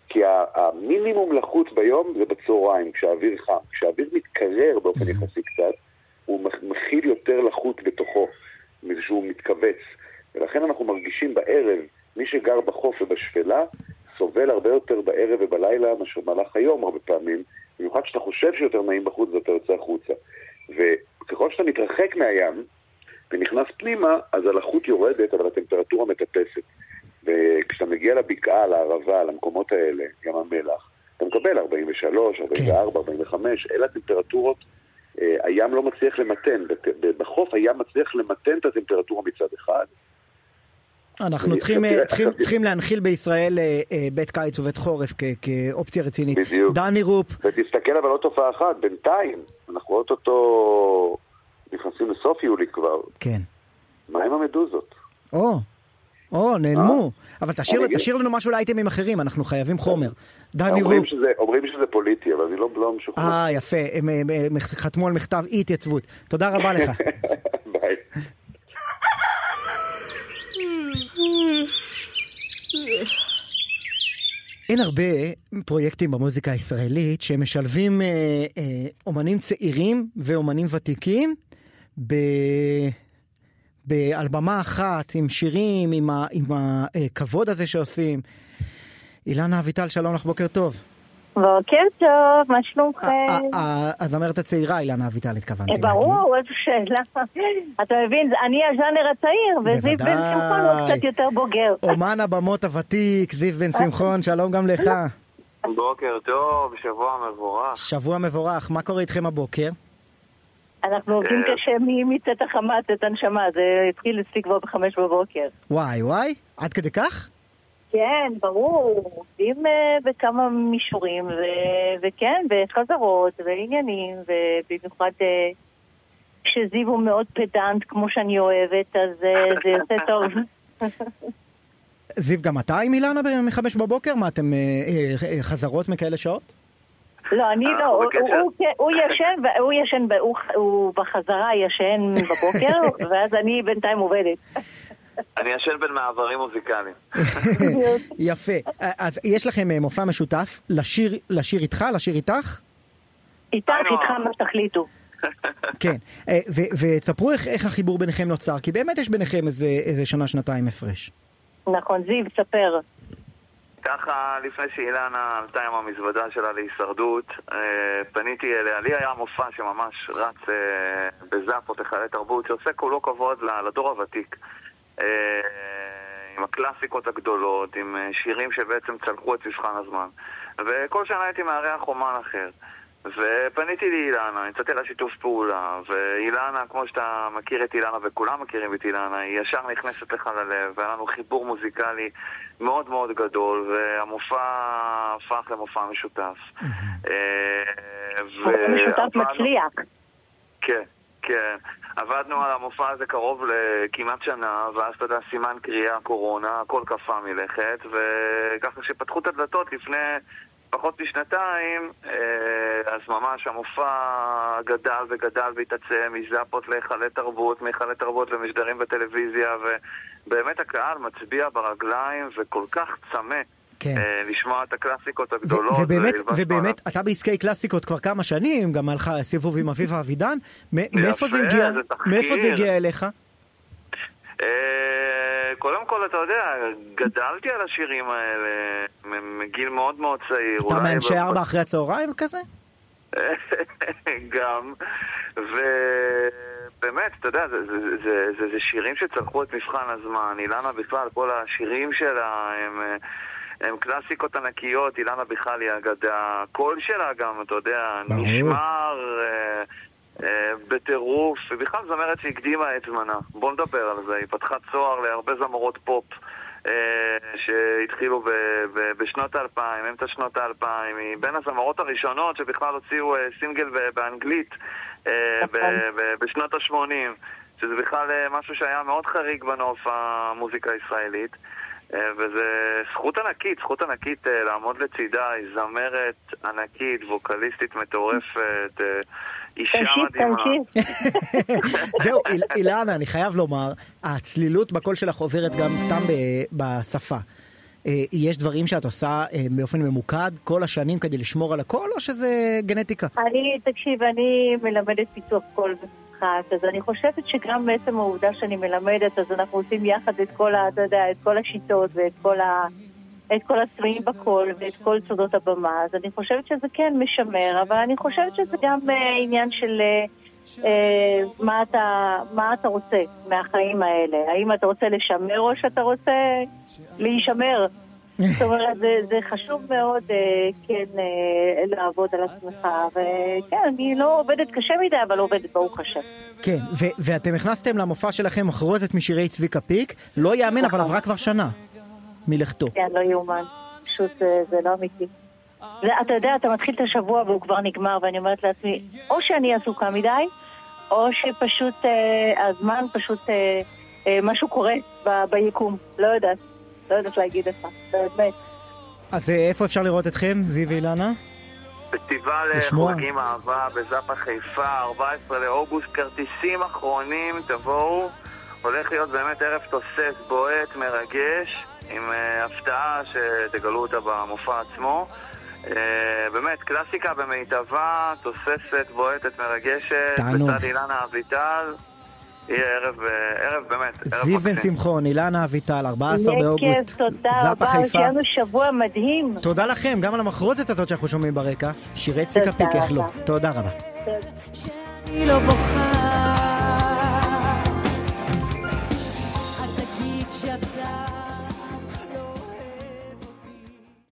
E: כי המינימום לחות ביום זה בצהריים, כשהאוויר חם. כשהאוויר מתקרר באופן יחסי קצת, הוא מכיל יותר לחות בתוכו, מזה שהוא מתכווץ. ולכן אנחנו מרגישים בערב, מי שגר בחוף ובשפלה, סובל הרבה יותר בערב ובלילה מאשר במהלך היום הרבה פעמים, במיוחד כשאתה חושב שיותר נעים בחוץ ואתה יוצא החוצה. וככל שאתה מתרחק מהים ונכנס פנימה, אז הלחות יורדת, אבל הטמפרטורה מטפסת. וכשאתה מגיע לבקעה, לערבה, למקומות האלה, ים המלח, אתה מקבל 43, 44, כן. 45, אלה הטמפרטורות, הים לא מצליח למתן, בחוף הים מצליח למתן את הטמפרטורה מצד אחד.
C: אנחנו צריכים, אה, צריכים, צריכים להנחיל בישראל אה, בית קיץ ובית חורף כאופציה רצינית.
E: בדיוק.
C: דני רופ.
E: ותסתכל אבל עוד תופעה אחת, בינתיים, אנחנו אוטוטו נכנסים לסוף יולי כבר.
C: כן.
E: מה עם המדוזות?
C: או. או, נעלמו. אבל תשאיר, לנו משהו לאייטמים אחרים, אנחנו חייבים חומר. דני רופ.
E: אומרים שזה פוליטי, אבל אני לא, לא משוכנע.
C: אה, יפה. הם, חתמו על מכתב אי התייצבות. תודה רבה לך.
E: ביי.
C: אין הרבה פרויקטים במוזיקה הישראלית שמשלבים אה, אה, אומנים צעירים ואומנים ותיקים ב... על במה אחת, עם שירים, עם, ה, עם הכבוד הזה שעושים. אילנה אביטל, שלום לך, בוקר טוב.
M: בוקר טוב, מה שלומכם?
C: הזמרת הצעירה אילנה אביטל התכוונתי
M: להגיד. ברור, איזו שאלה. אתה מבין, אני הז'אנר הצעיר, וזיו בן שמחון הוא קצת יותר בוגר.
C: אומן הבמות הוותיק, זיו בן שמחון, שלום גם לך.
N: בוקר טוב, שבוע מבורך.
C: שבוע מבורך, מה קורה איתכם הבוקר?
M: אנחנו עובדים קשה מצאת החמה, צאת הנשמה, זה התחיל אצלי כבר בחמש בבוקר.
C: וואי וואי, עד כדי כך?
M: כן, ברור, עובדים uh, בכמה מישורים, וכן, וחזרות, ועניינים, ובמיוחד uh, כשזיו הוא מאוד פדנט, כמו שאני אוהבת, אז uh, זה יוצא טוב.
C: זיו, גם אתה עם אילנה מחמש בבוקר? מה, אתם חזרות מכאלה שעות?
M: לא, אני לא, הוא ישן, הוא ישן, הוא בחזרה ישן בבוקר, ואז אני בינתיים עובדת.
N: אני ישן בין מעברים מוזיקליים.
C: יפה. אז יש לכם מופע משותף, לשיר, לשיר איתך, לשיר איתך?
M: איתך, איתך, מה שתחליטו.
C: כן, ותספרו איך, איך החיבור ביניכם נוצר, כי באמת יש ביניכם איזה, איזה שנה-שנתיים הפרש.
M: נכון, זיו, ספר.
N: ככה, לפני שאילנה עלתה עם המזוודה שלה להישרדות, פניתי אליה, לי היה מופע שממש רץ בזאפות היכלי תרבות, שעושה כולו כבוד לדור הוותיק. עם הקלאסיקות הגדולות, עם שירים שבעצם צלחו את מבחן הזמן. וכל שנה הייתי מארח אומן אחר. ופניתי לאילנה, הצעתי לה שיתוף פעולה, ואילנה, כמו שאתה מכיר את אילנה וכולם מכירים את אילנה, היא ישר נכנסת לך ללב, והיה לנו חיבור מוזיקלי מאוד מאוד גדול, והמופע הפך למופע משותף.
M: משותף מצליח.
N: כן. כן, עבדנו על המופע הזה קרוב לכמעט שנה, ואז אתה יודע, סימן קריאה, קורונה, הכל קפא מלכת, וככה שפתחו את הדלתות לפני פחות משנתיים, אז ממש המופע גדל וגדל והתעצם, מזאפות להיכלי תרבות, מהיכלי תרבות למשדרים בטלוויזיה, ובאמת הקהל מצביע ברגליים וכל כך צמא. כן. לשמוע את הקלאסיקות הגדולות.
C: ובאמת, ובאמת, אתה בעסקי קלאסיקות כבר כמה שנים, גם היה לך סיבוב עם אביבה אבידן, מאיפה זה הגיע? מאיפה זה הגיע אליך?
N: קודם כל, אתה יודע, גדלתי על השירים האלה מגיל מאוד מאוד צעיר.
C: אתה מאנשי ארבע אחרי הצהריים כזה?
N: גם, ובאמת, אתה יודע, זה, זה, זה, זה, זה שירים שצלחו את מבחן הזמן. אילנה בכלל, כל השירים שלה הם... הם קלאסיקות ענקיות, אילנה בכלל היא אגדה, הקול שלה גם, אתה יודע, נשמר אה, אה, בטירוף, ובכלל זמרת שהקדימה את זמנה. בוא נדבר על זה, היא פתחה צוהר להרבה זמרות פופ. אה, שהתחילו ב, ב, בשנות האלפיים, אמצע שנות האלפיים, היא בין הזמרות הראשונות שבכלל הוציאו אה, סינגל באנגלית אה, ב, ב, בשנות ה-80, שזה בכלל אה, משהו שהיה מאוד חריג בנוף המוזיקה הישראלית. וזה זכות ענקית, זכות ענקית לעמוד לצידה, היא זמרת ענקית, ווקליסטית מטורפת, אישה מדהימה.
C: זהו, אילנה, אני חייב לומר, הצלילות בקול שלך עוברת גם סתם בשפה. יש דברים שאת עושה באופן ממוקד כל השנים כדי לשמור על הקול, או שזה גנטיקה?
M: אני, תקשיב, אני מלמדת פיתוח קול משחק, אז אני חושבת שגם בעצם העובדה שאני מלמדת, אז אנחנו עושים יחד את כל, ה, אתה יודע, את כל השיטות ואת כל, ה, את כל הצבעים בקול ואת כל צודות הבמה, אז אני חושבת שזה כן משמר, אבל אני חושבת שזה גם uh, עניין של uh, uh, מה, אתה, מה אתה רוצה מהחיים האלה. האם אתה רוצה לשמר או שאתה רוצה להישמר. זאת אומרת, זה, זה חשוב מאוד אה, כן אה, לעבוד על עצמך, וכן, אני לא עובדת קשה מדי, אבל עובדת ברוך השם.
C: כן, ואתם הכנסתם למופע שלכם מחרוזת משירי צביקה פיק, לא יאמן, אבל עברה כבר שנה מלכתו.
M: כן, לא יאומן, פשוט אה, זה לא אמיתי. אתה יודע, אתה מתחיל את השבוע והוא כבר נגמר, ואני אומרת לעצמי, או שאני עסוקה מדי, או שפשוט אה, הזמן פשוט, אה, אה, משהו קורה ב- ביקום, לא יודעת. לא יודעת להגיד לך, באמת.
C: אז איפה אפשר לראות אתכם, זיו ואילנה?
N: פסטיבל חוגגים אהבה בזאפה חיפה, 14 לאוגוסט, כרטיסים אחרונים, תבואו. הולך להיות באמת ערב תוסס, בועט, מרגש, עם uh, הפתעה שתגלו אותה במופע עצמו. Uh, באמת, קלאסיקה במיטבה, תוססת, בועטת, מרגשת.
C: תענוג.
N: בצד אילנה אביטל. יהיה ערב, אה, ערב באמת, ערב
C: זיו בן
N: מקסים.
C: שמחון, אילנה אביטל, 14
M: יהיה
C: באוגוסט.
M: כיף, תודה
C: זאפה
M: רבה,
C: חיפה.
M: שיהיה לנו שבוע מדהים.
C: תודה לכם, גם על המחרוזת הזאת שאנחנו שומעים ברקע. שירי צביקה פיק, איך לא.
M: רבה.
C: תודה רבה.